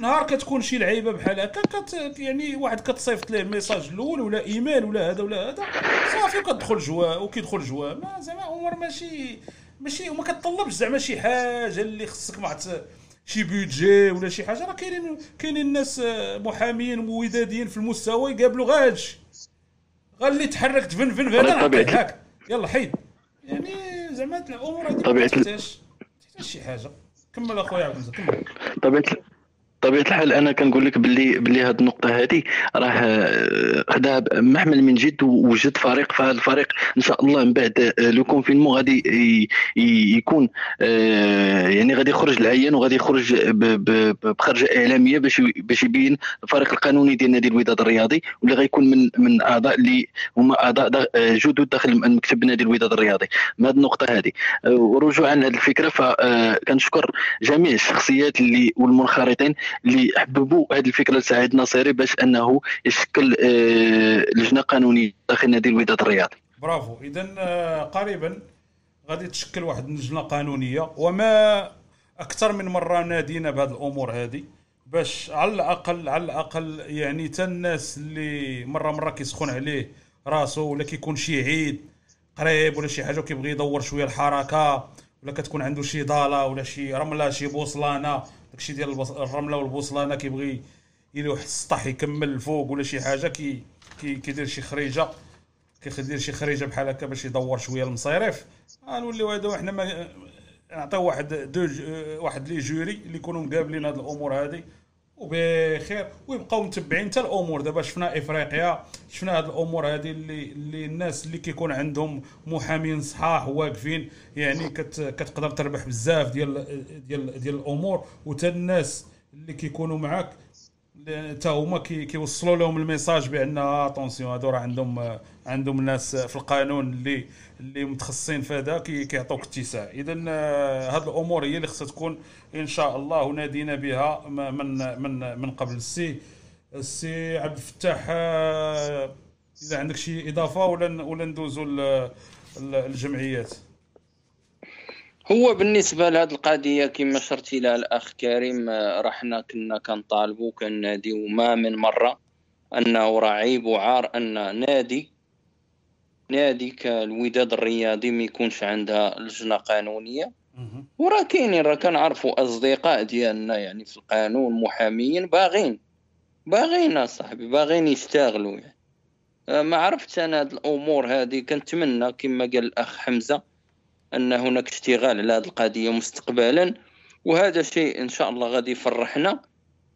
[SPEAKER 2] نهار كتكون شي لعيبة بحال هكا كت يعني واحد كتصيفط ليه message الأول ولا ايميل ولا هذا ولا هذا. صافي وكتدخل جوا وكيدخل جوا. ما زعما امور ماشي ماشي وما كتطلبش زعما شي حاجة اللي خصك مع شي بيدجي ولا شي حاجة. راه كاينين كاينين ناس محامين ووداديين في المستوى يقابلوا غير هادشي. قال لي تحركت فن فن فن.
[SPEAKER 4] طبيعة-
[SPEAKER 2] هاك. يلا حيد. يعني زعما الأمور هذه
[SPEAKER 4] طبيعة
[SPEAKER 2] ما تحتاج شي حاجة. كمل أخويا عبد كمل.
[SPEAKER 4] طبيعة طبيعه الحال أنا كنقول لك باللي باللي هذه النقطة هذه راه آه، خداها محمل من جد ووجد فريق فهذا الفريق إن شاء الله من بعد آه، لو كونفينمون غادي يكون آه، يعني غادي يخرج العيان وغادي يخرج بخرجة إعلامية باش باش يبين الفريق القانوني ديال نادي الوداد الرياضي واللي غيكون من من أعضاء اللي هما أعضاء جدد داخل المكتب نادي الوداد الرياضي. من هذه النقطة هذه ورجوعا لهذه الفكرة فكنشكر جميع الشخصيات اللي والمنخرطين اللي حببوا هذه الفكرة لسعيد النصيري باش أنه يشكل آه، لجنة قانونية داخل نادي الوداد الرياضي.
[SPEAKER 2] برافو. اذا آه، قريبا غادي تشكل واحد اللجنه قانونية وما أكثر من مرة نادينا بهذه الأمور هذه باش على الأقل على الأقل يعني تا الناس اللي مرة مرة كيسخن عليه راسو ولا كيكون شي عيد قريب ولا شي حاجة وكيبغي يدور شوية الحركة ولا كتكون عنده شي ضالة ولا شي رملة شي بوصلانة داكشي ديال الرملة والبوصلانة كيبغي يدير واحد السطح يكمل الفوق ولا شي حاجة كي كي- كيدير شي خريجة كيدير شي خريجة بحال هكا باش يدور شوية المصاريف. غنوليو هذا حنا ما نعطيو واحد دو واحد لي جوري اللي يكونوا مقابلين هاد الأمور هذه وبخير. ويبقاو متبعين حتى الأمور. دابا شفنا إفريقيا شفنا هاد الأمور هذه اللي اللي الناس اللي كيكون عندهم محامين صحاح واقفين يعني كت كتقدر تربح بزاف ديال ديال ديال الأمور. وتا الناس اللي كيكونوا معاك حتى هما كي- كيوصلوا لهم ال message بأن attention هادو راه عندهم عندهم ناس في القانون اللي اللي متخصصين في هذا كي- كيعطوك اتساع. اذا هاد الأمور هي اللي خصها تكون إن شاء الله ونادينا بها من من من قبل. السي السي عبد الفتاح آه، إذا عندك شي إضافة ولا ولا ل- الجمعيات؟
[SPEAKER 7] هو بالنسبة لهذه القضية كما شرتي لها الأخ كريم راه حنا كنا كنطالبوا كناديو ما من مرة أنه راه عيب وعار أن نادي نادي كالوداد الرياضي ما يكونش عندها لجنة قانونية. وراه كاينين راه كنعرفوا أصدقاء ديالنا يعني في القانون محاميين باغين باغيين أصاحبي باغيين يشتغلوا يعني. آه، ما عرفتش أنا هاد الأمور هذه كنتمنى كما قال الأخ حمزة أن هناك اشتغال على هذه القضية مستقبلا وهذا شيء إن شاء الله غادي يفرحنا.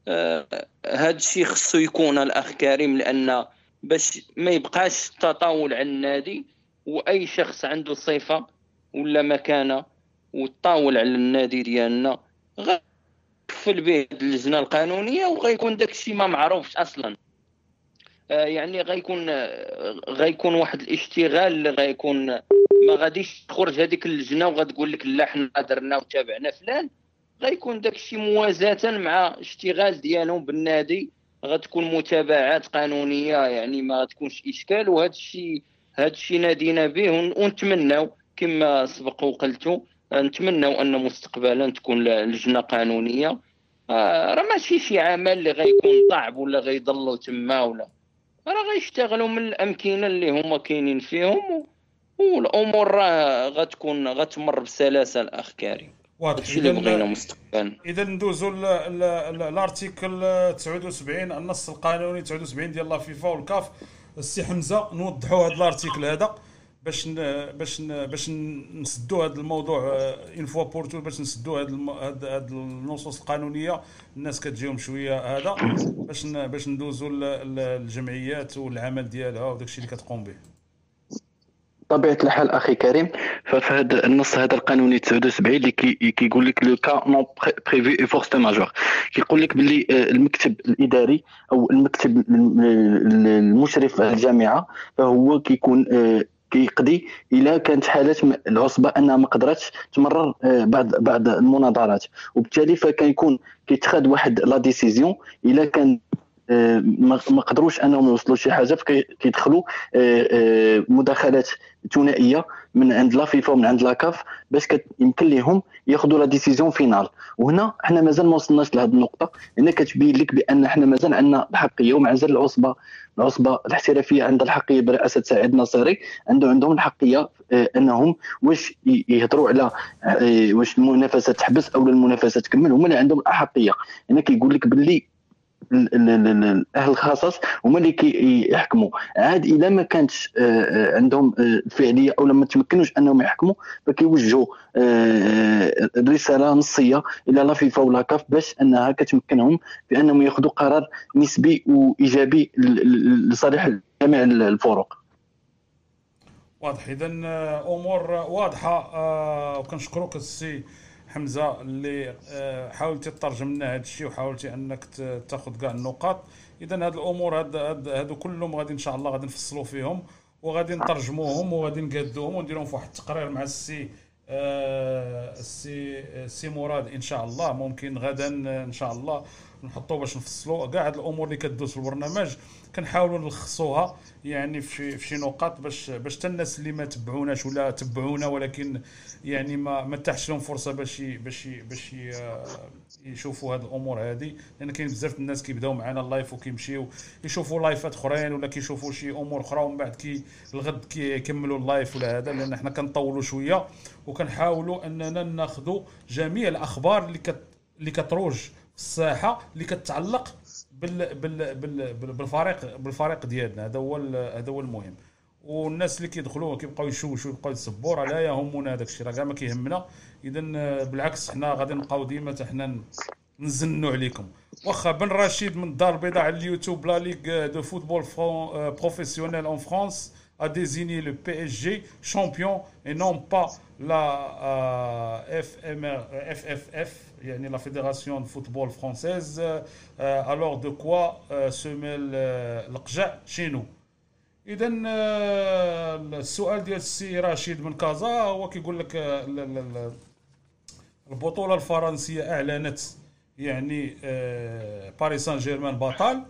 [SPEAKER 7] آه، هذا الشيء خصو يكون الأخ كريم لأن باش ما يبقاش تطاول على النادي وأي شخص عنده صفة ولا مكانة وتطاول على النادي ديالنا غيكفل به اللجنة القانونية وغيكون داك الشيء ما معروفش أصلا. آه، يعني غيكون آه، غيكون واحد الاشتغال اللي غيكون ما غاديش تخرج هذيك اللجنه وغتقول لك لا حنا درنا وتابعنا فلان. غيكون داك الشيء موازاة مع اشتغال ديالهم بالنادي. غتكون متابعات قانونية يعني ما غتكونش إشكال. وهذا الشيء هذا الشيء نادينا به ون- ونتمناو كما سبق وقلتوا نتمناو أن مستقبلا تكون لجنة قانونية. آه، راه ماشي شي عمل اللي غيكون صعب ولا غيضلوا تما ولا. راه غيشتغلوا من الأمكنة اللي هما كاينين فيهم. والأمور راه غتكون غتمر بسلاسة الأخ كريم.
[SPEAKER 2] واضح.
[SPEAKER 7] اللي بغينا مستقبلا.
[SPEAKER 2] إذا ل- l'article 79 النص القانوني 79 ديال la فيفا والكاف. السي حمزة نوضحوا هذا ال article هذا باش ن باش ن باش نسدوا هذا الموضوع une fois pour toutes باش نسدوا هذا الم- هاد هاد النصوص القانونية. الناس كتجيهم شوية هذا. باش ن باش ندوزوا للجمعيات والعمل ديالها وداك الشيء اللي كتقوم به.
[SPEAKER 4] طبيعه الحال أخي كريم ففي هذا النص هذا القانوني 79 اللي كي- كيقول لك le cas non prévu et force majeure كيقول لك باللي آه، المكتب الإداري أو المكتب الم- المشرف على الجامعة فهو كيكون آه، كيقضي إلا كانت حالات م- العصبة أنها ما قدرتش تمرر آه، بعض بعض المناظرات. وبالتالي فكيكون كيتخذ واحد la décision إلا كان آه، ما قدروش انهم يوصلوا شي حاجة فكيدخلوا آه، آه، مداخلات ثنائية من عند la فيفا ومن عند la كاف باش يمكن لهم ياخذوا la décision finale. وهنا حنا مازال ما وصلناش لهذه النقطة هنا كتبين لك بأن حنا مازال عندنا الحقية ومازال العصبة العصبة الاحترافية عندها الحقية برئاسه سعيد ناصري عنده عندهم الحقية آه، أنهم واش يهضروا على واش المنافسة تحبس أو المنافسة تكمل هما اللي عندهم الأحقية. هنا كيقول لك باللي ال- ال- ال- ال- أهل الخصاص هما اللي كيحكموا عاد إذا ما كانتش آه، آه، عندهم آه، الفعاليه أو لما تمكنوش أنهم يحكموا فكيوجهوا آه، الرساله نصية إلى لا فيفا ولا كاف باش أنها كتمكنهم بأنهم ياخذوا قرار نسبي وإيجابي لصالح جميع الفرق.
[SPEAKER 2] واضح. اذا أمور واضحة آه، وكنشكروك السي حمزة اللي آه، حاولتي تترجم لنا هذا الشيء وحاولتي أنك تاخذ كاع النقاط. اذا هاد الأمور هاد هاد هادو كلهم غادي إن شاء الله غادي نفصلوا فيهم وغادي نترجموهم وغادي نقادوهم ونديرهم في واحد التقرير مع السي آه، السي السي مراد إن شاء الله. ممكن غدا إن شاء الله نحطوه باش نفصلوا كاع هاد الأمور اللي كدوز في البرنامج كنحاولوا نلخصوها يعني في شي نقاط باش باش حتى الناس اللي ما تبعوناش ولا تبعونا ولكن يعني ما ما تاحش لهم فرصة باش باش باش يشوفوا هاد الأمور هذه لأن كاين بزاف الناس كيبداو معنا ال live وكيمشيو يشوفوا live ات أخرين ولا كيشوفوا شي أمور أخرى ومن بعد كي الغد كيكملوا ال live ولا هذا. لأن حنا كنطولوا شوية وكنحاولوا أننا ناخذوا جميع الأخبار اللي كت اللي كتروج في الساحة اللي كتعلق بال بال بال بال- بالفريق بالفريق ديالنا. هذا هو هذا هو المهم. والناس اللي كيدخلوا كيبقاو يشوشوا يبقاو يسبوا راه لا يهمنا هذاك الشيء. راه كاع ما كيهمنا. اذا بالعكس حنا غادي نبقاو ديما حتى حنا نزلوا عليكم. واخا بن رشيد من الدار البيضاء على اليوتيوب la Ligue de football professionnel en France a désigné le PSG champion et non pas la euh, FMR, FFF, يعني la Fédération de football française, de quoi euh, se القجع nous. اذا السؤال ديال السي رشيد من كازا هو كيقول لك ال- ال- ال- البطوله الفرنسيه اعلنت يعني باريس سان جيرمان بطل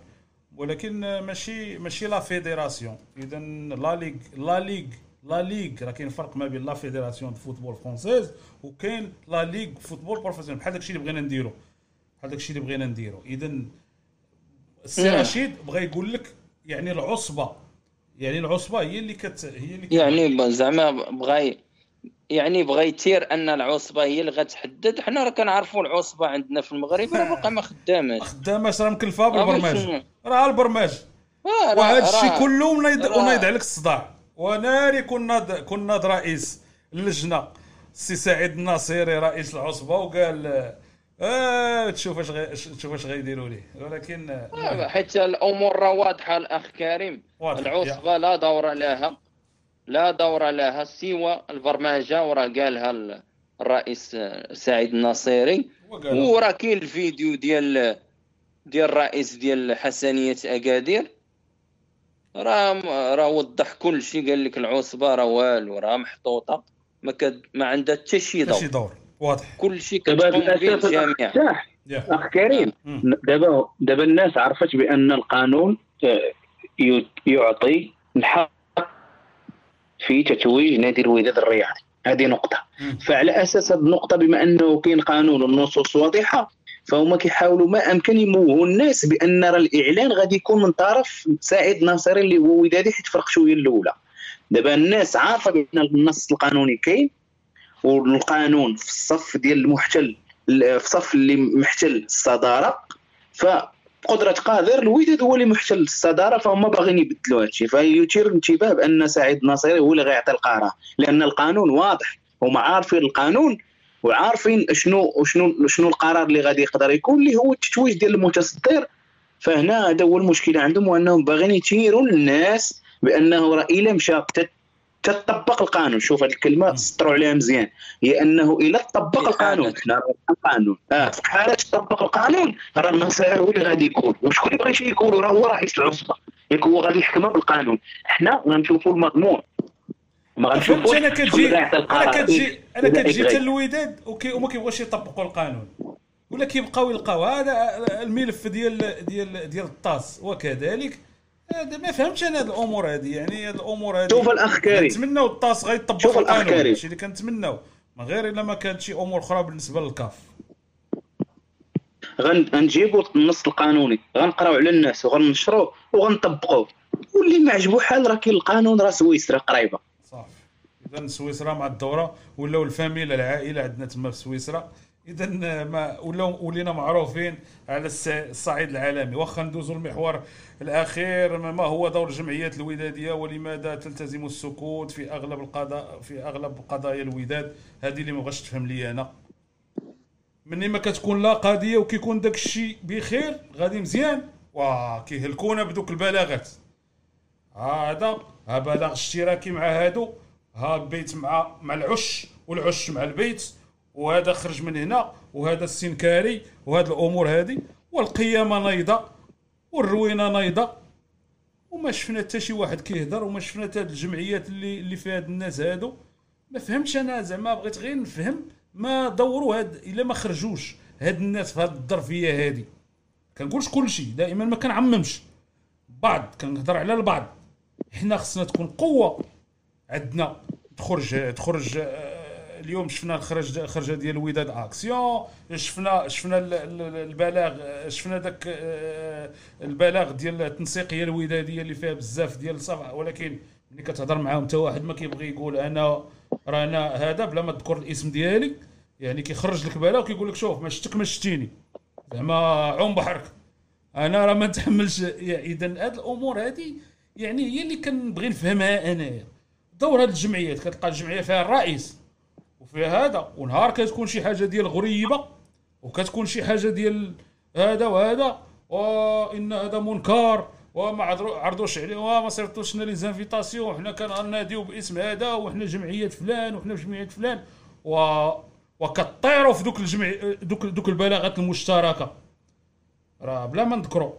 [SPEAKER 2] ولكن ماشي ماشي la Fédération اذا la Ligue la Ligue la Ligue راه كاين فرق ما بين la Fédération de football française وكاين la Ligue football professionnel بحال داكشي اللي بغينا نديرو. بحال داكشي اللي بغينا نديرو. اذا السي. رشيد بغى يقول لك يعني العصبة. يعني العصبة هي اللي كت هي اللي كت-
[SPEAKER 7] يعني زعما بغى يعني بغى يتير أن العصبة هي اللي غتحدد. حنا راه كنعرفوا العصبة عندنا في المغرب راه باقا ما خداماش.
[SPEAKER 2] خدامه راه
[SPEAKER 7] مكلفة
[SPEAKER 2] بالبرماج.
[SPEAKER 7] باش-
[SPEAKER 2] راه البرماج.
[SPEAKER 7] آه،
[SPEAKER 2] وهذا الشيء كله ونايض عليك الصداع. وناري كنا كنا رئيس اللجنه السي سعيد الناصيري رئيس العصبة وقال آه تشوف اش غي... تشوف اش غيديروا ليه. ولكن
[SPEAKER 7] آه، حيت الأمور راه واضحة الأخ كريم.
[SPEAKER 2] واضح.
[SPEAKER 7] العصبة لا دور لها لا دور لها سوى البرمجة وراه قالها ال- الرئيس آه، سعيد الناصيري. وراه كاين الفيديو ديال ديال الرئيس ديال حسنية أكادير. راه راه وضح كل شيء قال لك العصبة راه والو راه محطوطة ما كد ما عندها حتى شي
[SPEAKER 2] حتى شي
[SPEAKER 7] دور.
[SPEAKER 2] دور واضح.
[SPEAKER 7] كل شيء كتقوم به
[SPEAKER 3] الاخ اخ كريم دابا دابا الناس عرفت بأن القانون ي- يعطي الحق في تتويج نادي الوداد الرياضي. هذه نقطة. فعلى أساس هذه النقطة بما أنه كاين قانون والنصوص واضحة فهما كيحاولوا ما أمكن يموهوا. الناس بأن راه الإعلان غادي يكون من طرف سعيد ناصري اللي هو ودادي حيت فرق شوية الأولى. دابا الناس عارفة بأن النص القانوني كاين والقانون في الصف ديال المحتل في الصف اللي محتل الصدارة. فقدرة قادر الوداد هو اللي محتل الصدارة فهم باغيين يبدلوا هذا الشيء فيثير الانتباه بأن سعيد ناصري هو اللي غيعطي القرار لأن القانون واضح هما عارفين القانون. وعارفين شنو شنو شنو القرار اللي غادي يقدر يكون اللي هو التتويج ديال المتصدر. فهنا هذا هو المشكلة عندهم وأنهم باغيين يثيروا الناس بأنه راه إلا مشى تطبق القانون. شوف هذه الكلمة سطروا عليها مزيان. هي أنه إلا طبق القانون. حنا القانون. آه في حالة تطبق القانون راه النصير هو اللي غادي يكون. وشكون اللي بغى يكون راه هو رئيس العصبه ياك هو غادي يحكمها بالقانون. حنا غنشوفوا المضمون. ما غنشوفوش أنا
[SPEAKER 2] كتجي
[SPEAKER 3] أنا.
[SPEAKER 2] كتجي أنا
[SPEAKER 3] إذا
[SPEAKER 2] كتجي. حتى الوداد وما كيبغوش يطبقوا القانون. ولا كيبقاو يلقاو. هذا الملف ديال ديال ديال الطاس. وكذلك هذا ما فهمتش أنا هذه الأمور هذه يعني هذه الأمور هذه
[SPEAKER 3] شوف الأخ كريم.
[SPEAKER 2] نتمناو الطاس غيطبق
[SPEAKER 3] شوف
[SPEAKER 2] القانون.
[SPEAKER 3] كريم.
[SPEAKER 2] هادشي اللي كنتمناو. من غير إلا ما كانت شي أمور أخرى بالنسبة للكاف.
[SPEAKER 3] غن- غنجيبوا النص القانوني. غنقراو على الناس وغنشروه وغنطبقوه واللي ما عجبو حال راه كاين القانون راه سويسرا
[SPEAKER 2] قريبة. سويسرا مع الدورة ولاو الفاميله العائلة عندنا تما في سويسرا. اذا ما ولاو ولينا معروفين على الصعيد العالمي. واخا ندوزو المحور الأخير ما هو دور الجمعيات الودادية ولماذا تلتزم السكوت في أغلب القضاء في أغلب قضايا الوداد؟ هذه اللي ما بغاش تفهم لي أنا. مني ما كتكون لا قضية وكيكون داك الشيء بخير غادي مزيان. واه كيهلكونا بدوك البلاغات. هذا بلاغ اشتراكي مع هادو. ها البيت مع مع العش والعش مع البيت وهذا خرج من هنا وهذا السنكاري وهذه الأمور هذه والقيامة نايضة والروينة نايضة. وما شفنا حتى شي واحد كيهضر وما شفنا حتى الجمعيات اللي اللي فيها هاد الناس هادو. ما فهمتش أنا زعما بغيت غير نفهم ما دوروا هاد إلا ما خرجوش هاد الناس في هاد الظرفية هادي. كنقولش كل شيء دائما ما كنعممش. بعض كنهضر على البعض. حنا خصنا تكون قوة. عندنا تخرج تخرج آه، اليوم شفنا الخرج خرجة ديال الوداد اكسيون شفنا شفنا ال- ال- البلاغ آه، شفنا داك آه، البلاغ ديال التنسيقيه الودادية اللي فيها بزاف ديال الصفع ولكن ملي كتهضر معاهم حتى واحد ما كيبغي يقول أنا رانا هذا بلا ما تذكر الاسم ديالي يعني كيخرج لك بلاغ وكيقول لك شوف ما شفتك ما شتيني. زعما عوم بحرك. أنا راه ما نتحملش اذا هاد الأمور هذه يعني هي اللي كنبغي نفهمها أنايا. دور هاد الجمعيات كتلقى الجمعية فيها الرئيس وفيها هذا ونهار كتكون شي حاجة ديال غريبة وكتكون شي حاجة ديال هذا وهذا وان هذا منكر وما عرضو- عرضوش عليه وما صيفطوش لنا les invitations وحنا كناديو باسم هذا وحنا جمعية فلان وحنا جمعية فلان و وكطيروا في دوك الجمع دوك دوك البلاغات المشتركة. راه بلا ما نذكروا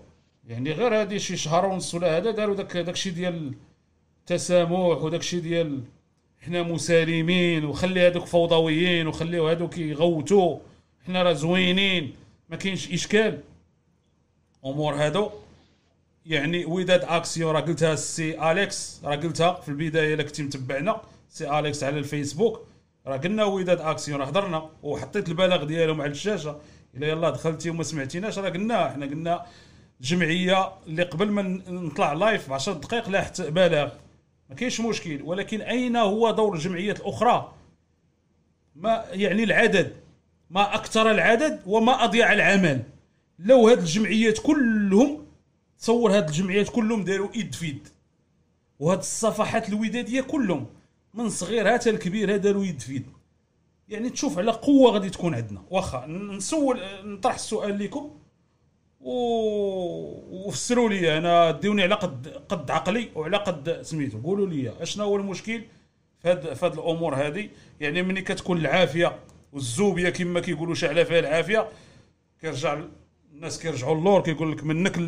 [SPEAKER 2] يعني غير هذه شي شهر ونص ولا هذا داروا داك داكشي ديال التسامح وداكشي ديال حنا مسالمين وخلي هذوك فوضويين وخليو هذوك يغوتوا حنا راه زوينين ما كاينش إشكال. أمور هادو يعني وداد اكسيون راه قلتها السي اليكس راه قلتها في البداية الا كنتي متبعنا سي اليكس على الفيسبوك. راه قلنا وداد اكسيون راه هضرنا وحطيت البلاغ ديالهم على الشاشة. إلا يلا دخلتي وما سمعتيناش راه قلنا حنا قلنا جمعية اللي قبل ما نطلع live ب 10 دقائق لاحت بلاغ. ما كاينش مشكل ولكن أين هو دور الجمعيات الأخرى؟ ما يعني العدد ما أكثر العدد وما أضيع العمل. لو هاد الجمعيات كلهم تصور هاد الجمعيات كلهم داروا إيد في يد وهاد الصفحات الودادية كلهم من صغيرها حتى الكبير داروا يد في يد يعني تشوف على قوة غادي تكون عندنا. واخا نسول نطرح السؤال لكم. وفسروا لي أنا ديوني على قد قد عقلي وعلى قد سميتو. قولوا لي اشنا هو المشكل في هاد في هاد الأمور هذه يعني ملي كتكون العافية والزوبيا كما كيقولوا شعله فيها العافيه كيرجع الناس كيرجعوا اللور كيقول لك منك.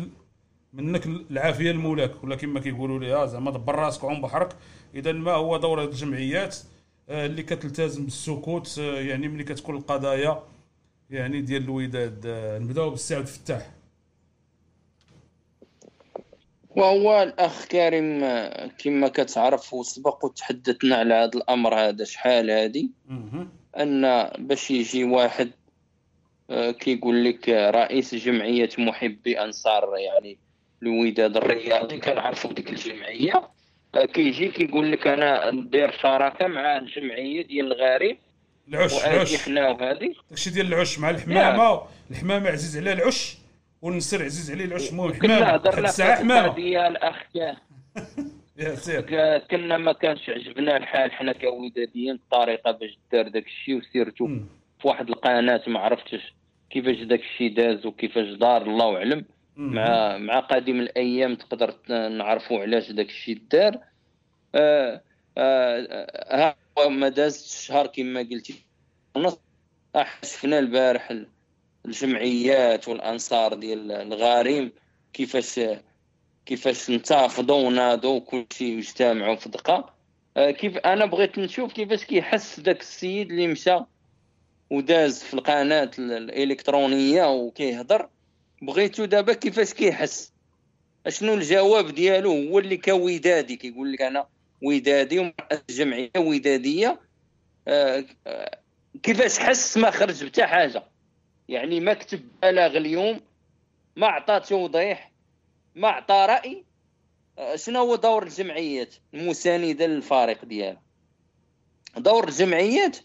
[SPEAKER 2] منك العافية لمولاك ولا كما كيقولوا لي آه زعما دبر راسك وعوم بحرك. اذا ما هو دور الجمعيات؟ آه، اللي كتلتزم بالسكوت آه، يعني ملي كتكون القضايا يعني ديال الوداد نبدأو بالسي عبد الفتاح
[SPEAKER 7] وهو الأخ كريم كما كتعرف وسبق وتحدثنا على هذا الأمر هذا شحال هذه أن باش يجي واحد آه، كيقول لك رئيس جمعية محبي أنصار يعني الوداد الرياضي كنعرفوا ديك الجمعية. آه، كيجي كيقول لك أنا ندير شراكة مع الجمعية ديال الغارب
[SPEAKER 2] العش العش.
[SPEAKER 7] حنا وهذه
[SPEAKER 2] داكشي ديال العش مع الحمامة. الحمامة عزيز عليه العش. والنسر عزيز عليه العش المهم
[SPEAKER 7] كنا هضرنا في القضية الاخ
[SPEAKER 2] يا سير.
[SPEAKER 7] كنا ما كانش عجبنا الحال حنا كوداديين الطريقة باش دار داك الشيء وسيرتو. في واحد القناة ما عرفتش كيفاش داك الشيء داز وكيفاش دار الله
[SPEAKER 2] أعلم.
[SPEAKER 7] مع مع قادم الأيام تقدر نعرفوا علاش داك الشيء دار. آه آه ها هو ما دازش شهر كما قلتي. ونص آه، شفنا البارح ال- الجمعيات والأنصار ديال الغارم كيفاش كيفاش انتفضوا وناضوا كل شيء اجتمعوا في دقة. آه، كيف أنا بغيت نشوف كيفاش كيحس داك السيد اللي مشى وداز في القناة ال- الإلكترونية وكيهضر. بغيتو دابا كيفاش كيحس؟ أشنو الجواب ديالو؟ هو اللي كودادي كيقول لك أنا ودادي ومرأة جمعية ودادية. آه، آه، كيفاش حس ما خرج بتا حاجة. يعني ما كتب بلاغ اليوم ما عطى توضيح ما عطى رأي. آه، شنو هو دور الجمعيات؟ المساندة للفريق ديالها. دور الجمعيات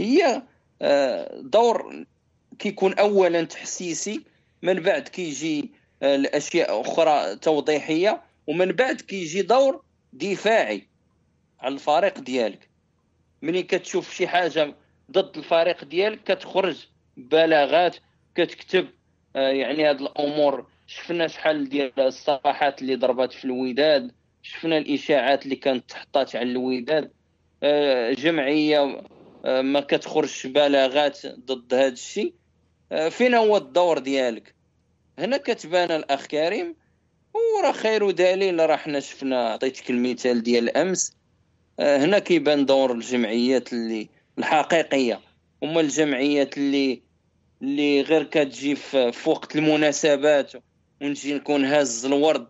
[SPEAKER 7] هي آه، دور كيكون اولا تحسيسي من بعد كيجي آه، الاشياء أخرى توضيحية ومن بعد كيجي دور دفاعي على الفريق ديالك. ملي كتشوف شي حاجة ضد الفريق ديالك كتخرج بلاغات كتكتب آه، يعني هاد الأمور. شفنا شحال ديال الصفحات اللي ضربات في الوداد شفنا الإشاعات اللي كانت تحطات على الوداد. آه، جمعية آه، ما كتخرجش بلاغات ضد هذا الشيء. فين هو الدور ديالك؟ هنا كتبان الأخ كريم. وراه خير دليل راه حنا شفنا عطيتك المثال ديال أمس. هنا كيبان دور الجمعيات اللي الحقيقية. هما الجمعيات اللي اللي غير كتجي في وقت المناسبات ونجي نكون هاز الورد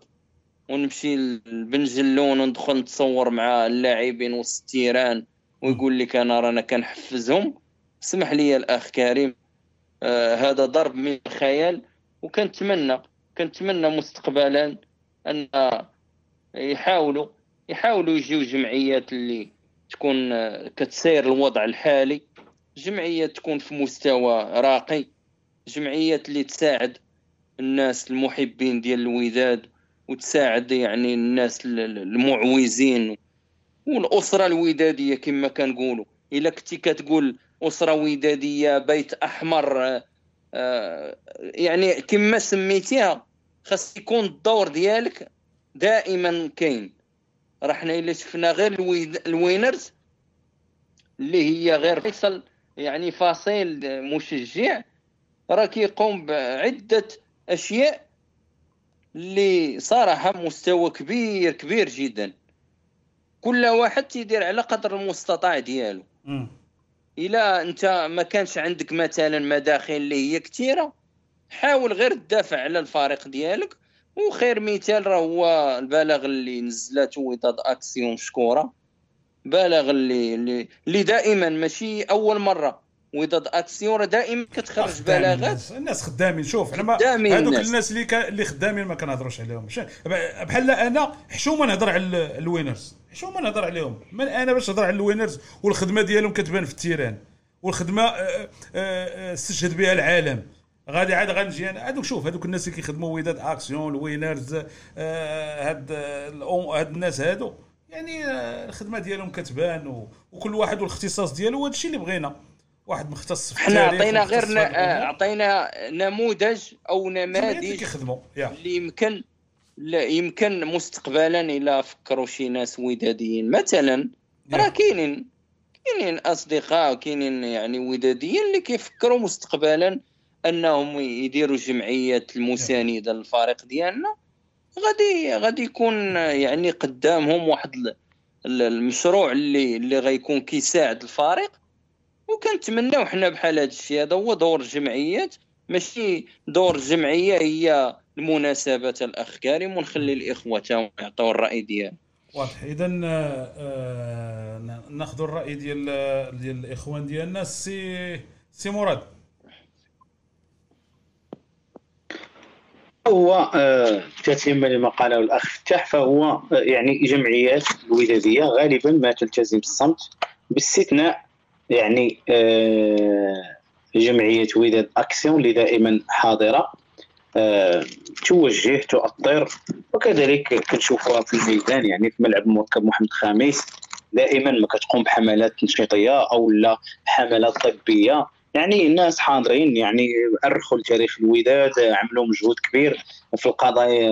[SPEAKER 7] ونمشي لبنجلون وندخل نتصور مع اللاعبين وسط التيران ويقول لك أنا رانا كنحفزهم. اسمح لي الأخ كريم آه هذا ضرب من الخيال وكنتمنى كنتمنى مستقبلا أن يحاولوا يحاولوا يجيو جمعيات اللي تكون آه، كتسير الوضع الحالي. جمعية تكون في مستوى راقي جمعية اللي تساعد الناس المحبين ديال الوداد وتساعد يعني الناس المعوزين والأسرة الودادية كما كنقولوا. إلا كنتي كتقول أسرة ودادية بيت أحمر آه، يعني كما سميتيها خاص يكون الدور ديالك دائما كاين. راه حنا إلا شفنا غير الوينرز اللي هي غير فيصل يعني فصيل مشجع راه كيقوم بعدة أشياء اللي صراحة مستوى كبير كبير جدا. كل واحد تيدير على قدر المستطاع ديالو. إلا أنت ما كانش عندك مثلا مداخل اللي هي كثيره حاول غير تدافع على الفريق ديالك. وخير مثال راه هو البلاغ اللي نزلته وداد أكسيون مشكوره بالغ اللي اللي, اللي دائما ماشي أول مرة. وداد أكسيون دائما كتخرج بلاغات
[SPEAKER 2] الناس. خدامين. شوف أنا ما هذوك الناس. اللي ك... اللي خدامين ما كنهضروش عليهم. بحال أنا حشومه نهضر على الوينرز حشومه نهضر عليهم. من أنا باش نهضر على الوينرز والخدمة ديالهم كتبان في التيران. والخدمة آه، آه، آه، استشهد بها العالم. غادي عاد غنجي أنا. هذوك شوف هذوك الناس اللي كيخدموا وداد أكسيون الوينرز هاد هاد الناس هادو. يعني الخدمة ديالهم كتبان وكل واحد والاختصاص ديالو وهذا الشيء اللي بغينا. واحد مختص في
[SPEAKER 7] حنا عطينا غير عطينا نموذج أو نماذج
[SPEAKER 2] كيخدموا
[SPEAKER 7] اللي يمكن لا يمكن مستقبلا إلى فكروا شي ناس وداديين. مثلا راه كاينين كاينين أصدقاء كاينين يعني وداديين اللي كيفكروا مستقبلا أنهم يديروا جمعيات المساندة للفريق ديالنا. غادي غادي يكون يعني قدامهم واحد المشروع اللي اللي غيكون كيساعد الفريق. وكنتمناو حنا بحال هذا الشيء هذا هو دور الجمعيات. ماشي دور الجمعية هي المناسبات الاخ كريم ونخلي الإخوة تاعهم يعطيو الرأي ديالهم.
[SPEAKER 2] واضح. اذا آه, آه، ناخذ الرأي ديال ديال الإخوان ديالنا. سي سي مراد.
[SPEAKER 3] هو آه، تتم لما قاله الأخ فتاح فهو آه، يعني جمعيات الوداديه غالبا ما تلتزم بالصمت باستثناء يعني آه، جمعية وداد أكسيون اللي دائما حاضرة توجه تؤطر وكذلك كنشوفوها في الميدان يعني في ملعب المركب محمد خامس دائما ما كتقوم بحملات تنشيطيه أو لا حملات طبية يعني الناس حاضرين يعني أرخوا لتاريخ الوداد عملوا مجهود كبير في القضايا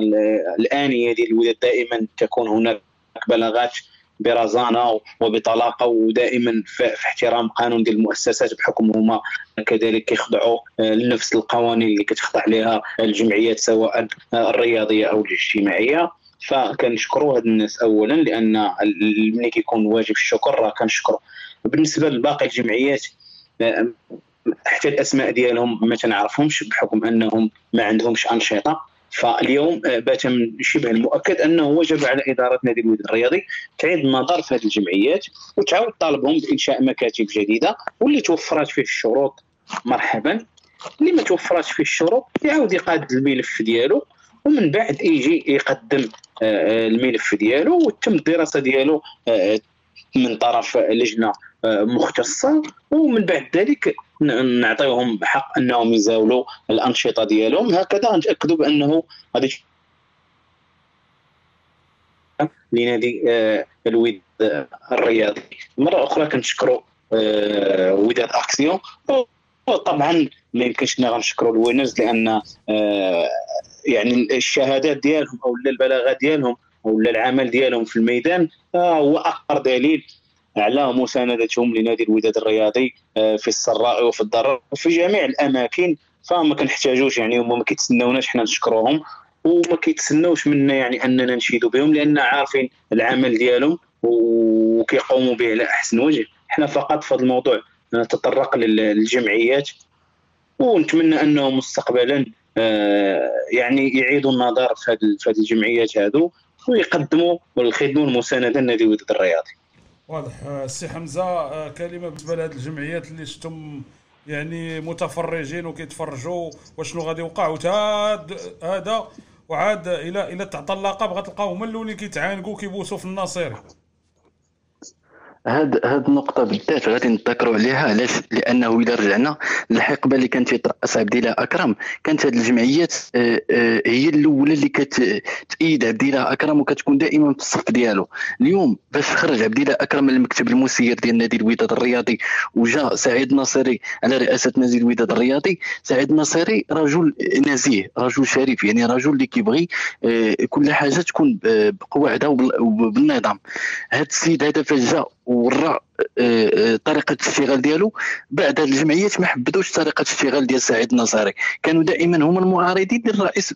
[SPEAKER 3] الآنية ديال الوداد. دائما تكون هناك بلاغات برزانة وبطلاقة ودائما في احترام قانون ديال المؤسسات بحكم هما كذلك كيخضعوا لنفس القوانين اللي كتخضع عليها الجمعيات سواء الرياضية أو الاجتماعية. فكنشكروا هاد الناس اولا لأن ملي كيكون واجب الشكر راه كنشكروا بالنسبة لباقي الجمعيات حتى الأسماء ديالهم ما تنعرفهمش بحكم أنهم ما عندهمش أنشطة. فاليوم آه، بات من شبه المؤكد أنه وجب على إدارة نادي الوداد الرياضي تعيد النظر في هذه الجمعيات وتعاود طالبهم بإنشاء مكاتب جديدة واللي توفرت فيه الشروط مرحبا. اللي ما توفرتش فيه الشروط يعاود يقاد الملف ديالو ومن بعد يجي يقدم آه، آه، الملف ديالو وتم الدراسة ديالو من طرف لجنة مختصة. ومن بعد ذلك ن- نعطيهم حق أنهم يزاولوا الأنشطة ديالهم. هكذا نتاكدوا بأنه غادي لنادي آه، الوداد الرياضي. مرة أخرى كنشكروا آه، وداد اكسيون وطبعا ما يمكنش غنشكروا الوينرز لأن آه، يعني الشهادات ديالهم أو البلاغة ديالهم أو العمل ديالهم في الميدان هو اكبر دليل على مساندتهم لنادي الوداد الرياضي آه، في السراء وفي الضراء وفي جميع الأماكن فما كنحتاجوش يعني هما ما كيتسناوناش حنا نشكروهم وما كيتسناوش منا يعني أننا نشيدوا بهم لأن عارفين العمل ديالهم وكيقوموا به على أحسن وجه. حنا فقط في هذا الموضوع نتطرق لل- للجمعيات ونتمنى أنه مستقبلا آه، يعني يعيدوا النظر في هذه الجمعيات هذو ويقدموا ويخدموا المسانده لنادي الوداد الرياضي.
[SPEAKER 2] واضح. آه، السي حمزة آه، كلمة بالنسبة لهذه الجمعيات اللي شفتم يعني متفرجين وكيتفرجوا وشنو غادي يوقع. وتاد هذا وعاد إلى إلى تعطى اللقب غتلقاو هما الأولين كيتعانقوا كيبوسوا في الناصيري
[SPEAKER 4] هاد هاد النقطة بالذات غادي نتذكروا عليها علاش؟ لأنه إلا رجعنا للحقبة اللي كانت تيترأس عبد الله أكرم. كانت هاد الجمعيات آه، آه، هي الأولى اللي كتأيد عبد الله أكرم وكتكون دائما في الصف ديالو. اليوم باش خرج عبد الله أكرم من المكتب المسير ديال نادي الوداد الرياضي وجا سعيد ناصري على رئاسة نادي الوداد الرياضي. سعيد ناصري رجل نزيه رجل شريف يعني رجل اللي كيبغي آه، كل حاجة تكون بقواعدها وبال- وبالنظام. هاد السيد هذا فاش جا ورى آه، آه، طريقة الاشتغال ديالو. بعد هاد الجمعيات ما حبدوش طريقة الاشتغال ديال سعيد النصاري كانوا دائما هما المعارضين للرئيس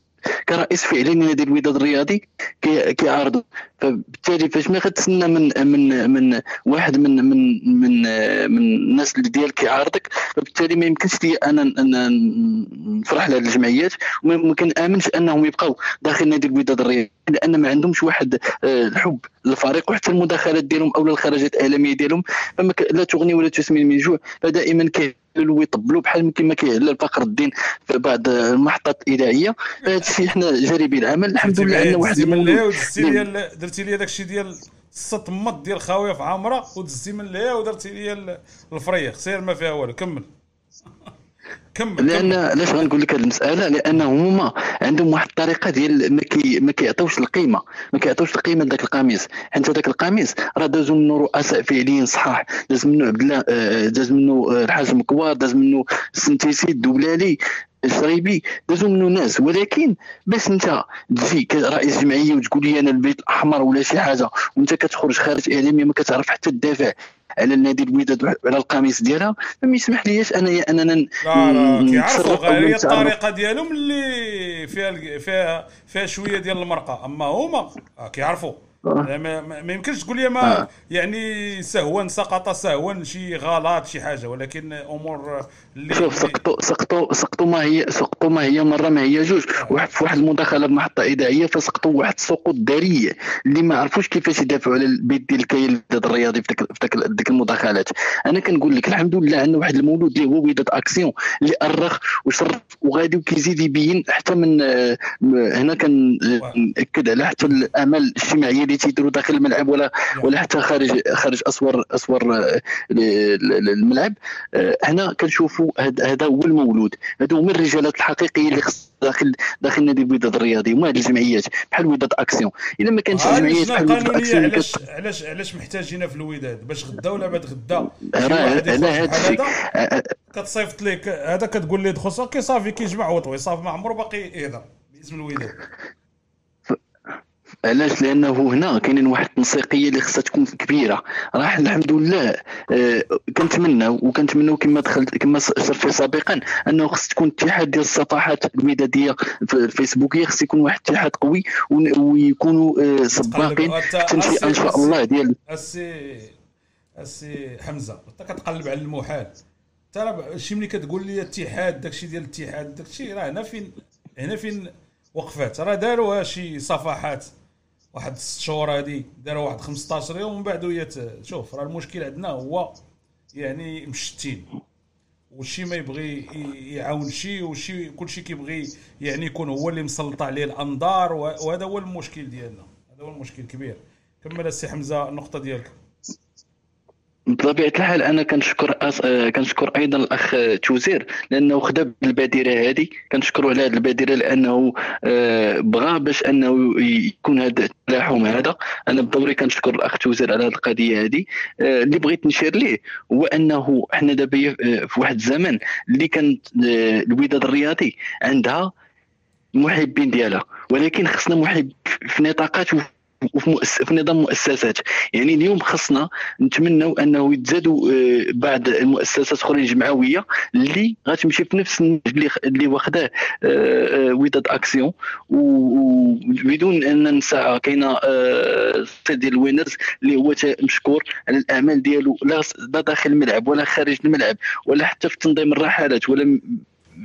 [SPEAKER 4] كرئيس فعلي لنادي الوداد الرياضي كي- كيعارضوا فبالتالي فاش ما غتسنى من من من واحد من من من من الناس اللي ديال كيعارضك فبالتالي ما يمكنش لي أنا نفرح لهاد الجمعيات وما ما كنامنش أنهم يبقاو داخل نادي الوداد الرياضي لأن ما عندهمش واحد آه، الحب للفريق وحتى المداخلات ديالهم أو الخرجات الإعلامية ديالهم فما لا تغني ولا تسمن من جوع فدائما كيهللوا ويطبلوا بحال كما كيهلل فخر الدين في بعض المحطات الاذاعيه فهذا الشيء حنا جاربين العمل. الحمد لله عندنا واحد المولود
[SPEAKER 2] درتي لي داك الشيء ديال السطمط ديال خاوية في عامرة ودزتي من لهيه ودرتي لي ال- الفريخ. سير ما فيها والو كمل. كمل لأن
[SPEAKER 4] علاش غنقول لك هذه المسألة؟ لانهم هما عندهم واحد الطريقة ديال ما كي ما كيعطيوش القيمة ما كيعطيوش القيمة لذاك القميص. حيت هذاك القميص راه دازوا منه رؤساء فعليين صحاح داز منه عبد الله آه، داز منه آه، الحاج مكوار داز منه السنتيسي الدبلالي الشريبي دازوا منه ناس. ولكن باش انت تجي كرئيس جمعية وتقول لي أنا البيت الاحمر ولا شي حاجة وأنت كتخرج خارج إعلامي ما كتعرف حتى تدافع على النادي الوداد وعلى القميص ديالها. فما يسمح ليش انايا أننا ن-
[SPEAKER 2] لا لا كيعرفوا هي. الطريقة ديالهم اللي فيها فيها فيها شوية ديال المرقة. أما هما آه، كيعرفوا. ما, ما, ما يمكنش تقول لي ما
[SPEAKER 4] آه.
[SPEAKER 2] يعني سهوا سقط سهوا شي غلط شي حاجة ولكن أمور اللي
[SPEAKER 4] شوف سقطوا سقطوا سقطوا ما هي سقطوا ما هي مرة ما هي جوج. واحد في واحد المداخله بمحطه اذاعيه فسقطوا واحد السقوط ذريه اللي ما عرفوش كيفاش يدافعوا على البيت ديال الكيان الوداد الرياضي في ديك في ديك- المداخلات أنا كنقول لك الحمد لله عندنا واحد المولود اللي هو وداد أكسيون اللي أرخ وشرف وغادي وكيزيد يبين حتى من آه، هنا كنأكد على حتى الاعمال الاجتماعيه اللي تيديروا داخل الملعب ولا ولا حتى خارج خارج أسوار أسوار آه، ال- ال- الملعب. آه، هنا كنشوفوا هذا هو المولود. هادو هما الرجالات الحقيقيين اللي خص داخل داخل نادي الوداد الرياضي. وما هاد الجمعيات بحال وداد أكسيون. إلا ما
[SPEAKER 2] هذه
[SPEAKER 4] الجمعيات
[SPEAKER 2] اللجنه
[SPEAKER 4] بحال وداد أكسيون
[SPEAKER 2] علاش علاش علاش محتاجينها في الوداد؟ باش غدا ولا بعد غدا؟
[SPEAKER 4] راه على
[SPEAKER 2] هذا؟ كتصيفط لك هذا كتقول ليه دخل صافي كيجمع وطوي صافي ما عمرو باقي يهضر باسم الوداد.
[SPEAKER 4] علاش؟ لأنه هنا كاينين واحد التنسيقية اللي خصها تكون كبيرة. راه الحمد لله آه، كنتمنى وكنتمنى كما دخلت كما فيه سابقا أنه خص تكون اتحاد ديال الصفحات الوداديه في الفيسبوكيه خص يكون واحد الاتحاد قوي ون- ويكونوا آه، سباقين في التنشئه ان شاء الله ديال
[SPEAKER 2] السي السي حمزة أنت كتقلب على المحال. راه شي ملي كتقول لي اتحاد داكشي ديال الاتحاد داكشي راه هنا فين هنا فين وقفات؟ راه داروها شي صفحات. واحد ست شهور هادي داروا واحد 15 يوم ومن بعد وهي ت- شوف راه المشكل عندنا هو يعني مشتين. وشي ما يبغي يعاون شي وشي كلشي كيبغي يعني يكون هو اللي مسلط عليه الأنظار وه- وهذا هو المشكل ديالنا. هذا هو المشكل الكبير. كمل السي حمزة النقطة ديالك.
[SPEAKER 4] بطبيعة الحال أنا كنشكر أس... آه، كنشكر أيضا الأخ توزير لأنه خدا بالبادرة هذه. كنشكروا على هذه البادرة لأنه آه، بغى باش أنه يكون هذا التلاحم هذا. أنا بدوري كنشكر الأخ توزير على هذه القضية هذه. آه، اللي بغيت نشير ليه هو أنه إحنا دابا في واحد الزمن اللي كانت الوداد الرياضي عندها المحبين ديالها. ولكن خصنا محب في نطاقات وفي مؤس... في نظام مؤسسات. يعني اليوم خصنا نتمنوا أنه يتزادوا آه، بعض المؤسسات أخرين جمعوية اللي غتمشي في نفس اللي اللي واخداه آه، آه، وداد أكسيون. وبدون أن ننسى كاينة السيد ديال الوينرز اللي هو مشكور على الأعمال ديالو لا داخل الملعب ولا خارج الملعب ولا حتى في تنظيم الرحلات ولا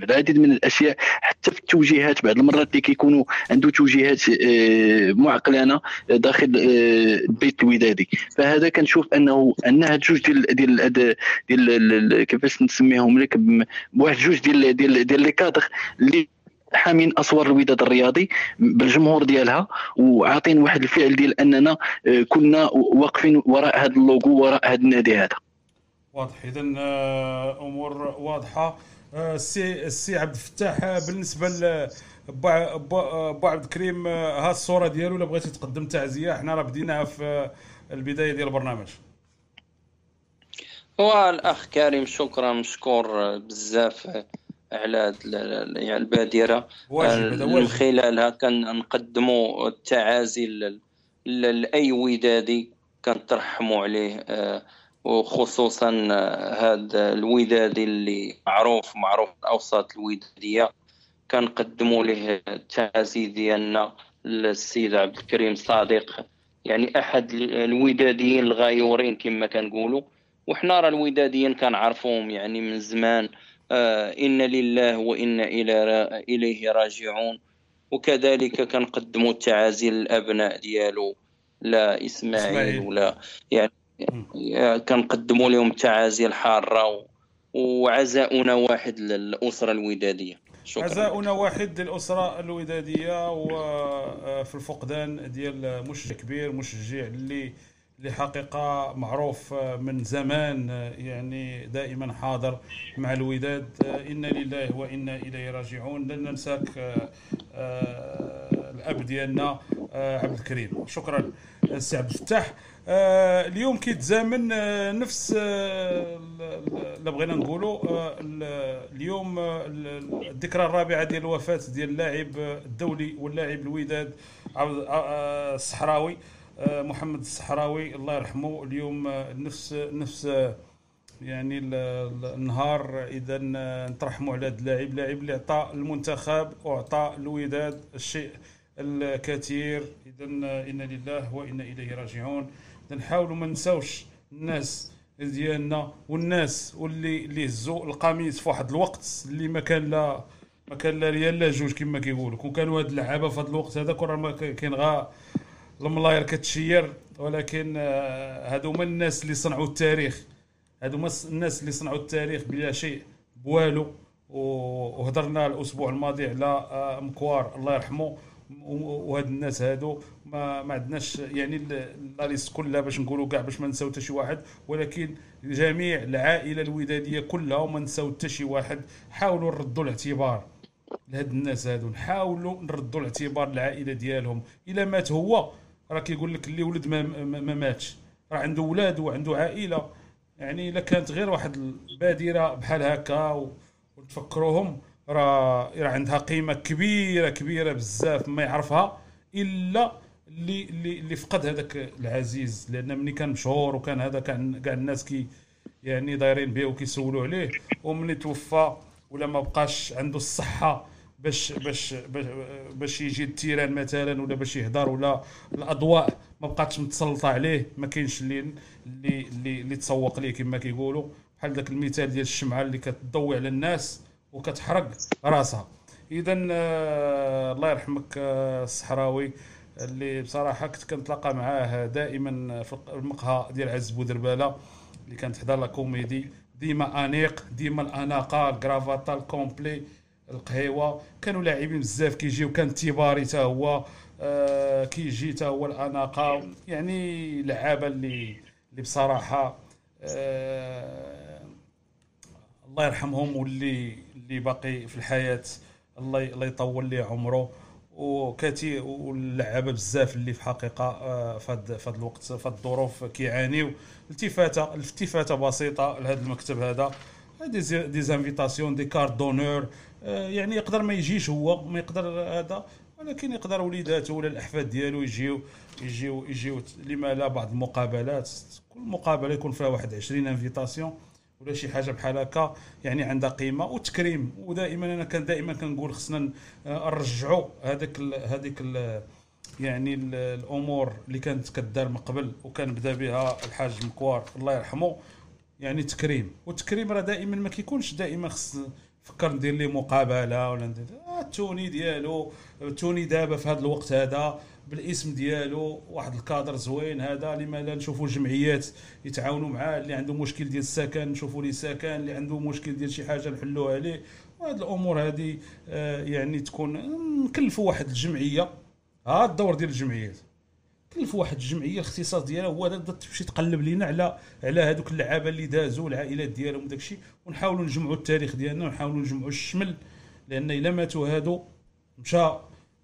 [SPEAKER 4] العديد من الأشياء حتى في التوجيهات بعض المرات اللي كيكونوا عنده توجيهات آه، معقلانة داخل آه، البيت الودادي فهذا كنشوف أنه أنها جوج ديال ديال ديال كيفاش نسميهم لك بواحد جوج ديال ديال ديال les cadres اللي حامين اسوار الوداد الرياضي بالجمهور ديالها وعاطين واحد الفعل ديال أننا آه، كنا واقفين وراء هذا اللوغو وراء هذا النادي هذا.
[SPEAKER 2] واضح. اذا أمور واضحة. السي السي عبد الفتاح بالنسبة ل بو عبد الكريم ها الصورة ديالو الا بغيتي تقدم تعزية؟ حنا راه بديناها في البداية ديال البرنامج.
[SPEAKER 7] هو الأخ كريم شكرا مشكور بزاف على يعني البادرة. من خلالها كنقدموا التعازي لاي ودادي كنترحموا عليه آه، وخصوصا هذا الودادي اللي معروف معروف الاوساط الودادية. كنقدموا له التعازي ديالنا للسيد عبد الكريم صادق يعني أحد الوداديين الغايورين كما كنقولوا. وحنا راه الوداديين كنعرفوهم يعني من زمان آه إن لله وإنا إليه راجعون. وكذلك كنقدموا التعازي للأبناء ديالو لا إسماعيل. ولا يعني كنقدموا لهم التعازي الحارة وعزاؤنا واحد للأسرة الودادية.
[SPEAKER 2] شكرا. عزاؤنا واحد للأسرة الودادية وفي الفقدان ديال مشجع كبير مشجع اللي اللي حقيقة معروف من زمان يعني دائما حاضر مع الوداد إنا لله وإنا إليه راجعون. لن ننساك الأب ديالنا عبد الكريم. شكرا. سي عبد الفتاح. آه اليوم كيتزامن آه نفس آه اللي بغينا نقولوا آه اليوم آه الذكرى الرابعة ديال الوفاة ديال اللاعب الدولي واللاعب الوداد آه، الصحراوي آه، محمد الصحراوي الله يرحمه. اليوم نفس نفس يعني النهار. اذا نترحموا على هذا اللاعب لاعب اللي عطى المنتخب واعطى الوداد الشيء الكثير. اذا إنا لله وإنا إليه راجعون. نحاولوا ما نساوش الناس ديالنا والناس واللي اللي هزوا القميص في واحد الوقت اللي ما كان لا ما كان لا ريال لا جوج كما كيقولوا كون كانوا هاد اللعابة في هذا الوقت هذا كون ما كاين غا الملاير كتشير ولكن آه، هادو هما الناس اللي صنعوا التاريخ. هادو هما الناس اللي صنعوا التاريخ بلا شيء بوالو. وهضرنا الأسبوع الماضي على آه، مكوار الله يرحمه. وهاد الناس هادو ما ما عندناش يعني لا ليست كلها باش نقولوا كاع باش ما نساو حتى شي واحد ولكن جميع العائلة الوداديه كلها وما نساو حتى شي واحد حاولوا نردوا الاعتبار لهاد الناس هادو نحاولوا نردوا الاعتبار للعائله ديالهم. إلا مات هو راه كيقول لك اللي ولد ما, ما ماتش راه عنده ولاد وعنده عائلة. يعني إلا كانت غير واحد البادرة بحال هكا وتفكروهم راه راه عندها قيمة كبيرة كبيرة بزاف ما يعرفها إلا اللي اللي اللي فقد هذاك العزيز. لأن ملي كان مشهور وكان هذا كان كاع الناس كي يعني دايرين به وكيسولوا عليه وملي توفى ولا ما بقاش عنده الصحة باش باش باش يجي التيران مثلا ولا باش يهضر ولا الأضواء ما بقاتش متسلطة عليه ما كاينش اللي اللي اللي, اللي تسوق ليه كما كيقولوا. بحال ذاك المثال ديال الشمعة اللي كتضوي على الناس وكتحرق راسها. اذا آه الله يرحمك آه الصحراوي اللي بصراحة كنت كنتلاقى معاه دائما في المقهى ديال عز بودربالة اللي كانت تحضر La Comédie. ديما أنيق ديما الأناقة الكرافاطه ال complet القهيوة. كانوا لاعبين بزاف كيجيو كان تيباري حتى هو آه كيجي حتى هو الأناقة. يعني لعابة اللي اللي بصراحة آه، الله يرحمهم واللي اللي باقي في الحياة. الله الله يطول ليه عمره. وكاتي واللعابة بزاف اللي في حقيقة آه، في هذا الوقت في الظروف كيعانيو التفاته التفاتة بسيطة لهذا المكتب هذا. des invitations, des cartes d'honneur. يعني يقدر ما يجيش هو ما يقدر هذا. ولكن يقدر وليداته ولا الأحفاد ديالو يجيو يجيو يجيو لما لا بعض المقابلات. كل مقابلة يكون فيها واحد 20 انفيتاسيون ولا شي حاجة بحال هكا يعني عندها قيمة وتكريم. ودائما أنا كان دائما كنقول خصنا نرجعوا هذاك هذيك يعني ال- الأمور اللي كانت كدار من قبل وكان بدا بها الحاج مكوار. الله يرحمه. يعني تكريم. والتكريم راه دائما ما كيكونش دائما خص فكر ندير ليه مقابلة ولا ندير آه التوني ديالو. التوني دابا في هذا الوقت هذا بالاسم ديالو واحد الكادر زوين هذا لما لا نشوفوا الجمعيات يتعاونوا معاه اللي عنده مشكل ديال السكن نشوفوا ليه سكن اللي عنده مشكل ديال شي حاجة نحلوها عليه. وهاد الأمور هذه آه، يعني تكون نكلفوا واحد الجمعية. ها الدور ديال الجمعيات. كلف واحد الجمعية الاختصاص ديالها هو تمشي تقلب لينا على على هذوك اللعابة اللي دازوا العائلات ديالهم وداك الشيء. ونحاولوا نجمعوا التاريخ ديالنا ونحاولوا نجمعوا الشمل لأن إلا ماتوا هادو مشى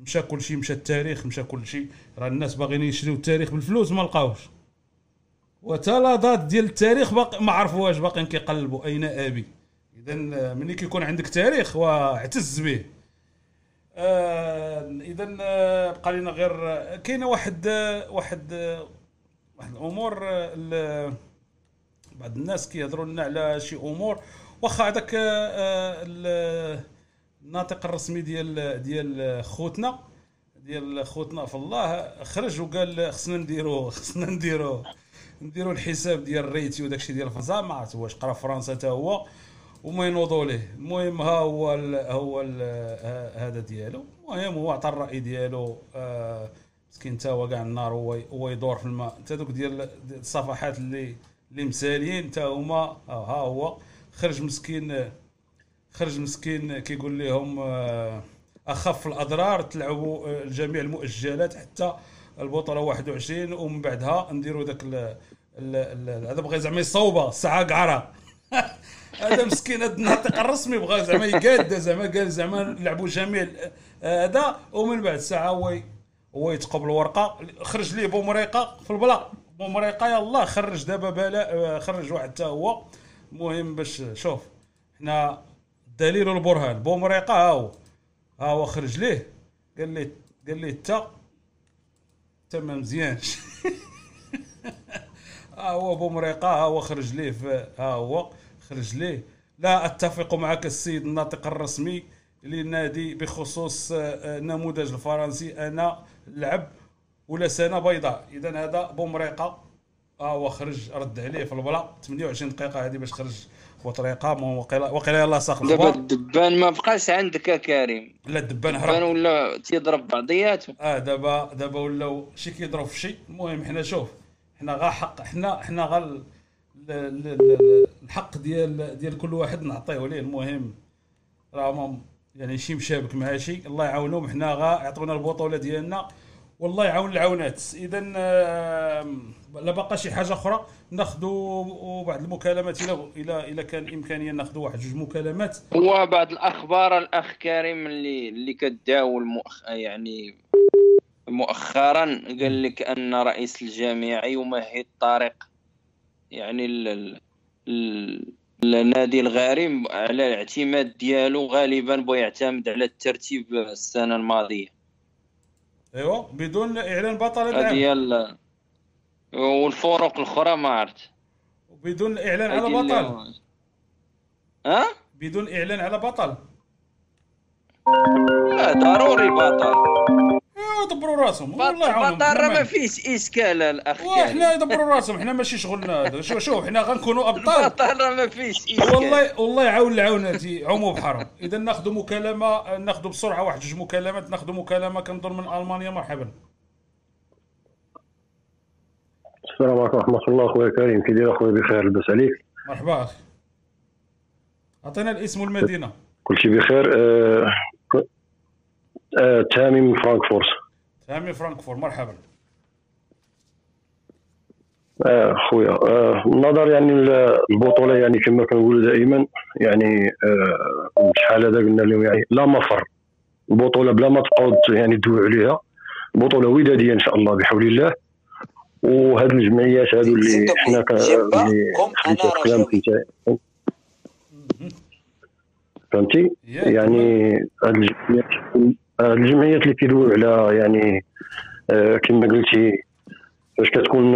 [SPEAKER 2] مشى كل شيء مشى التاريخ مشى كل شيء. راه الناس باغيين يشريو التاريخ بالفلوس ما لقاوش. وتلاضات ديال التاريخ باقي ما عرفوهاش باقيين كيقلبوا. أين أبي؟ اذا ملي كيكون عندك تاريخ واعتز به. اذا آه، بقى لنا غير آه، كاينة واحد آه، واحد آه، واحد الأمور آه، ال- بعض الناس كيهضروا لنا على شي أمور. واخا هذاك آه، آه، الناطق الرسمي ديال ديال خوتنا ديال خوتنا في الله خرج وقال خصنا نديرو خصنا نديرو نديرو الحساب ديال الريتي وداك الشيء ديال فرنسا ما عرفت واش قرا فرنسا حتى هو وما ينوضوا ليه. المهم ها هو ال هو ال هذا ديالو. المهم هو عطى الرأي ديالو آه، مسكين تا هو كاع النار هو هو يدور في الماء انت دوك ديال الصفحات اللي اللي مسالين تا هما ها ها هو خرج مسكين آه، خرج مسكين كيقول لهم آه، أخف الأضرار تلعبوا آه، جميع المؤجلات حتى البطولة 21 ومن بعدها نديروا ال- هذا بغى زعما يصوبها الساعة قعره هذا مسكين هذا الناطق الرسمي بغى زعما يقاد زعما قال زعما نلعبوا جميع ال- هذا ومن بعد ساعة هو هو يتقبل الورقة. خرج ليه بومريقة في البلا بومريقة يلاه خرج دابا بلا آه، خرج واحد حتى هو. المهم باش شوف حنا الدليل والبرهان بومريقه ها هو ها هو خرج ليه. قال لي قال لي تا. تا ما مزيانش ها هو بومريقه ها هو خرج ليه ها هو خرج ليه. لا أتفق معك السيد الناطق الرسمي للنادي بخصوص آه، آه، النموذج الفرنسي أنا لعب ولا سنة بيضاء. اذا هذا بومريقه ها هو خرج رد عليه في البلا 28 دقيقة هذه باش خرج. بطريقه وقيلا وقيلا يلاه ساق
[SPEAKER 7] دابا الدبان ما بقاش عندك يا كريم.
[SPEAKER 2] لا الدبان
[SPEAKER 7] الدبان
[SPEAKER 2] هرب
[SPEAKER 7] ولا تيضرب بعضياته
[SPEAKER 2] آه دابا دابا ولاو شي كيضرب في شي. المهم حنا شوف حنا غا حق حنا حنا غا ال- ال- ال- ال- الحق ديال ديال كل واحد نعطيه ليه. المهم راه ما- يعني شي مشابك مع شي الله يعاونهم. حنا غا يعطونا البطولة ديالنا. والله يعاون العونات اذا لا بقى شي حاجة أخرى ناخذوا بعض المكالمات إلى إلى إلى كان إمكانية ناخذوا واحد جوج مكالمات
[SPEAKER 7] هو بعض الأخبار الاخ كريم اللي اللي كتداول مؤخ... يعني مؤخرا قال لك أن رئيس الجامعة يمهد طريق يعني ال... ال... ال... النادي الغارم على الاعتماد ديالو غالبا بيعتمد على الترتيب السنة الماضية
[SPEAKER 2] ايوا بدون إعلان بطل العام.
[SPEAKER 7] والفرق الأخرى ما عرفت.
[SPEAKER 2] بدون الاعلان على بطل.
[SPEAKER 7] ها؟
[SPEAKER 2] بدون إعلان على بطل.
[SPEAKER 7] لا ضروري بطل.
[SPEAKER 2] ايوا يدبروا راسهم. والله يعاونهم.
[SPEAKER 7] بطل راه ما فيش إشكال الاخ كريم
[SPEAKER 2] وحنا يدبروا راسهم. حنا ماشي شغلنا هذا. شوف شوف حنا غنكونوا أبطال.
[SPEAKER 7] بطل راه ما فيش إشكال.
[SPEAKER 2] والله والله يعاون العوناتي عمو بحرام إذا ناخذ مكالمة ناخذ بسرعة واحد جوج مكالمات ناخذ مكالمة كنظن من ألمانيا. مرحبا.
[SPEAKER 10] السلام عليكم ورحمة الله أخويا كريم كي داير أخويا بخير لاباس عليك.
[SPEAKER 2] مرحبا أخي. عطينا الاسم والمدينة.
[SPEAKER 10] كل شيء بخير. آه آه سامي من فرانكفورت.
[SPEAKER 2] سامي فرانكفورت مرحبا.
[SPEAKER 10] آه خويا آه النظر يعني البطولة يعني كما كنقولوا دائما يعني آه شحال هذا قلنا لهم يعني لا مفر. البطولة بلا ما تبقاو يعني تدويو عليها. بطولة ودادية إن شاء الله بحول الله. وهاد الجمعيات هادو اللي حنا اللي فهمتي؟ يعني هاد الجمعيات هاد الجمعيات اللي كيدويو على يعني آه كما قلتي فاش كتكون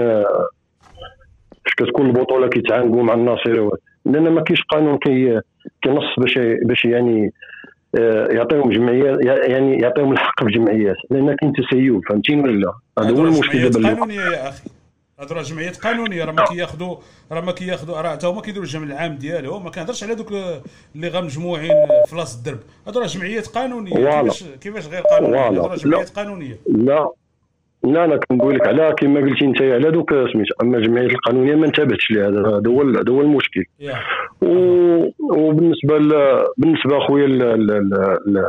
[SPEAKER 10] فاش كتكون البطولة كيتعاندوا مع الناصره لأن ما كاينش قانون كي كينص باش باش يعني آه، يعطيهم جمعيات يعني يعطيهم الحق في جمعيات لأن كاين تسيب فهمتيني ولا لا؟ هذا هو المشكل دابا
[SPEAKER 2] قانونية يا أخي. هادو راه جمعيات قانونية راه ما كياخذوا راه ما كياخذوا راه حتى هما كيديروا الجمع العام ديالهم ما كنهضرش على دوك اللي غا مجموعين في لاص الدرب. هادو راه جمعيات
[SPEAKER 10] قانونية.
[SPEAKER 2] كيفاش كيفاش غير
[SPEAKER 10] قانونية.
[SPEAKER 2] هادو راه جمعيات قانونية.
[SPEAKER 10] لا. لا أنا كنقول لك على كما قلتي انت على دوك سميتو أما الجمعيات القانونية ما انتبهتش لها هذا هو هذا هو المشكل. و... وبالنسبة ل... بالنسبة أخويا ل... ل... ل... ل...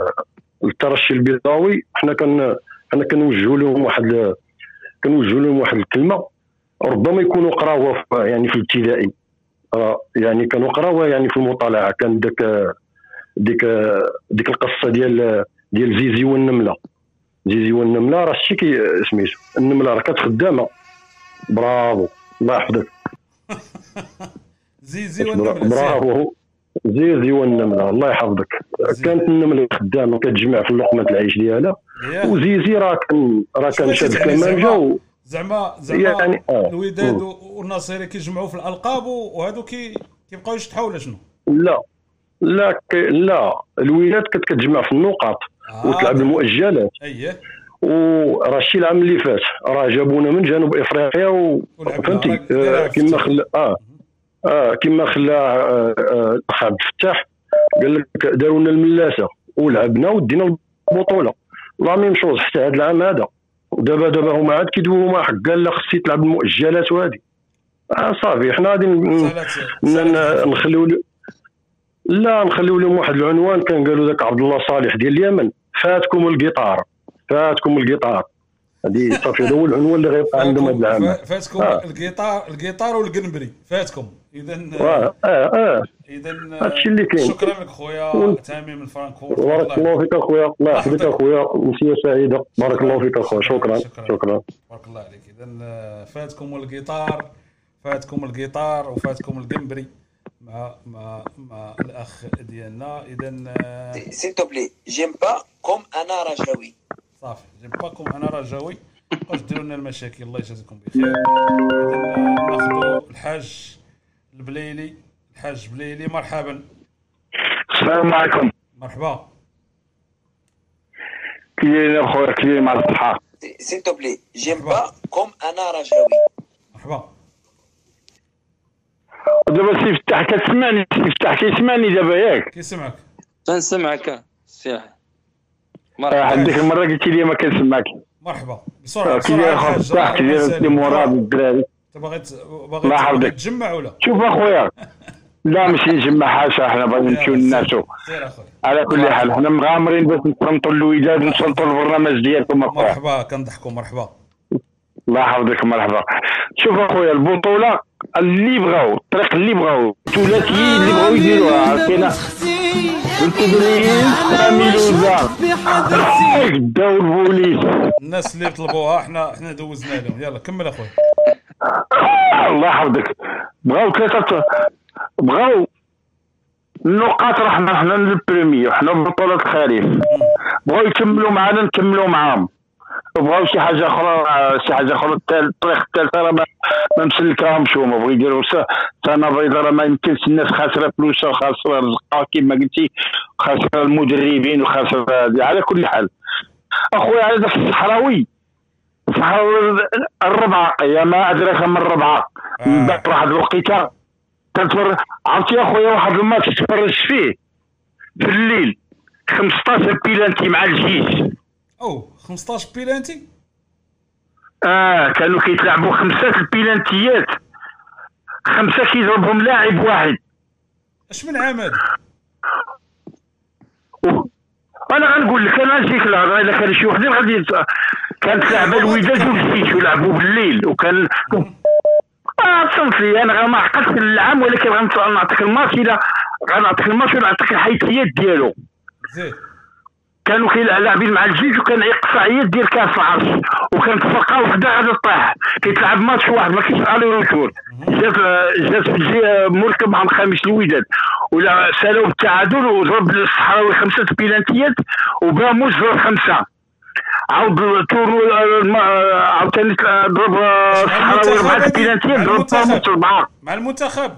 [SPEAKER 10] الترشي البيضاوي حنا كن حنا كنوجهوا لهم واحد كنوجهوا لهم واحد الكلمة ربما يكونوا قراوها يعني في الابتدائي راه يعني كانوا قراوها يعني في المطالعة كان داك ديك ديك القصة ديال ديال زيزي والنملة. زيزي والنملة راه شتي كي سميتو. النملة راه كانت خدامة. برافو. الله يحفظك.
[SPEAKER 2] زيزي والنملة.
[SPEAKER 10] برافو. زيزي والنملة. الله يحفظك. كانت النملة خدامة كتجمع في لقمة العيش ديالها. وزيزي راه كان راه كان شاد
[SPEAKER 2] يعني
[SPEAKER 10] كمانجا.
[SPEAKER 2] زعما زعما
[SPEAKER 10] يعني آه.
[SPEAKER 2] الوداد
[SPEAKER 10] مم.
[SPEAKER 2] والناصيري كيجمعوا في الألقاب وهادو كي كيبقاو يشطحوا ولا شنو؟
[SPEAKER 10] لا لا ك... لا الولاد كانت كتجمع في النقاط
[SPEAKER 2] آه.
[SPEAKER 10] وتلعب المؤجلات
[SPEAKER 2] اييه
[SPEAKER 10] وراه الشيء العام اللي فات راه جابونا من جنوب إفريقيا و... فهمتي آه
[SPEAKER 2] في
[SPEAKER 10] كما
[SPEAKER 2] الفتح.
[SPEAKER 10] خلا آه آه كما خلا آه آه الأخ عبد الفتاح قال لك داروا لنا الملاسة ولعبنا ودينا البطولة la même chose حتى هذا العام هذا. ودابا دابا هما عاد كيدويو ما حق قال لا خصني تلعب المؤجلات وهذه آه صافي حنا غادي نخليو لا نخليو لهم واحد العنوان كان قالوا ذاك عبد الله صالح ديال اليمن فاتكم القطار فاتكم القطار. هذه صافي هذا هو العنوان اللي غيبقى عندهم هذا العام.
[SPEAKER 2] فا- فاتكم
[SPEAKER 10] آه.
[SPEAKER 2] القطار القطار والقنبري فاتكم. اذا
[SPEAKER 10] آه آه آه.
[SPEAKER 2] اذا
[SPEAKER 10] هادشي اللي كاين.
[SPEAKER 2] شكرا لك خويا
[SPEAKER 10] ون-
[SPEAKER 2] تامي من فرانكفورت
[SPEAKER 10] بارك الله فيك أخويا. الله يحفظك أخويا. امسيه سعيدة. بارك الله فيك أخويا. شكرا. شكرا.
[SPEAKER 2] بارك الله عليك. اذا فاتكم القطار. فاتكم القطار وفاتكم القنبري مع مع مع الأخ ديالنا. اذا
[SPEAKER 11] te plaît, j'aime pas comme Anna Rajaoui.
[SPEAKER 2] صافي. جنبكم أنا رجاوي واش ديروا لنا المشاكل. الله يجازيكم بخير. اذا ناخذوا الحاج البليلي الحاج بليلي مرحبا.
[SPEAKER 12] السلام عليكم.
[SPEAKER 2] مرحبا.
[SPEAKER 12] دايرين أخويا دايرين مع الصحة؟
[SPEAKER 11] Te plaît, j'aime pas comme Anna Rajaoui.
[SPEAKER 2] مرحبا.
[SPEAKER 12] دابا سي فتح كتسمعني سي فتح كيسمعني دابا ياك؟
[SPEAKER 2] كيسمعك.
[SPEAKER 7] تنسمعك سيح.
[SPEAKER 12] آه، هذيك المرة قلتي لي ما كنسمعك.
[SPEAKER 2] مرحبا.
[SPEAKER 12] آه، داير
[SPEAKER 2] بسرعة
[SPEAKER 12] اخو
[SPEAKER 2] الحاج
[SPEAKER 12] فتح كي داير سي مراد الدراري
[SPEAKER 2] انت باغي باغي. تجمع ولا؟
[SPEAKER 12] شوف أخويا لا ماشي نجمع حاشا حنا باغي نمشيو للناسو على كل حال حنا مغامرين باش نصنتوا الوداد ونصنتوا البرنامج ديالكم أخويا.
[SPEAKER 2] مرحبا كنضحكوا. مرحبا.
[SPEAKER 12] الله يحفظك مرحبا. شوف أخويا البطولة اللي بغاو الطريق اللي بغاو الثلاثيين اللي بغاو يديروها عرفتينا؟ داو البوليس.
[SPEAKER 2] الناس اللي طلبوها إحنا إحنا دوزنا لهم. يلا كمل أخويا.
[SPEAKER 12] الله يحفظك. بغاو ثلاثة بغاو النقاط راه حنا حنا ال premier حنا بطولة الخريف. بغاو يكملوا معنا نكملوا معاهم. بغاو شي حاجة أخرى شي أخرى التال- الطريق الثالثة راه ما- مسلكاهمش هما بغاو يديروا س- سنة بيضاء راه ما يمكنش الناس خاسرة فلوسها وخاسرة رزقها كيما قلتي خاسرة المدربين وخاسرة هذه على كل حال. أخويا على ذاك الصحراوي الصحراوي الربعة يا ما أدراك ما الربعة من بعد واحد الوقيتة. تنتفرج عرفتي يا خويا واحد الماتش تفرج فيه. في الليل. 15 بيلانتي مع الجيش.
[SPEAKER 2] أو 15 بيلانتي؟
[SPEAKER 12] آه كانوا كيتلعبوا خمسة البيلانتيات. خمسة كيضربهم لاعب واحد.
[SPEAKER 2] أش من عام هذا؟
[SPEAKER 12] أنا غنقول لك أنا نجيك الهضره الا كان شي وحدين غادي كانت لعبه الوداد والجيش ولعبوا بالليل وكان صنفي أنا ما عقدتش العام ولكن غنعطيك الماكينه غنعطيك الماكينه ونعطيك الحيثيات ديالو. كانوا كيلعب لاعبين مع الجيش وكان اقصائيات ديال كاس العرش وكانت فرقه وحدة غادي طيح كيتلعب ماتش واحد ما كاينش aller retour جات جات في مركب مع الخامس الوداد ولا سالوا بالتعادل وضرب الصحراوي خمسة بينالتيات وباموس ضرب خمسة. عاود تورو عاوتاني ضرب الصحراوي بينالتيات ضرب باموس اربعه
[SPEAKER 2] مع المنتخب.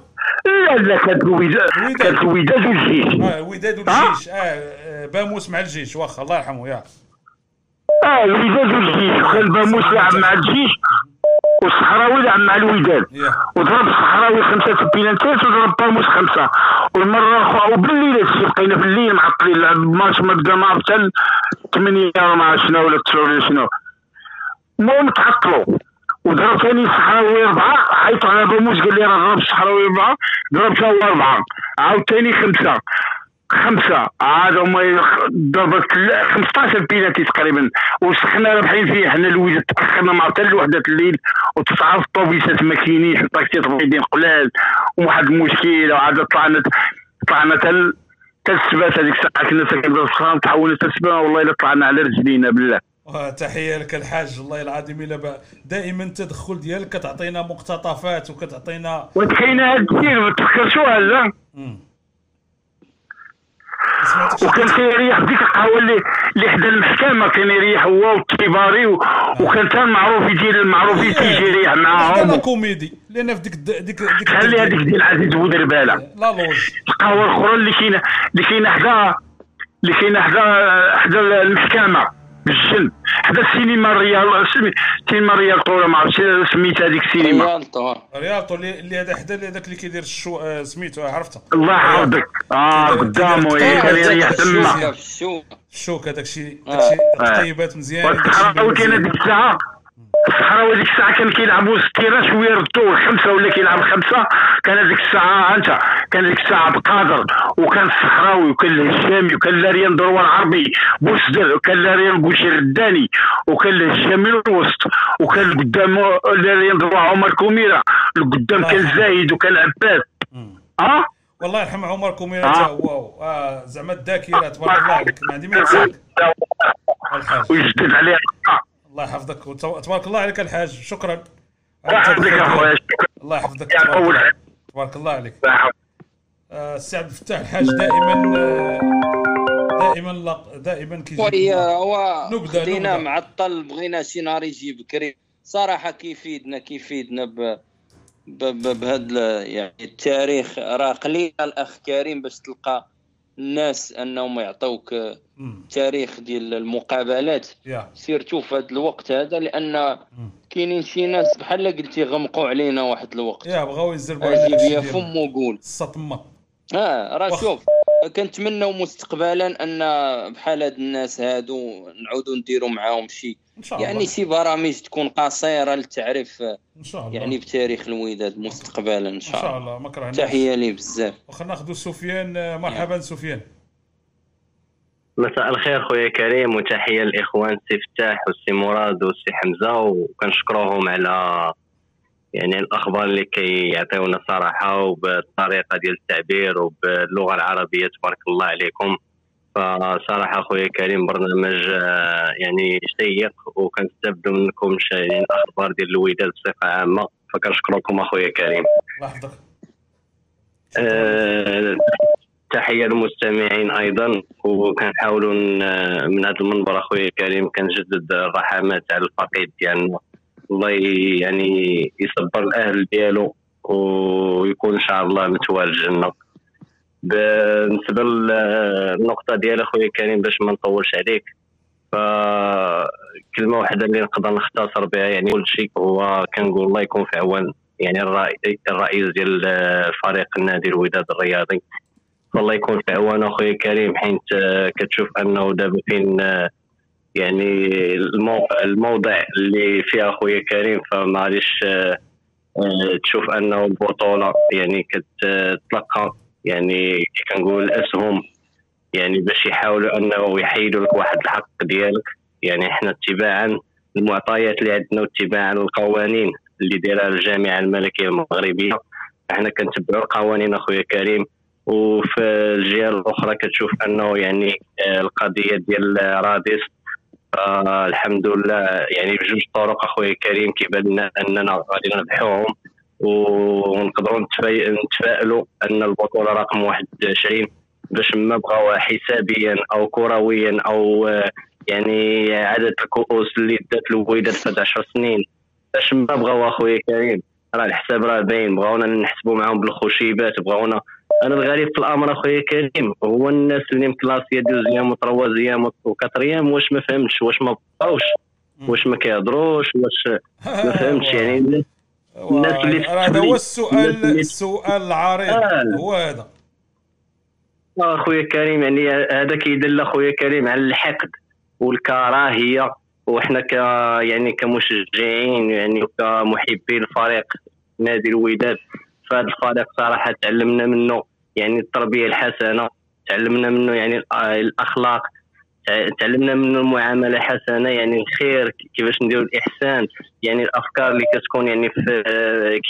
[SPEAKER 12] لا لا كانت الوداد كانت الوداد والجيش
[SPEAKER 2] آه الوداد والجيش آه آه، باموس مع الجيش واخا الله يرحمه يا.
[SPEAKER 12] آه الوداد والجيش وكان باموس لعب مع الجيش. والصحراوي لعب مع الوداد وضرب الصحراوي خمسة بينالتيات وضرب باموس خمسة. والمرة الاخرى وبالليل هادشي بقينا في الليل معطلين لعب الماتش ما بدا ما حتى 8 ما عرفت شنو ولا 9 ولا شنو. المهم تعطلوا وضرب ثاني الصحراوي أربعة عيطوا على باموس قال لي راه ضرب الصحراوي أربعة ضرب هو أربعة. عاود ثاني خمسة. خمسة. عاد هما ضربت 15 بينالتي تقريبا. وسخنا رابحين فيه. حنا الويزات تأخرنا مع حتى لوحده الليل. وتسعة في الطوبيسات ما كاينينش والطاكسيات بعيدين قلال. وواحد المشكل وعاد طلعنا طلعنا تل حتى السبات هذيك الساعة كنا ساكنين في الصخران تحولنا السبات والله إلا طلعنا على رجلينا بالله.
[SPEAKER 2] آه، تحية لك الحاج. الله العظيم إلا با- دائما التدخل ديالك كتعطينا مقتطفات وكتعطينا
[SPEAKER 12] وكاينه هاد الشيء ما تفكرشوها لا وكان كيريح ديك القهوة اللي اللي حدا المحكمة كان يريح هو والتيباري و... وكان حتى المعروف ديال المعروفين تيجي يريح
[SPEAKER 2] هذا
[SPEAKER 12] معاهم.
[SPEAKER 2] كوميدي؟ لأن في ديك ديك ديك
[SPEAKER 12] خلي هذيك ديال عزيز بودرباله
[SPEAKER 2] لا لوج
[SPEAKER 12] القهوة الأخرى اللي كاينة اللي كاينة حدا اللي كاينة حدا حدا المحكمة. بالجن حدا السينما الريال سمي- السينما الريال طوله ما عرفتش سميتها هذيك السينما.
[SPEAKER 2] ريالتو اللي اللي هذا حدا اللي هذاك اللي كيدير الشو آه، سميتو آه، عرفته؟
[SPEAKER 12] الله يحفظك آه قدامه هي كان يريح تما
[SPEAKER 2] الشوك. هذاك الشيء الشيء
[SPEAKER 12] آه.
[SPEAKER 2] تقيبات مزيان مزيان.
[SPEAKER 12] هذيك الساعة. الصحراوي هذيك الساعة كان كيلعبوا ستيرا شوية ردوا خمسه ولا كيلعب خمسه كان هذيك الساعة أنت كان هذيك الساعة بقادر وكان الصحراوي وكان الهشامي وكان لاريان دروة العربي بوسدر وكان لاريان بوشير الداني وكان الهشامي الوسط وكان قدام لاريان دروة عمر كوميره القدام كان زايد وكان عباس أه؟
[SPEAKER 2] والله يرحم عمر كوميرة
[SPEAKER 12] آه.
[SPEAKER 2] واو. آه زعما الذاكره تبارك الله عليك ما عندي ما الحاج
[SPEAKER 12] ويجدد عليها
[SPEAKER 2] الله يحفظك. تبارك الله عليك الحاج. شكرا.
[SPEAKER 12] الله يحفظك يا خويا
[SPEAKER 2] الله يحفظك. تبارك الله. عليك. آه، السي عبد الفتاح الحاج دائما آه، دائما لق- دائما
[SPEAKER 7] خويا
[SPEAKER 2] لنا
[SPEAKER 7] هو خدينا
[SPEAKER 2] نبذة.
[SPEAKER 7] معطل بغينا شي نهار يجي بكري صراحة كيفيدنا كيفيدنا ب ب- ب- بهذا ال- يعني التاريخ؟ راه قليل الأخ كريم باش تلقى الناس أنهم يعطوك تاريخ ديال المقابلات.
[SPEAKER 2] يا.
[SPEAKER 7] Surtout في هذا الوقت هذا لأن كاينين شي ناس بحال قلتي غمقوا علينا واحد الوقت.
[SPEAKER 2] يا بغاو يزربوا على
[SPEAKER 7] أجيب
[SPEAKER 2] داكشي
[SPEAKER 7] يا
[SPEAKER 2] ديالنا.
[SPEAKER 7] فم وقول
[SPEAKER 2] السطمه
[SPEAKER 7] آه راه. شوف كنتمناو مستقبلا أن بحال هاد الناس هادو نعاودوا نديروا معاهم شي.
[SPEAKER 2] إن شاء الله.
[SPEAKER 7] يعني شي برامج تكون قصيرة للتعريف
[SPEAKER 2] إن شاء الله.
[SPEAKER 7] يعني بتاريخ الوداد مستقبلا إن
[SPEAKER 2] إن
[SPEAKER 7] شاء
[SPEAKER 2] شاء
[SPEAKER 7] الله.
[SPEAKER 2] الله ما كرهناش.
[SPEAKER 7] تحية لي بزاف.
[SPEAKER 2] وخلنا ناخذوا سفيان آه، مرحبا سفيان.
[SPEAKER 13] مساء الخير خويا كريم وتحية للاخوان سي فتاح والسي مراد والسي حمزة وكنشكروهم على يعني الأخبار اللي كيعطيونا صراحة وبالطريقة ديال التعبير وباللغة العربية تبارك الله عليكم. فصراحة خويا كريم برنامج آه، يعني شيق وكنستافدوا منكم يعني الاخبار ديال الوداد بصفة عامة. فكنشكركم أخويا كريم.
[SPEAKER 2] الله يحفظك.
[SPEAKER 13] تحية للمستمعين أيضا. وكنحاولوا من هذا المنبر أخويا الكريم كنجدد الرحمات على الفقيد. ديالنا الله ي- يعني يصبر الأهل ديالو ويكون إن شاء الله متوال الجنة. بالنسبة للنقطة ديال أخويا الكريم باش ما نطولش عليك فكلمة واحدة اللي نقدر نختصر بها يعني كل شيء هو كنقول الله يكون في عوان يعني الرئي- الرئيس ديال فريق النادي الوداد الرياضي. والله يكون في عوانه اخويا كريم حيت كتشوف أنه دابا فين آه، يعني الموقع الموضع اللي فيه اخويا كريم فما غاديش آه، آه، تشوف أنه البطولة يعني كتلقى يعني كنقول الاسهم يعني باش يحاولوا أنه يحيدوا لك واحد الحق ديالك. يعني إحنا اتباعا المعطيات اللي عندنا واتباعا القوانين اللي دايرها الجامعة الملكية المغربية. إحنا كنتبعوا القوانين اخويا كريم وفي الجهة الأخرى كتشوف أنه يعني آه، القضية ديال راديس آه الحمد لله يعني بجوج طرق أخويا كريم كيبان لنا أننا غادي نربحوهم ونقدروا نتفا- نتفائلوا أن البطولة رقم 21 باش ما بغاوها حسابيا أو كرويا أو آه، يعني عدد الكؤوس اللي دات الوداد في هاد 10 سنين. باش ما بغاو أخويا كريم راه الحساب راه باين بغاونا نحسبوا معاهم بالخشيبات بغاونا أنا الغريب في الأمر أخويا كريم هو الناس اللي مكلاسيه دوزيام وتروازيام وكاتريام واش ما فهمتش واش ما بقاوش واش ما كيهضروش واش ما فهمتش يعني الناس اللي
[SPEAKER 2] هذا هو السؤال السؤال العريض
[SPEAKER 13] آه.
[SPEAKER 2] هو هذا.
[SPEAKER 13] آه، أخويا كريم يعني هذا كيدل أخويا كريم على الحقد والكراهية. وحنا ك يعني كمشجعين يعني وكمحبين الفريق نادي الوداد. فهذا الفريق صراحة تعلمنا منه يعني التربية الحسنة تعلمنا منه يعني الأ- الأخلاق تع- تعلمنا منه المعاملة حسنة يعني الخير كيفاش نديروا الإحسان يعني الأفكار اللي كتكون يعني في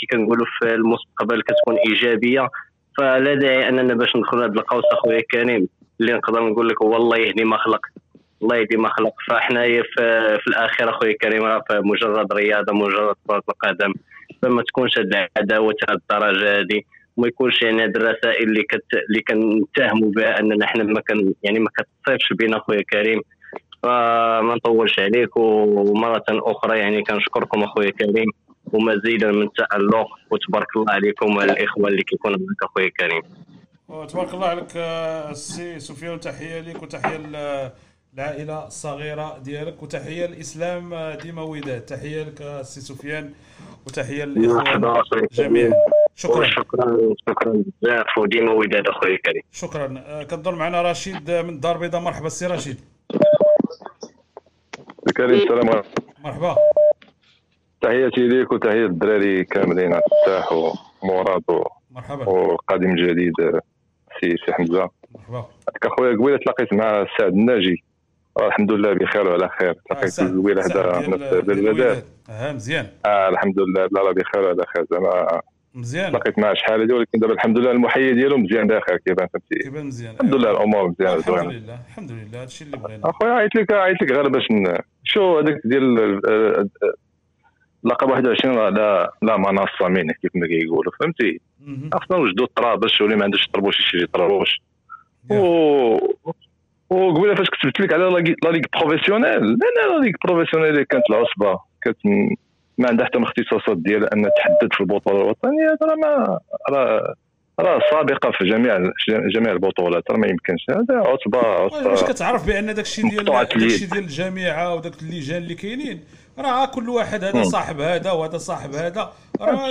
[SPEAKER 13] كي كنقولوا في المستقبل كتكون إيجابية. فلا داعي أننا باش ندخل هذا القوس أخويا كريم اللي نقدر نقول لك هو الله يهدي ما خلق الله يهدي ما خلق فإحنا في, في الأخير اخويا كريم راه مجرد رياضة مجرد كرة القدم. فما تكونش هاد العداوة هاد الدرجة هذه وما يكونش يعني هاد الرسائل اللي كت... اللي كنتهموا بها أننا حنا ما كان يعني ما كتصيبش بينا اخويا كريم فما نطولش عليك ومرة أخرى يعني كنشكركم اخويا كريم ومزيدا من التألق. وتبارك الله عليكم وعلى الاخوه اللي كيكونوا معك اخويا كريم
[SPEAKER 2] تبارك الله عليك آه، السي سفيان تحية لك وتحية العائله الصغيره ديالك وتحية للاسلام آه، ديما وداد تحية لك السي سفيان وتحية
[SPEAKER 13] مرحبا
[SPEAKER 2] للاخوان
[SPEAKER 13] أخويا
[SPEAKER 2] جميعا. شكرا
[SPEAKER 13] شكرا شكرا بزاف وديما وداد اخويا كريم
[SPEAKER 2] شكرا. آه، كنظن معنا رشيد من الدار البيضاء. مرحبا السي رشيد.
[SPEAKER 14] كريم السلام عليكم.
[SPEAKER 2] مرحبا.
[SPEAKER 14] تحياتي ليك وتحية الدراري كاملين عبد الفتاح ومراد
[SPEAKER 2] مرحبا.
[SPEAKER 14] وقادم جديد سي سي حمزة.
[SPEAKER 2] مرحبا.
[SPEAKER 14] هذيك أخويا قبيلة تلاقيت مع سعد الناجي. الحمد لله بخير وعلى خير.
[SPEAKER 2] سعد-
[SPEAKER 14] قبيله
[SPEAKER 2] سعد
[SPEAKER 14] هذا
[SPEAKER 2] الوداد. آه مزيان.
[SPEAKER 14] آه الحمد لله. لا لا بخير وعلى خير. زعما
[SPEAKER 2] مزيان.
[SPEAKER 14] تلاقيت معاه شحال هذه ولكن دابا الحمد لله المحيي ديالو مزيان داخل كيبان فهمتي؟
[SPEAKER 2] كيبان مزيان.
[SPEAKER 14] الحمد لله الأمور مزيانة
[SPEAKER 2] الحمد لله الحمد لله. هادشي اللي بغينا.
[SPEAKER 14] أخويا عيط لك عيط لك غير باش شو هذاك ديال آه، آه، لقب 21 راه لا لا منصة منه كيف ما كيقولوا فهمتي؟ خصنا نوجدوا الطراب باش اللي ما عندوش طربوش يشري طربوش و وقبيله فاش كتبت لك على la ligue- professionnelle la la la ligue professionnelle اللي كانت العصبه كانت ما عندها حتى من الاختصاصات ديالها ان تحدد في البطوله الوطنيه راه ما راه راه سابقه في جميع جميع البطولات راه ما يمكنش هذا عصبه عصبه
[SPEAKER 2] واش كتعرف بان داكشي ديال
[SPEAKER 14] مقطوعة
[SPEAKER 2] داكشي
[SPEAKER 14] اليد.
[SPEAKER 2] ديال الجامعة وداك اللجان اللي كاينين راه كل واحد هذا. صاحب هذا وهذا صاحب هذا راه.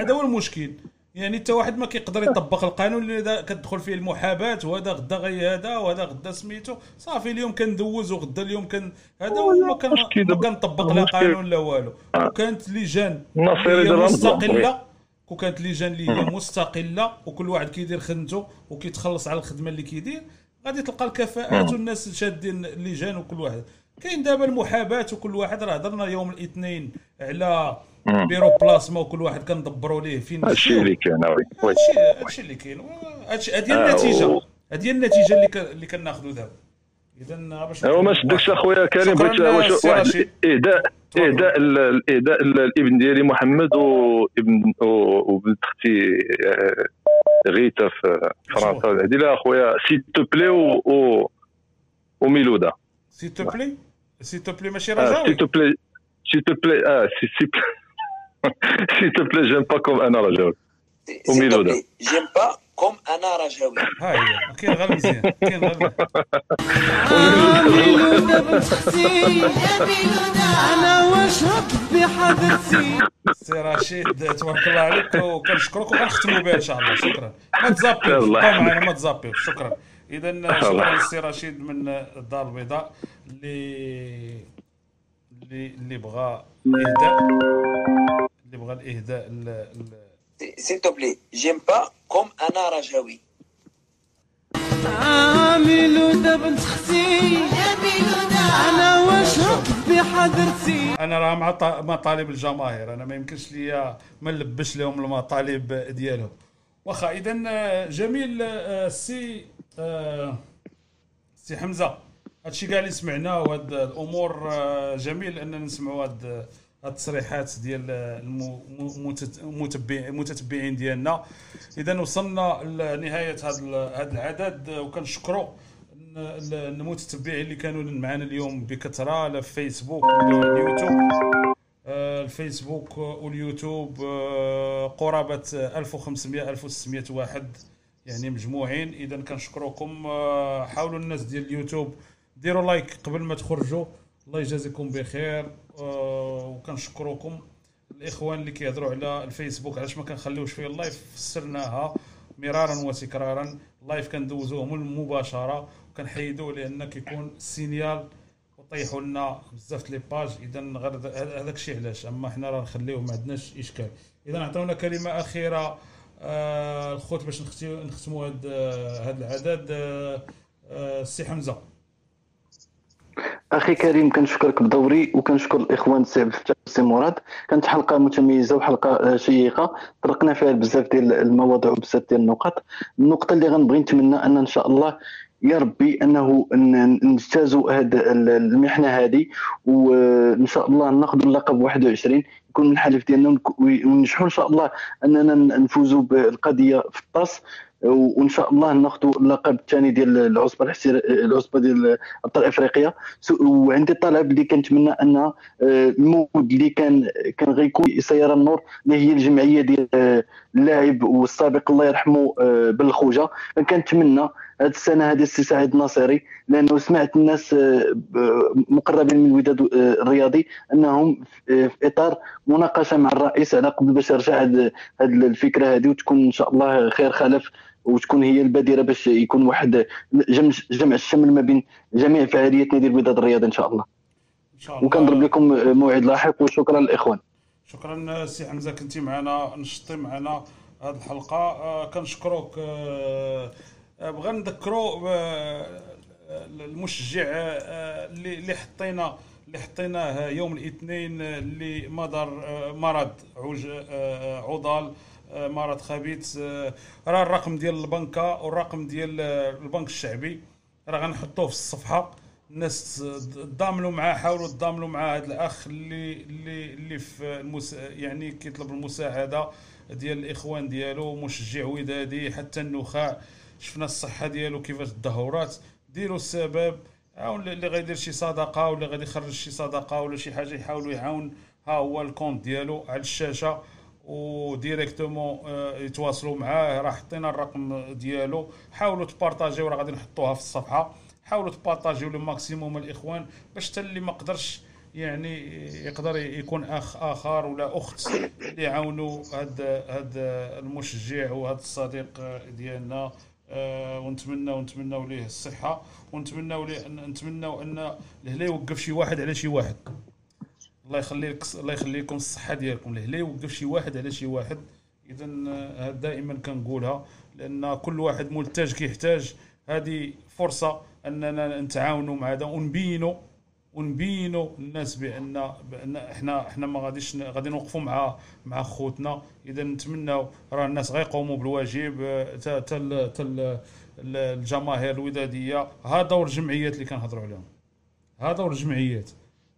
[SPEAKER 2] هذا هو المشكل يعني حتى واحد ما كيقدر يطبق القانون اللي كتدخل فيه المحاباة وهذا غدا غي هذا وهذا غدا سميتو. صافي اليوم كندوز وغدا اليوم كان هذا وما كان ما كنطبق لا قانون لا والو. وكانت لجان. مستقلة. وكانت لجان اللي هي مستقلة وكل واحد كيدير خدمته وكيتخلص على الخدمة اللي كيدير. غادي تلقى الكفاءات. والناس شادين اللجان وكل واحد. كاين دابا المحاباة وكل واحد. راه هضرنا يوم الاثنين على. بيرو بلاسما وكل واحد كندبروا ليه فين
[SPEAKER 14] هادشي. اللي كان oui
[SPEAKER 2] هادشي اللي كاين. هادي
[SPEAKER 14] آه،
[SPEAKER 2] النتيجة.
[SPEAKER 14] و-
[SPEAKER 2] هادي النتيجة اللي ك... اللي كناخذوا دابا. إذا باش
[SPEAKER 14] هو ما شدكش أخويا كريم بغيت واحد. اهداء اهداء ال- الاهداء ال- الإبن ديالي محمد وابن وبنت أختي آه، غيتا في فرنسا. هذه لا أخويا s'il te plaît و وميلودا
[SPEAKER 2] سي تو بلي سي تو بلي ماشي
[SPEAKER 14] آه، سي
[SPEAKER 2] رجاوي
[SPEAKER 14] تو بلي سي تو بلي آه سي سي سي تو بلي جيم با كوم أنا رجاوي وميلودا
[SPEAKER 11] جيم با كوم أنا رجاوي
[SPEAKER 2] ها هي كاين غير مزيان كاين غير
[SPEAKER 15] أنا واش ربي حبيبتي
[SPEAKER 2] سي رشيد تبارك الله عليك وكنشكرك وغنختموا بها ان شاء الله شكرا ما تزابيوش
[SPEAKER 14] يحفظك.
[SPEAKER 2] معنا ما تزابيوش شكرا اذا شكرا. للسي رشيد من الدار البيضاء اللي اللي اللي بغى الاهداء اللي بغى الإهداء ال- ال-
[SPEAKER 11] سيل تو بلي جيم با كوم أنا رجاوي
[SPEAKER 15] عامل ودا بنت أختي أنا واش ربي بحذرتي
[SPEAKER 2] أنا راه مع مطالب الجماهير أنا ما يمكنش ليا ما نلبش لهم المطالب ديالهم. واخا اذا آه، جميل آه، السي آه، سي حمزة. هادشي كاع اللي سمعناه وهاد الأمور آه، جميل أننا نسمعوا هاد التصريحات ديال المتتبعين ديالنا. اذا وصلنا لنهاية هذا العدد. وكنشكروا ال- المتتبعين اللي كانوا معنا اليوم بكثرة على فيسبوك واليوتيوب. آه، الفيسبوك واليوتيوب آه، قرابة 1500 1600 واحد يعني مجموعين. اذا كنشكركم. آه، حاولوا الناس ديال اليوتيوب ديروا like قبل ما تخرجوا. الله يجازيكم بخير. آه، وكنشكركم الإخوان اللي كيهضروا على الفيسبوك. علاش ما كنخليوش فيه ال live؟ فسرناها مرارا وتكرارا. ال live كندوزوه مباشره وكنحيدوه لأن كيكون ال signal وطيحوا لنا بزاف les pages. إذا غير هذا- هذاك الشيء علاش. أما حنا راه نخليوه ما عندناش إشكال. إذا عطونا كلمة أخيرة آه الخوت باش نختموا هذا العدد. آه السي حمزة.
[SPEAKER 4] أخي كريم كنشكرك بدوري وكنشكر الإخوان السي عبد الفتاح والسي مراد. كانت حلقة متميزة وحلقة شيقة. طرقنا فيها بزاف ديال المواضيع وبزاف ديال النقط النقطة اللي غنبغي نتمنى أن إن شاء الله يا ربي أنه نجتازوا هذه المحنة هذه وإن شاء الله ناخذوا اللقب 21 يكون من الحلف ديالنا وننجحوا إن شاء الله أننا نفوزوا بالقضية في الطاس. وإن شاء الله ناخذوا اللقب الثاني ديال العصبة الاحتر- العصبة ديال ابطال افريقيا وعندي طلب اللي كنتمنى أن آه، المود اللي كان كان غيكون سيارة النور اللي هي الجمعية ديال آه، اللاعب والسابق الله يرحمه آه، بن خوجه كنتمنى هذه السنة هذه السي سعيد الناصري لأنه سمعت الناس مقربين من الوداد الرياضي أنهم في إطار مناقشة مع الرئيس على قبل باش يرجع هذه الفكرة هذه وتكون إن شاء الله خير خلف وتكون هي البادرة باش يكون واحد جمع جمع الشمل ما بين جميع فعاليات نادي الوداد الرياضي إن شاء الله.
[SPEAKER 2] إن شاء الله.
[SPEAKER 4] وكنضرب لكم موعد لاحق وشكرا للإخوان.
[SPEAKER 2] شكرا سي حمزة كنتي معنا نشطي معنا هذه الحلقة. آه، كنشكروك آه، آه، بغا نذكروا آه، المشجع اللي اللي حطينا اللي حطيناه يوم الاثنين اللي مدار آه، مرض عوج عضال مرض خبيث آه، راه الرقم ديال البنكة والرقم ديال آه، البنك الشعبي. راه غنحطوه في الصفحة. الناس تضامنوا معاه حاولوا تضامنوا مع هذا الأخ اللي اللي اللي في المس... يعني كيطلب المساعدة ديال الإخوان ديالو مشجع ودادي حتى النخاع. شفنا الصحة ديالو كيفاش تدهورات. ديروا السبب. أو اللي غيدير شي صدقة ولا غادي يخرج شي صدقة ولا شي حاجة يحاولوا يعاون. ها هو ال compte ديالو على الشاشة. و directement آه، يتواصلوا معاه راه حطينا الرقم ديالو. حاولوا تپارطاجيو راه غادي نحطوها في الصفحة. حاولوا تبارطاجيو لو ماكسيموم الإخوان باش حتى اللي ما قدرش يعني يقدر يكون اخ آخر ولا أخت اللي يعاونوا هذا هذا المشجع وهذا الصديق ديالنا. آه، ونتمنى ليه الصحة ونتمنوا ليه نتمنوا أن الهلا يوقف شي واحد على شي واحد. الله يخلي لك الله يخلي لكم الصحة ديالكم. الهلا يوقف شي واحد على شي واحد. اذا آه، دائما كنقولها لأن كل واحد محتاج كيحتاج. هذه فرصة أننا نتعاونوا مع هذا ونبينوا ونبينوا الناس بأن بأن إحنا إحنا ما غاديش غادي نوقفوا مع مع خوتنا. اذا نتمناو راه الناس غيقوموا بالواجب. آه، تا تا تا ال- ال- الجماهير الودادية. ها دور الجمعيات اللي كنهضروا عليهم. ها دور الجمعيات.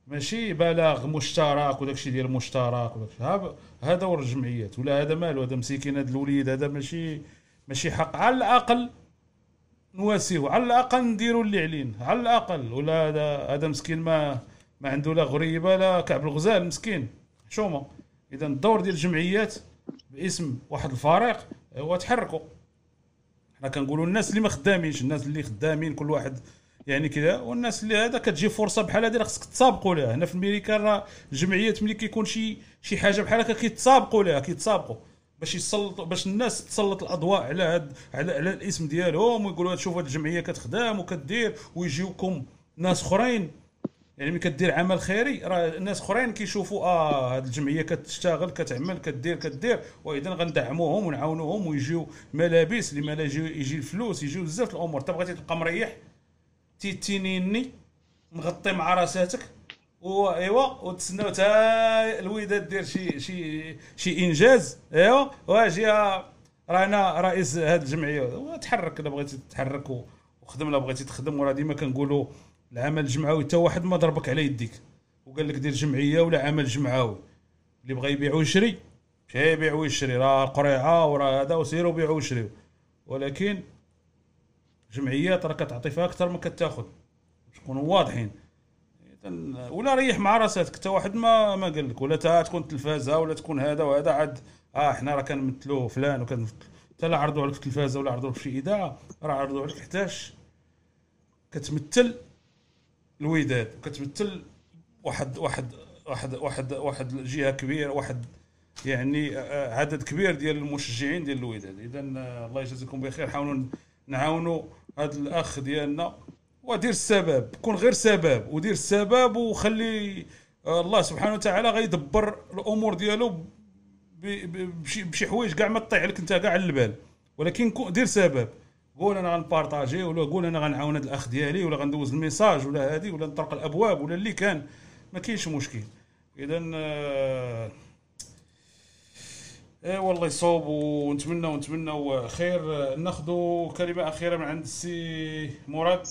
[SPEAKER 2] ماشي بلاغ مشترك وداك الشيء ديال المشترك وداك الشيء ها هذا دور الجمعيات ولا هذا مالو هذا مسكين هذا الوليد هذا ماشي ماشي حق. على الأقل نواسيو على الأقل نديروا اللي علينا على الأقل. ولا هذا هذا مسكين ما ما عنده لا غريبة لا كعب الغزال مسكين. حشومه إذا الدور ديال الجمعيات باسم واحد الفريق هو تحركوا حنا كنقولوا الناس اللي ما خدامينش الناس اللي خدامين كل واحد يعني كذا والناس اللي هذا كتجي فرصة بحال هذه خصك تسابقوا لها هنا في أمريكا راه الجمعيات ملي كيكون شي شي حاجة بحال هكا كيتسابقوا لها كيتسابقوا باش يسلطوا باش الناس تسلط الأضواء على هاد على, على الاسم ديالهم ويقولوا شوف هاد الجمعية كتخدم وكدير ويجيوكم ناس أخرين. يعني ملي كدير عمل خيري راه الناس أخرين كيشوفوا آه هاد الجمعية كتشتغل كتعمل كدير كدير. وإذا غندعموهم ونعاونوهم ويجيو ملابس اللي ما لا يجي الفلوس يجيو بزاف الأمور. انت بغيتي تبقى مريح تيتينيني مغطي مع راساتك و إيوا وتسناو حتى الوداد دير شي شي شي إنجاز إيوا واجي رانا رئيس هذه الجمعية. تحرك إلا بغيتي تتحرك وخدم إلا بغيتي تخدم وراه ديما كنقولوا العمل الجمعوي حتى واحد ما ضربك على يديك. وقال لك دير جمعية ولا عمل جمعوي. اللي بغى يبيع ويشري مشى يبيع ويشري راه قريعة وراه هذا وسيروا بيعوا وشريوا ولكن جمعيات راه كتعطي فيها أكثر ما كتاخذ تكونوا واضحين. ولا ريح مع راساتك. حتى واحد ما ما قال لك ولا تكون تلفازة ولا تكون هذا وهذا عاد آه حنا راه كنمثلوا فلان وكنمثل حتى لا عرضوا عليك في التلفازه ولا عرضوا في شي إذاعة راه عرضوا عليك حتاش. كتمثل الوداد وكتمثل واحد واحد واحد واحد واحد جهة كبيرة واحد يعني آه، عدد كبير ديال المشجعين ديال الوداد. اذا آه، الله يجازيكم بخير. حاولوا نعاونوا هذا الأخ ديالنا ودير السبب كون غير سبب ودير السبب وخلي آه، الله سبحانه وتعالى غيدبر الأمور ديالو بشي بشي حوايج كاع ما تطيح لك أنت كاع على البال. ولكن دير سبب. قول أنا غنبارطاجي ولا قول أنا غنعاون هذا الأخ ديالي ولا غندوز ال message ولا هذه ولا نطرق الأبواب ولا اللي كان. ما كاينش مشكل. اذا إيه والله يصوب ونتمنى ونتمنى خير. ناخذوا كلمة أخيرة من عند السي مراد.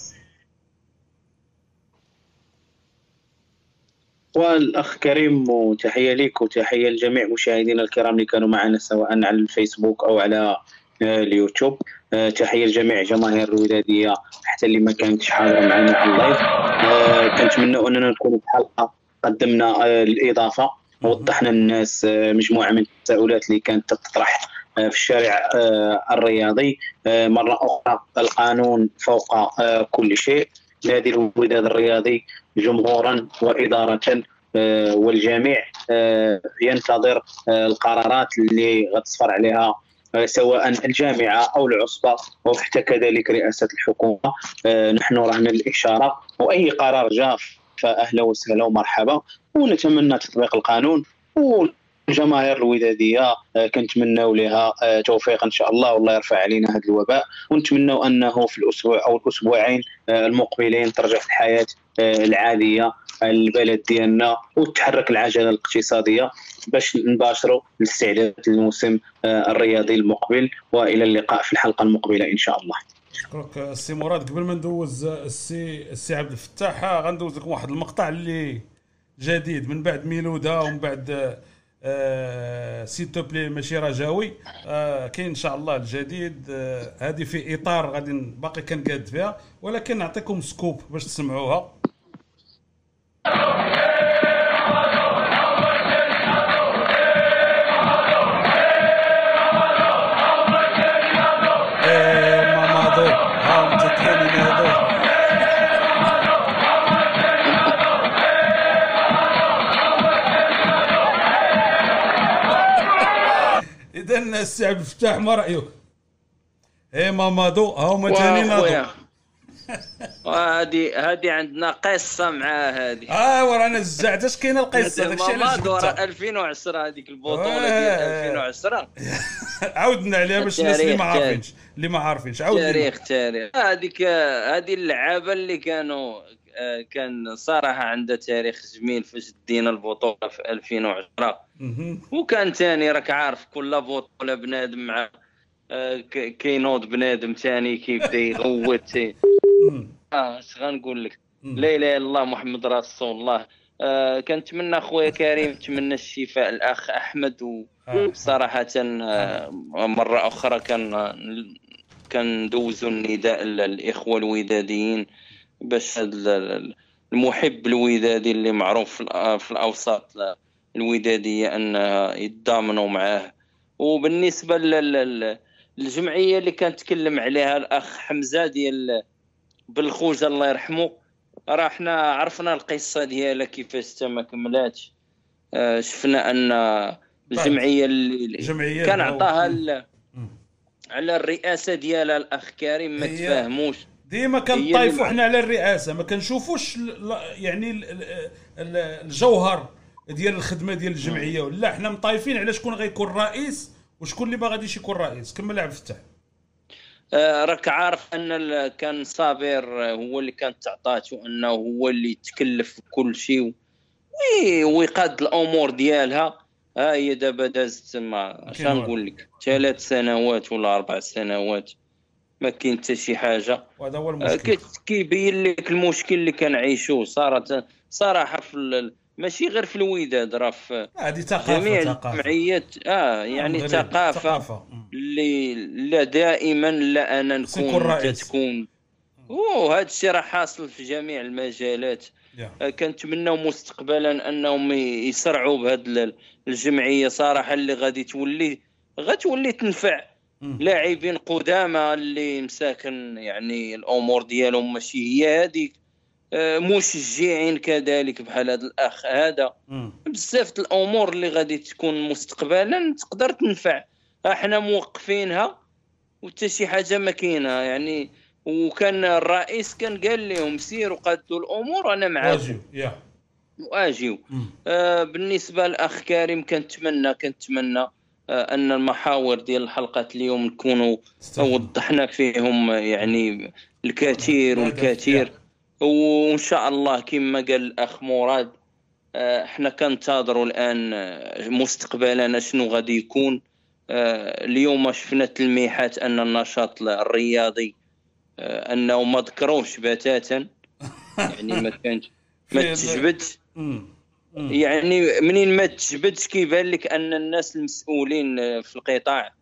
[SPEAKER 3] والأخ كريم وتحية لك وتحية لجميع مشاهدينا الكرام اللي كانوا معنا سواء على الفيسبوك أو على آه، اليوتيوب. آه، تحية لجميع جماهير الوداديه حتى اللي ما كانتش حاضرة معنا على اللايف آه، كنتمنى أننا نكونوا في حلقة قدمنا الإضافة. وضحنا للناس آه، مجموعة من التساؤلات اللي كانت تطرح آه، في الشارع آه، الرياضي. مرة أخرى القانون فوق كل شيء. نادي الوداد الرياضي جمهورا وإدارة والجميع ينتظر القرارات اللي غتصفر عليها سواء الجامعة أو العصبة أو حتى كذلك رئاسة الحكومة. نحن رهن الإشارة وأي قرار جاء فأهلا وسهلا ومرحبا. ونتمنى تطبيق القانون والجماهير الوداديه آه، كنتمنوا لها آه، توفيق إن شاء الله والله يرفع علينا هذا الوباء. ونتمنوا أنه في الأسبوع أو الأسبوعين آه، المقبلين ترجع الحياة العاديه البلد ديالنا وتحرك العجلة الاقتصادية باش نباشروا الاستعداد للموسم الرياضي المقبل وإلى اللقاء في الحلقة المقبلة إن شاء الله.
[SPEAKER 2] شكرك السي مراد. قبل ما ندوز السي السي عبد الفتاح غندوز لكم واحد المقطع اللي جديد. من بعد ميلودا ومن بعد آه s'il te plaît ماشي رجاوي آه كاين إن شاء الله الجديد. آه هذه في إطار غادي باقي كنقاد فيها ولكن نعطيكم scoop باش تسمعوها. السي عبد الفتاح ما رأيك؟ إيه ماما دو ها هما تاني ناضوا
[SPEAKER 7] واخويا وهذه هذه عندنا قصة مع هذه
[SPEAKER 2] آه ورانا زعت اش كاينة القصة؟ داكشي علاش جبتها
[SPEAKER 7] 2010 هذيك البطولة
[SPEAKER 2] آه.
[SPEAKER 7] ديال 2010
[SPEAKER 2] عاودنا عليها باش الناس اللي ما عارفينش اللي ما عارفينش. عاود لنا.
[SPEAKER 7] تاريخ تاريخ. هذيك هذه اللعابة اللي كانوا آه، كان صراحة عندها تاريخ جميل فاش دينا البطولة في 2010
[SPEAKER 2] مهم.
[SPEAKER 7] وكان تاني راك عارف كل بطولة بنادم مع آه، كينوض بنادم تاني كيبدا يغوت. آه اش غنقول لك؟ لا إله إلا الله محمد رسول الله. آه كنتمنى خويا كريم نتمنى الشفاء الأخ أحمد و
[SPEAKER 2] آه.
[SPEAKER 7] آه، مرة أخرى كان كندوزوا النداء للإخوة الوداديين. باش المحب الودادي اللي معروف في الأوساط. الوداديه أن يتضامنوا معاه. وبالنسبة لل- لل- للجمعيه اللي كان تكلم عليها الأخ حمزة ديال بالخوجة الله يرحمه راه حنا عرفنا القصة ديالها كيفاش ما كملاتش. آه، شفنا أن الجمعية اللي
[SPEAKER 2] جمعية
[SPEAKER 7] كان عطاها على الرئاسة ديالها الأخ كريم ما تفاهموش.
[SPEAKER 2] ديما كنطايفوا حنا على الرئاسة ما كنشوفوش يعني ال- ال- ال- الجوهر ديال الخدمة ديال الجمعية ولا. حنا مطايفين على شكون غيكون رئيس وشكون اللي ما غاديش يكون رئيس. كمل عبد الفتاح.
[SPEAKER 7] آه، راك عارف أن كان صابر آه، هو اللي كانت تعطاته أنه هو اللي يتكلف بكل شيء وي ويقاد الأمور ديالها. ها هي دابا دازت ما
[SPEAKER 2] كاين
[SPEAKER 7] نقول لك ثلاث سنوات ولا أربع سنوات. ما كاين حتى شي حاجة.
[SPEAKER 2] وهذا هو
[SPEAKER 7] آه،
[SPEAKER 2] المشكل.
[SPEAKER 7] كيبين لك المشكل اللي كنعيشوه صارت صراحة في ماشي غير في الوداد راه في
[SPEAKER 2] هذه ثقافة
[SPEAKER 7] جميع الجمعيات آه يعني ثقافة
[SPEAKER 2] ثقافة.
[SPEAKER 7] اللي لا دائما لا
[SPEAKER 2] أنا
[SPEAKER 7] نكون. تكون وهذا الشيء راه حاصل في جميع المجالات.
[SPEAKER 2] يا.
[SPEAKER 7] آه، كنتمناو مستقبلا أنهم يسرعوا بهذه الجمعية. صراحة اللي غادي تولي غتولي تنفع. لاعبين قدامى اللي مساكن يعني الأمور ديالهم ماشي هي هذيك آه، مشجعين كذلك بحال هذا الأخ هذا. بزاف الأمور اللي غادي تكون مستقبلا تقدر تنفع. إحنا موقفينها وحتى شي حاجة ما كاينة. يعني وكان الرئيس كان قال لهم سيروا قادوا الأمور أنا معاكم.
[SPEAKER 2] واجب يا.
[SPEAKER 7] واجيو آه بالنسبة للأخ كريم كنتمنى كنتمنى أن المحاور ديال الحلقة اليوم نكونوا وضحنا فيهم آه، يعني الكثير والكثير. وإن شاء الله كما قال الأخ مراد آه، إحنا كنتظروا الآن آه، مستقبلا شنو غادي يكون. آه، اليوم شفنا تلميحات أن النشاط الرياضي آه، أنه ما ذكروش بتاتا. يعني ما كانش ما تجبدش. يعني منين ما تجبدش كيبان لك أن الناس المسؤولين في القطاع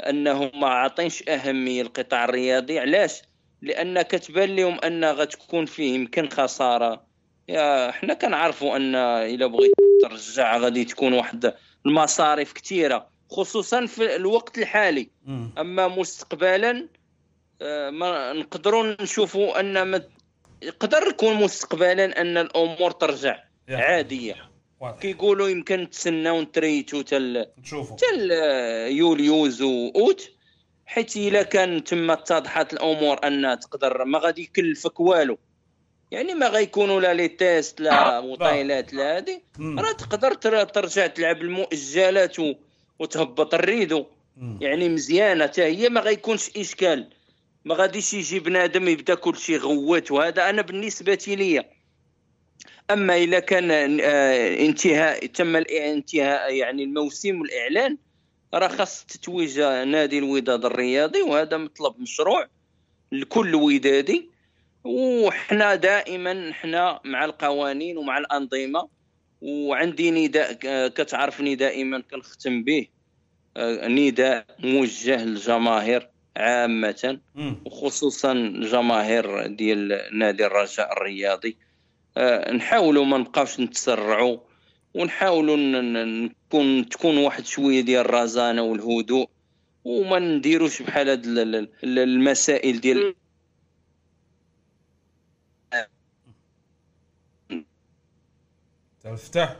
[SPEAKER 7] أنهم ما عاطينش أهمية للقطاع الرياضي علاش لأن كتبان لهم أن غتكون فيه يمكن خسارة يا حنا كنعرفوا أن إلا بغيت ترجع غادي تكون واحد المصاريف كثيره خصوصا في الوقت الحالي. أما مستقبلا آه، ما نقدروا نشوفوا أن ما يقدر يكون مستقبلا أن الأمور ترجع.
[SPEAKER 2] عادية.
[SPEAKER 7] كيقولوا يمكن تسناو نتريتو تل
[SPEAKER 2] نشوفوا
[SPEAKER 7] تل يوليوز وأوت حيت إلا كان تما اتضحت الأمور أن تقدر ما غادي يكلفك والو. يعني ما غيكونوا لا les tests لا وطيلات لا هادي. راه تقدر تر- ترجع تلعب المؤجلات. وتهبط الريدو يعني مزيانة حتى هي ما غيكونش إشكال. ما غاديش يجي بنادم يبدا كل شيء غوت وهذا أنا بالنسبة لي أما اذا كان آه، انتهاء تم الانتهاء يعني الموسم والإعلان راه خاص تتويج نادي الوداد الرياضي وهذا مطلب مشروع لكل ودادي وحنا دائما حنا مع القوانين ومع الأنظمة وعندي نداء آه، كتعرفني دائما كنختم به آه، نداء موجه للجماهير
[SPEAKER 2] عامة.
[SPEAKER 7] وخصوصا الجماهير ديال نادي الرجاء الرياضي نحاولوا ما نبقاوش نتسرعوا ونحاولوا نكون تكون واحد شوية ديال الرزانة والهدوء وما نديروش بحال هاد ال- ال- ال- المسائل ديال
[SPEAKER 2] عبد الفتاح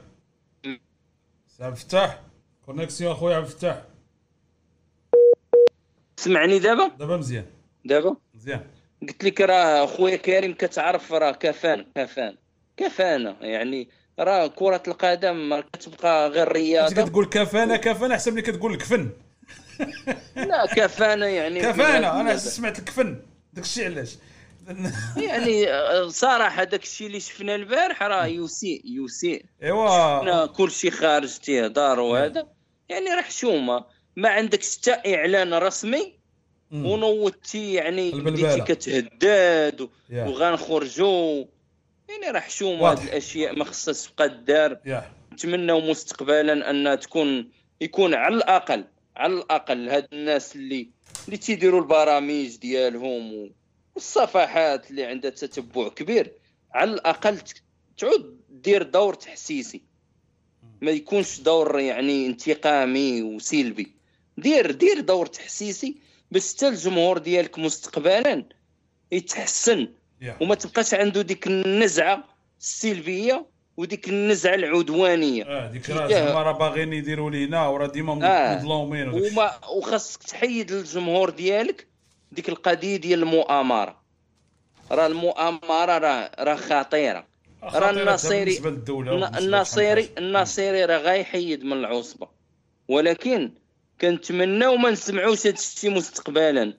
[SPEAKER 2] سي عبد الفتاح connexion أخويا عبد الفتاح.
[SPEAKER 7] سمعني دابا؟
[SPEAKER 2] دابا مزيان.
[SPEAKER 7] دابا؟
[SPEAKER 2] مزيان.
[SPEAKER 7] قلت لك راه خويا كريم كتعرف راه كفان كفان. كفانه يعني راه كرة القدم ما كتبقى غير رياضة.
[SPEAKER 2] كتقول كفانه كفانه احسن ملي كتقول الكفن
[SPEAKER 7] لا كفانة يعني
[SPEAKER 2] كفانه أنا سمعت الكفن داك الشيء علاش.
[SPEAKER 7] يعني آه، صراحة داك الشيء اللي شفنا البارح راه يسيء يسيء
[SPEAKER 2] إيوا.
[SPEAKER 7] شفنا كل شيء خارج تيهدار وهذا. يعني راه حشومة ما عندكش حتى إعلان رسمي. ونوضتي يعني. بديتي
[SPEAKER 2] يا.
[SPEAKER 7] وغنخرجوا يعني راه حشومه. هاد الأشياء ما خصهاش تبقى دار
[SPEAKER 2] يا.
[SPEAKER 7] نتمنوا مستقبلا انها تكون يكون على الاقل على الأقل هاد الناس اللي اللي تيديروا البرامج ديالهم والصفحات اللي عندها تتبع كبير. على الأقل تعود دير دور تحسيسي. ما يكونش دور يعني انتقامي وسلبي. دير دير دور تحسيسي باش حتى الجمهور ديالك مستقبلا يتحسن.
[SPEAKER 2] يا.
[SPEAKER 7] وما تبقاش عنده ديك النزعة السلبية وديك النزعة العدوانية.
[SPEAKER 2] آه ديك راه راه باغيين يديروا لينا وراه ديما
[SPEAKER 7] آه.
[SPEAKER 2] مظلومين.
[SPEAKER 7] وما وخاصك تحيد للجمهور ديالك ديك القضية ديال المؤامرة. راه المؤامرة راه راه خطيرة. راه
[SPEAKER 2] خطيرة
[SPEAKER 7] الناصيري الناصيري الناصيري راه غايحيد من العصبة. ولكن كنتمناو ما نسمعوش هذا الشيء مستقبلا.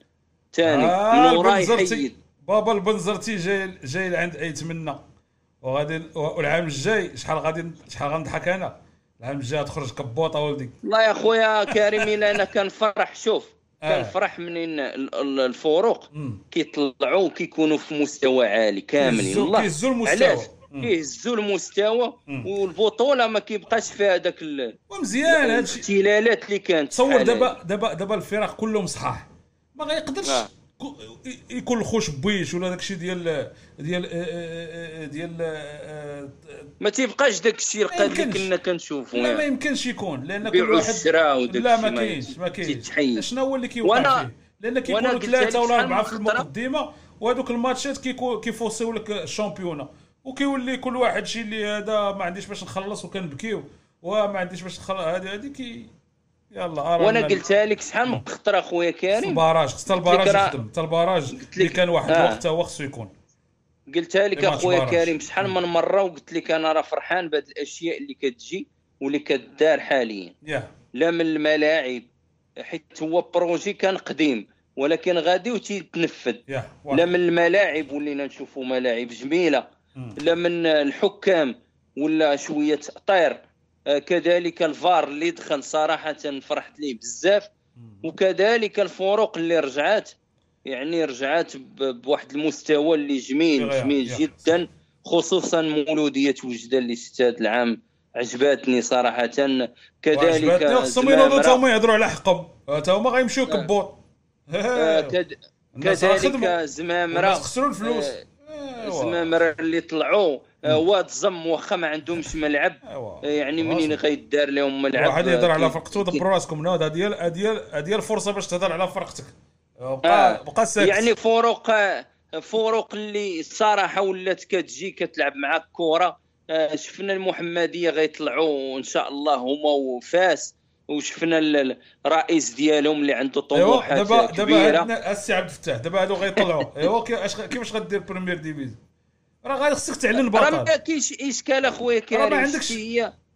[SPEAKER 7] ثاني
[SPEAKER 2] آه
[SPEAKER 7] إنه راه
[SPEAKER 2] البنزرتي
[SPEAKER 7] يحيد.
[SPEAKER 2] بابا البنزرتي جاي جاي لعند ايت منا. وغادي والعام الجاي شحال غادي شحال غنضحك أنا؟ العام الجاي تخرج كبوطة ولدي.
[SPEAKER 7] والله يا خويا كريم إلا أنا كنفرح. شوف
[SPEAKER 2] آه.
[SPEAKER 7] كنفرح منين ال- ال- الفروق؟ كيطلعوا كيكونوا في مستوى عالي كاملين. والله
[SPEAKER 2] كيهزوا المستوى.
[SPEAKER 7] علاش؟ كيهزوا المستوى. والبطولة ما كيبقاش فيها ال-
[SPEAKER 2] ومزيان هادشي.
[SPEAKER 7] الاختلالات اللي كانت
[SPEAKER 2] تصور دابا دابا دابا الفرق كلهم صحاح. ما غيقدرش.
[SPEAKER 7] آه.
[SPEAKER 2] يكون الخوش بويش ولا داكشي ديال ديال آه، آه، آه، ديال
[SPEAKER 7] ما تيبقاش داك الشيء اللي. كنا كنشوفوا
[SPEAKER 2] لا ما. يمكنش يكون
[SPEAKER 7] لأن
[SPEAKER 2] كل واحد لا ما كاينش ما كاينش. شنو هو اللي كيوقع فيه
[SPEAKER 7] لأن
[SPEAKER 2] كيكونوا ثلاثة ولا
[SPEAKER 7] أربعة
[SPEAKER 2] في. المقدمة وهذوك الماتشات كيفوسيو لك الشامبيونا وكيولي كل واحد شي اللي هذا ما عنديش باش نخلص وكنبكيو وما عنديش باش نخلص هذه هذه كي يلا أرانا
[SPEAKER 7] وأنا قلتها لك شحال من خطره خويا كريم. قلت لك راه-
[SPEAKER 2] يخدم حتى الباراج اللي كان واحد
[SPEAKER 7] آه.
[SPEAKER 2] الوقت هو خصو يكون.
[SPEAKER 7] قلتها لك
[SPEAKER 2] إيه، أخويا.
[SPEAKER 7] كريم شحال من مرة وقلت لك أنا راه فرحان بهذه الأشياء اللي كتجي واللي كدار حاليا.
[SPEAKER 2] ياه
[SPEAKER 7] لا من الملاعب حيت هو بروجي كان قديم ولكن غادي وتيتنفذ.
[SPEAKER 2] ياه
[SPEAKER 7] لا من الملاعب ولينا نشوفوا ملاعب جميلة. لا من الحكام ولا شوية تاطير آه، كذلك الفار اللي دخل صراحة فرحت ليه بزاف وكذلك الفروق اللي رجعات يعني رجعات بواحد المستوى اللي جميل جميل. جدا خصوصا مولودية وجدة اللي شفت هذا العام عجباتني صراحة كذلك
[SPEAKER 2] عجباتني خصهم ينوضوا. تا هما يهضروا على حقهم تا هما غيمشيو
[SPEAKER 7] آه،
[SPEAKER 2] راه
[SPEAKER 7] كذلك
[SPEAKER 2] والناس خسروا الفلوس.
[SPEAKER 7] آه، زمامرة اللي طلعوا آه، واد زم واخا ما عندهمش ملعب. آه، يعني منين غيدار لهم ملعب؟
[SPEAKER 2] واحد يهضر
[SPEAKER 7] آه،
[SPEAKER 2] على
[SPEAKER 7] كي-
[SPEAKER 2] فرقته دبروا راسكم هذه هي- هذه هي- الفرصه باش تهضر على فرقتك.
[SPEAKER 7] آه،
[SPEAKER 2] بقى بقى ساكت.
[SPEAKER 7] يعني فروق فروق اللي الصراحه ولات كتجي كتلعب معاك كره آه، شفنا المحمدية غيطلعوا ان شاء الله هما وفاس. وشفنا ال- الرئيس ديالهم اللي عنده طموحات
[SPEAKER 2] دابا دابا السي عبد الفتاح. دابا هادو غيطلعوا. أيوا كيفاش غدير première division راه غادي خصك تعلن
[SPEAKER 7] راه ما
[SPEAKER 2] البطل.
[SPEAKER 7] كاينش إشكال أخويا كريم
[SPEAKER 2] ما عندكش-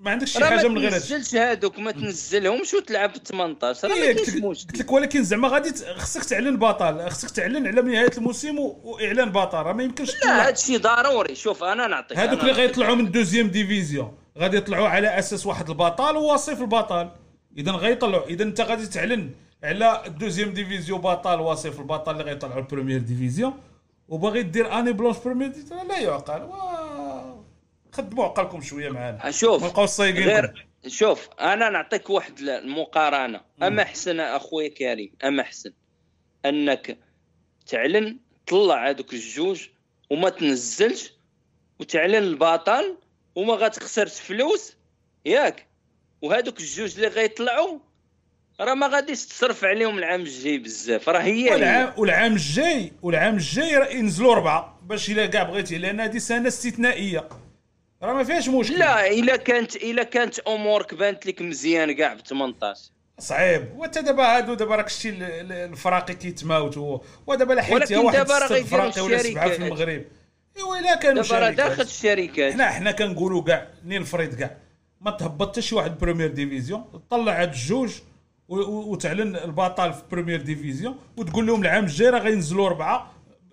[SPEAKER 2] ما عندكش شي
[SPEAKER 7] راه
[SPEAKER 2] حاجة
[SPEAKER 7] ما
[SPEAKER 2] من غير هادشي.
[SPEAKER 7] تنزلش هادوك ما تنزلهمش وتلعب ب 18 راه ما
[SPEAKER 2] إيه،
[SPEAKER 7] كاينش مشكل.
[SPEAKER 2] قلت لك ولكن زعما غادي خصك تعلن بطل خصك تعلن على نهاية الموسم وإعلان بطل راه ما يمكنش
[SPEAKER 7] لا. هادشي ضروري. شوف أنا نعطيك
[SPEAKER 2] هادوك اللي. غيطلعوا من deuxième division. غادي يطلعوا على أساس واحد البطل ووصيف البطل. إذا غيطلعوا إذا أنت غادي تعلن على ال deuxième division بطل وصيف البطل اللي غيطلعوا ال première division. وباغي دير année blanche division لا يعقل. وا- خدموا عقلكم شوية معانا.
[SPEAKER 7] شوف
[SPEAKER 2] نبقاوش صايقين
[SPEAKER 7] غير شوف أنا نعطيك واحد المقارنة. أما أحسن أخويا كريم أما أحسن. أنك تعلن طلع هذوك الجوج وما تنزلش وتعلن البطل وما غتخسرش فلوس ياك. وهذوك الجوج اللي غيطلعوا راه ما غاديش تصرف عليهم العام الجاي بزاف راه هي
[SPEAKER 2] والعام والعام الجاي والعام الجاي راه ينزلوا اربعه باش إلا كاع بغيتي لأن هذه سنة استثنائية. راه ما فيهاش مشكل.
[SPEAKER 7] لا إلا كانت إلا كانت أمورك بانت لك مزيان كاع ب 18
[SPEAKER 2] صعيب. وانت دابا هادو دابا راك شتي ال- ال- الفراقي كيتماوتوا ودابا لا حيت واحد
[SPEAKER 7] دابا راه غيديروا
[SPEAKER 2] ولا سبعة في. المغرب. إيوا إلا كانوا
[SPEAKER 7] دابا راه. داخل الشركات.
[SPEAKER 2] حنا حنا كنقولوا كاع نين الفريد كاع. ما تهبط حتى شي واحد première division طلع هاد الجوج وتعلن البطل في première division وتقول لهم العام الجاي راه غينزلوا أربعة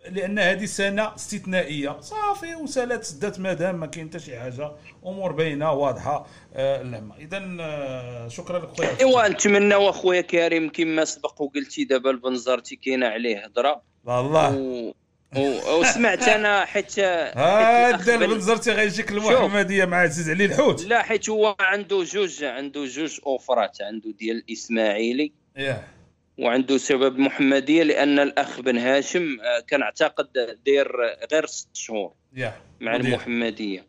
[SPEAKER 2] لأن هذه سنة استثنائية. صافي وسالات سدات مادام ما كاين حتى شي حاجة. أمور باينة واضحة. آه اللعمه اذا آه شكرا لك خويا
[SPEAKER 7] إيوا نتمناو أخويا كريم كما سبق وقلتي دابا البنزرتي كاينة عليه هضرة.
[SPEAKER 2] الله
[SPEAKER 7] و... وسمعت أنا حيت الأخ بن-
[SPEAKER 2] البنزرتي غيجيك. المحمديه مع عزيز علي الحوت.
[SPEAKER 7] لا حيت هو عنده جوج عنده جوج أوفرات. عنده ديال الاسماعيلي
[SPEAKER 2] ياه
[SPEAKER 7] وعنده سبب محمدية لأن الأخ بن هاشم آه، كان اعتقد داير غير ست شهور
[SPEAKER 2] ياه
[SPEAKER 7] مع. المحمدية.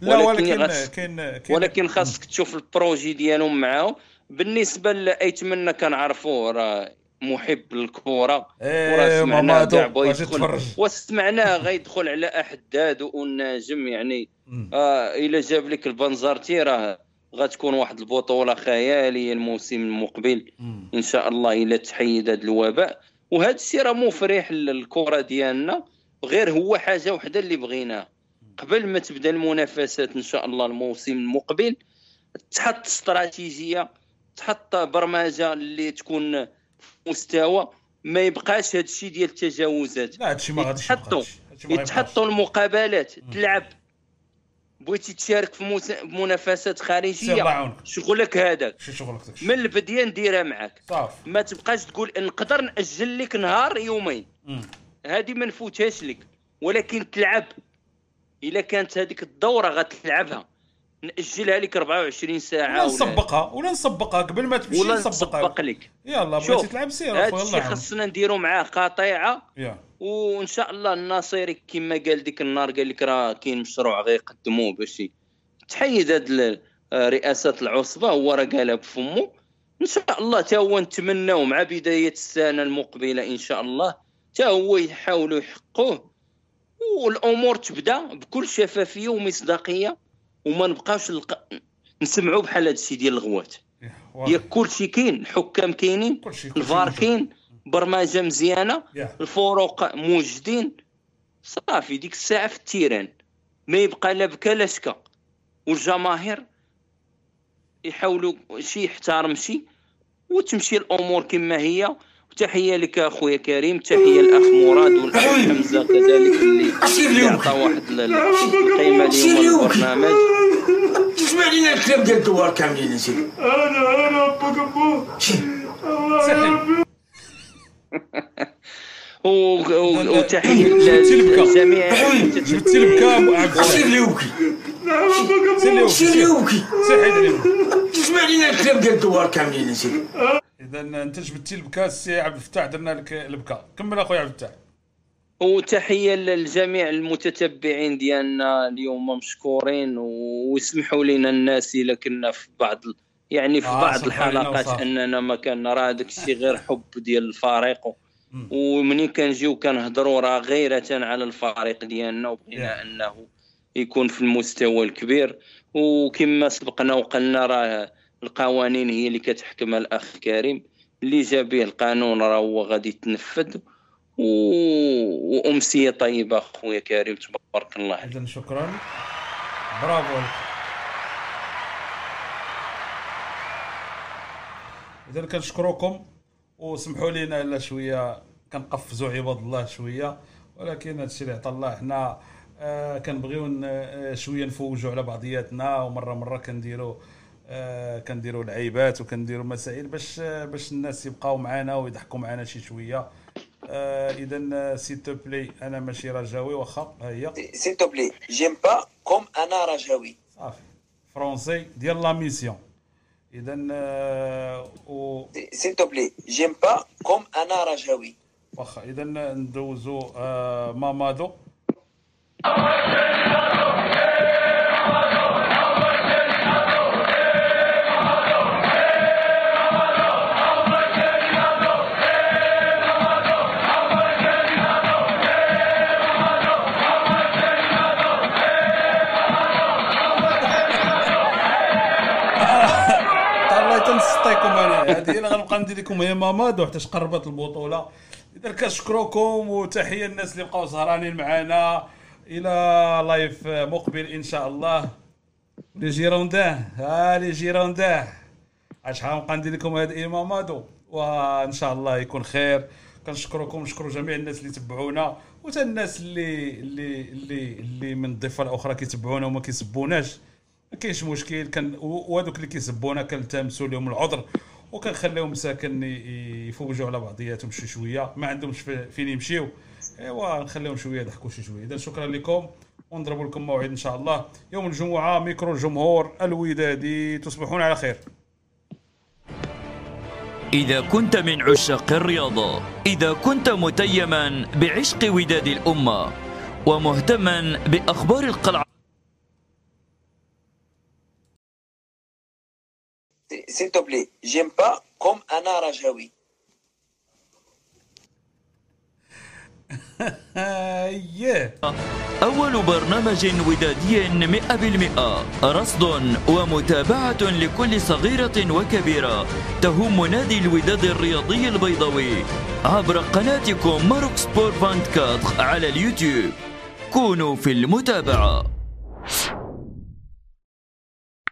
[SPEAKER 2] لا
[SPEAKER 7] ولكن
[SPEAKER 2] ولكن كاين كاين
[SPEAKER 7] ولكن خاصك تشوف البروجي ديالهم معاه. بالنسبة لأيتمنى كنعرفوه راه محب للكره
[SPEAKER 2] إيه،
[SPEAKER 7] وراه
[SPEAKER 2] ماما
[SPEAKER 7] يدخل. وسمعناه غيدخل على أحداد والناجم يعني آه إلا جاب لك البنزرتي راه غتكون واحد البطولة خيالية الموسم المقبل. إن شاء الله إلا تحيد هذا الوباء. وهذا الشيء راه مفرح للكرة ديالنا. غير هو حاجة وحدة اللي بغيناها. قبل ما تبدأ المنافسات إن شاء الله الموسم المقبل تحط استراتيجية تحط برمجة اللي تكون مستوى ما يبقاش هذا الشيء ديال التجاوزات.
[SPEAKER 2] لا هادشي ما غاديش
[SPEAKER 7] يتحطوا. يتحطوا المقابلات. تلعب. بغيتي تشارك في موس- منافسات
[SPEAKER 2] خارجية.
[SPEAKER 7] شغلك هذاك.
[SPEAKER 2] شغلك
[SPEAKER 7] من البدايه نديرها معاك.
[SPEAKER 2] صافي.
[SPEAKER 7] ما تبقاش تقول نقدر نأجل لك نهار يومين. هذه ما نفوتهاش لك. ولكن تلعب. إلا كانت هذيك الدورة غتلعبها. نأجلها لك 24 ساعة
[SPEAKER 2] ولا نسبقها ولا نسبقها قبل ما تمشي
[SPEAKER 7] ولا نسبق لك.
[SPEAKER 2] يلا بغيتي تلعب سير
[SPEAKER 7] هذا الشيء خصنا نديرو معاه قطيعة.
[SPEAKER 2] يا.
[SPEAKER 7] وإن شاء الله الناصيري كما قال ديك النهار قال لك راه كاين مشروع غيقدموه باش تحيد هاد ال- رئاسة العصبة. هو راه قالها بفمو إن شاء الله تا هو نتمناو مع بداية السنة المقبلة إن شاء الله. تا هو يحاولوا يحقوه. والأمور تبدأ بكل شفافية ومصداقية. وما نبقاوش نلق... نسمعوا بحال هذا الشيء ديال الغوات
[SPEAKER 2] واضح.
[SPEAKER 7] يا كل شيء كاين الحكام كاينين
[SPEAKER 2] كلشي- كلشي
[SPEAKER 7] الفار. كاين برمجة مزيانة
[SPEAKER 2] يا.
[SPEAKER 7] الفروق موجودين صافي ديك الساعة في التيران ما يبقى لا بكا لا شكا والجماهير يحاولوا شي يحترم شي وتمشي الأمور كما هي وتحيه لك أخويا كريم تحية الأخ مراد والأخ حمزة كذلك اللي عطى واحد ال- القيمة اليوم للبرنامج
[SPEAKER 11] تسمع لنا الكلام ديال الدوار كاملين سيدي.
[SPEAKER 15] أنا أنا
[SPEAKER 7] و- و- وتحية
[SPEAKER 2] جبتي البكا.
[SPEAKER 7] لجميع
[SPEAKER 2] جبتي البكا ابو عبد
[SPEAKER 11] سير لي وكي
[SPEAKER 2] سير لي
[SPEAKER 11] سير لي وكي
[SPEAKER 2] سير
[SPEAKER 11] لنا الكلام ديال الدوار كاملين سيدي.
[SPEAKER 2] اذا أنت جبتي البكا السي عبد الفتاح درنا لك البكا كمل اخويا عبد الفتاح.
[SPEAKER 7] وتحية للجميع المتتبعين ديالنا اليوم مشكورين ويسمحوا لنا الناس الا كنا في بعض يعني في
[SPEAKER 2] آه،
[SPEAKER 7] بعض الحلقات. أننا ما كان راه هذاك الشيء غير حب ديال الفريق. و- ومنين كنجيو كنهضروا راه غيرة على الفريق ديالنا وبغينا أنه يكون في المستوى الكبير. وكما سبقنا وقلنا راه القوانين هي اللي كتحكمها الأخ كريم اللي جا به القانون راه هو غادي يتنفذ. و... وأمسية طيبة أخويا كريم تبارك الله
[SPEAKER 2] اذا شكرا. برافو اذا كنشكركم وسمحوا لنا إلا شوية كنقفزوا عباد الله شوية ولكن هادشي اللي عطا الله حنا آه كنبغيو آه، شوية نفوجوا على بعضياتنا ومرة مرة كنديروا آه كنديروا لعيبات وكنديروا مسائل باش باش الناس يبقاو معنا ويضحكوا معنا شي شوية. آه اذا s'il te plaît أنا ماشي رجاوي واخا؟ ها هي؟
[SPEAKER 11] Te plaît j'aime pas comme أنا رجاوي
[SPEAKER 2] صافي. français ديال la mission اذا و
[SPEAKER 11] te plaît j'aime pas comme أنا رجاوي
[SPEAKER 2] واخا اذا ندوزو آه، مامادو. هذه اللي غنبقى ندير لكم هي مامادو حتى قربت البطولة. إذا كنشكركم وتحية للناس اللي بقاو سهرانين معنا إلى live مقبل إن شاء الله. les Girondins ها les Girondins شحال نبقى ندير لكم هذا إيه مامادو وإن شاء الله يكون خير. كنشكركم نشكروا جميع الناس اللي تبعونا. وتا الناس اللي اللي اللي اللي من الضفه الاخرى كيتبعونا وما كيسبوناش. ما كاينش مشكل. كان وهذوك اللي كيسبونا كنلتمسوا لهم العذر. وكنخليهم مساكن يفوجوا على بعضياتهم شي شوية. ما عندهمش في- فين يمشيو. إيوا نخليهم شوية يضحكوا شي شوية. إذا شكرا لكم ونضرب لكم موعد إن شاء الله. يوم الجمعة ميكرو الجمهور الودادي. تصبحون على خير.
[SPEAKER 1] إذا كنت من عشاق الرياضة إذا كنت متيما بعشق وداد الأمة ومهتما بأخبار القلعة.
[SPEAKER 11] S'il te plaît j'aime pas comme أنا رجاوي
[SPEAKER 2] yeah.
[SPEAKER 1] أول برنامج ودادي مئة بالمئة رصد ومتابعة لكل صغيرة وكبيرة تهم نادي الوداد الرياضي البيضاوي عبر قناتكم ماروك سبور 24 على اليوتيوب. كونوا في المتابعة.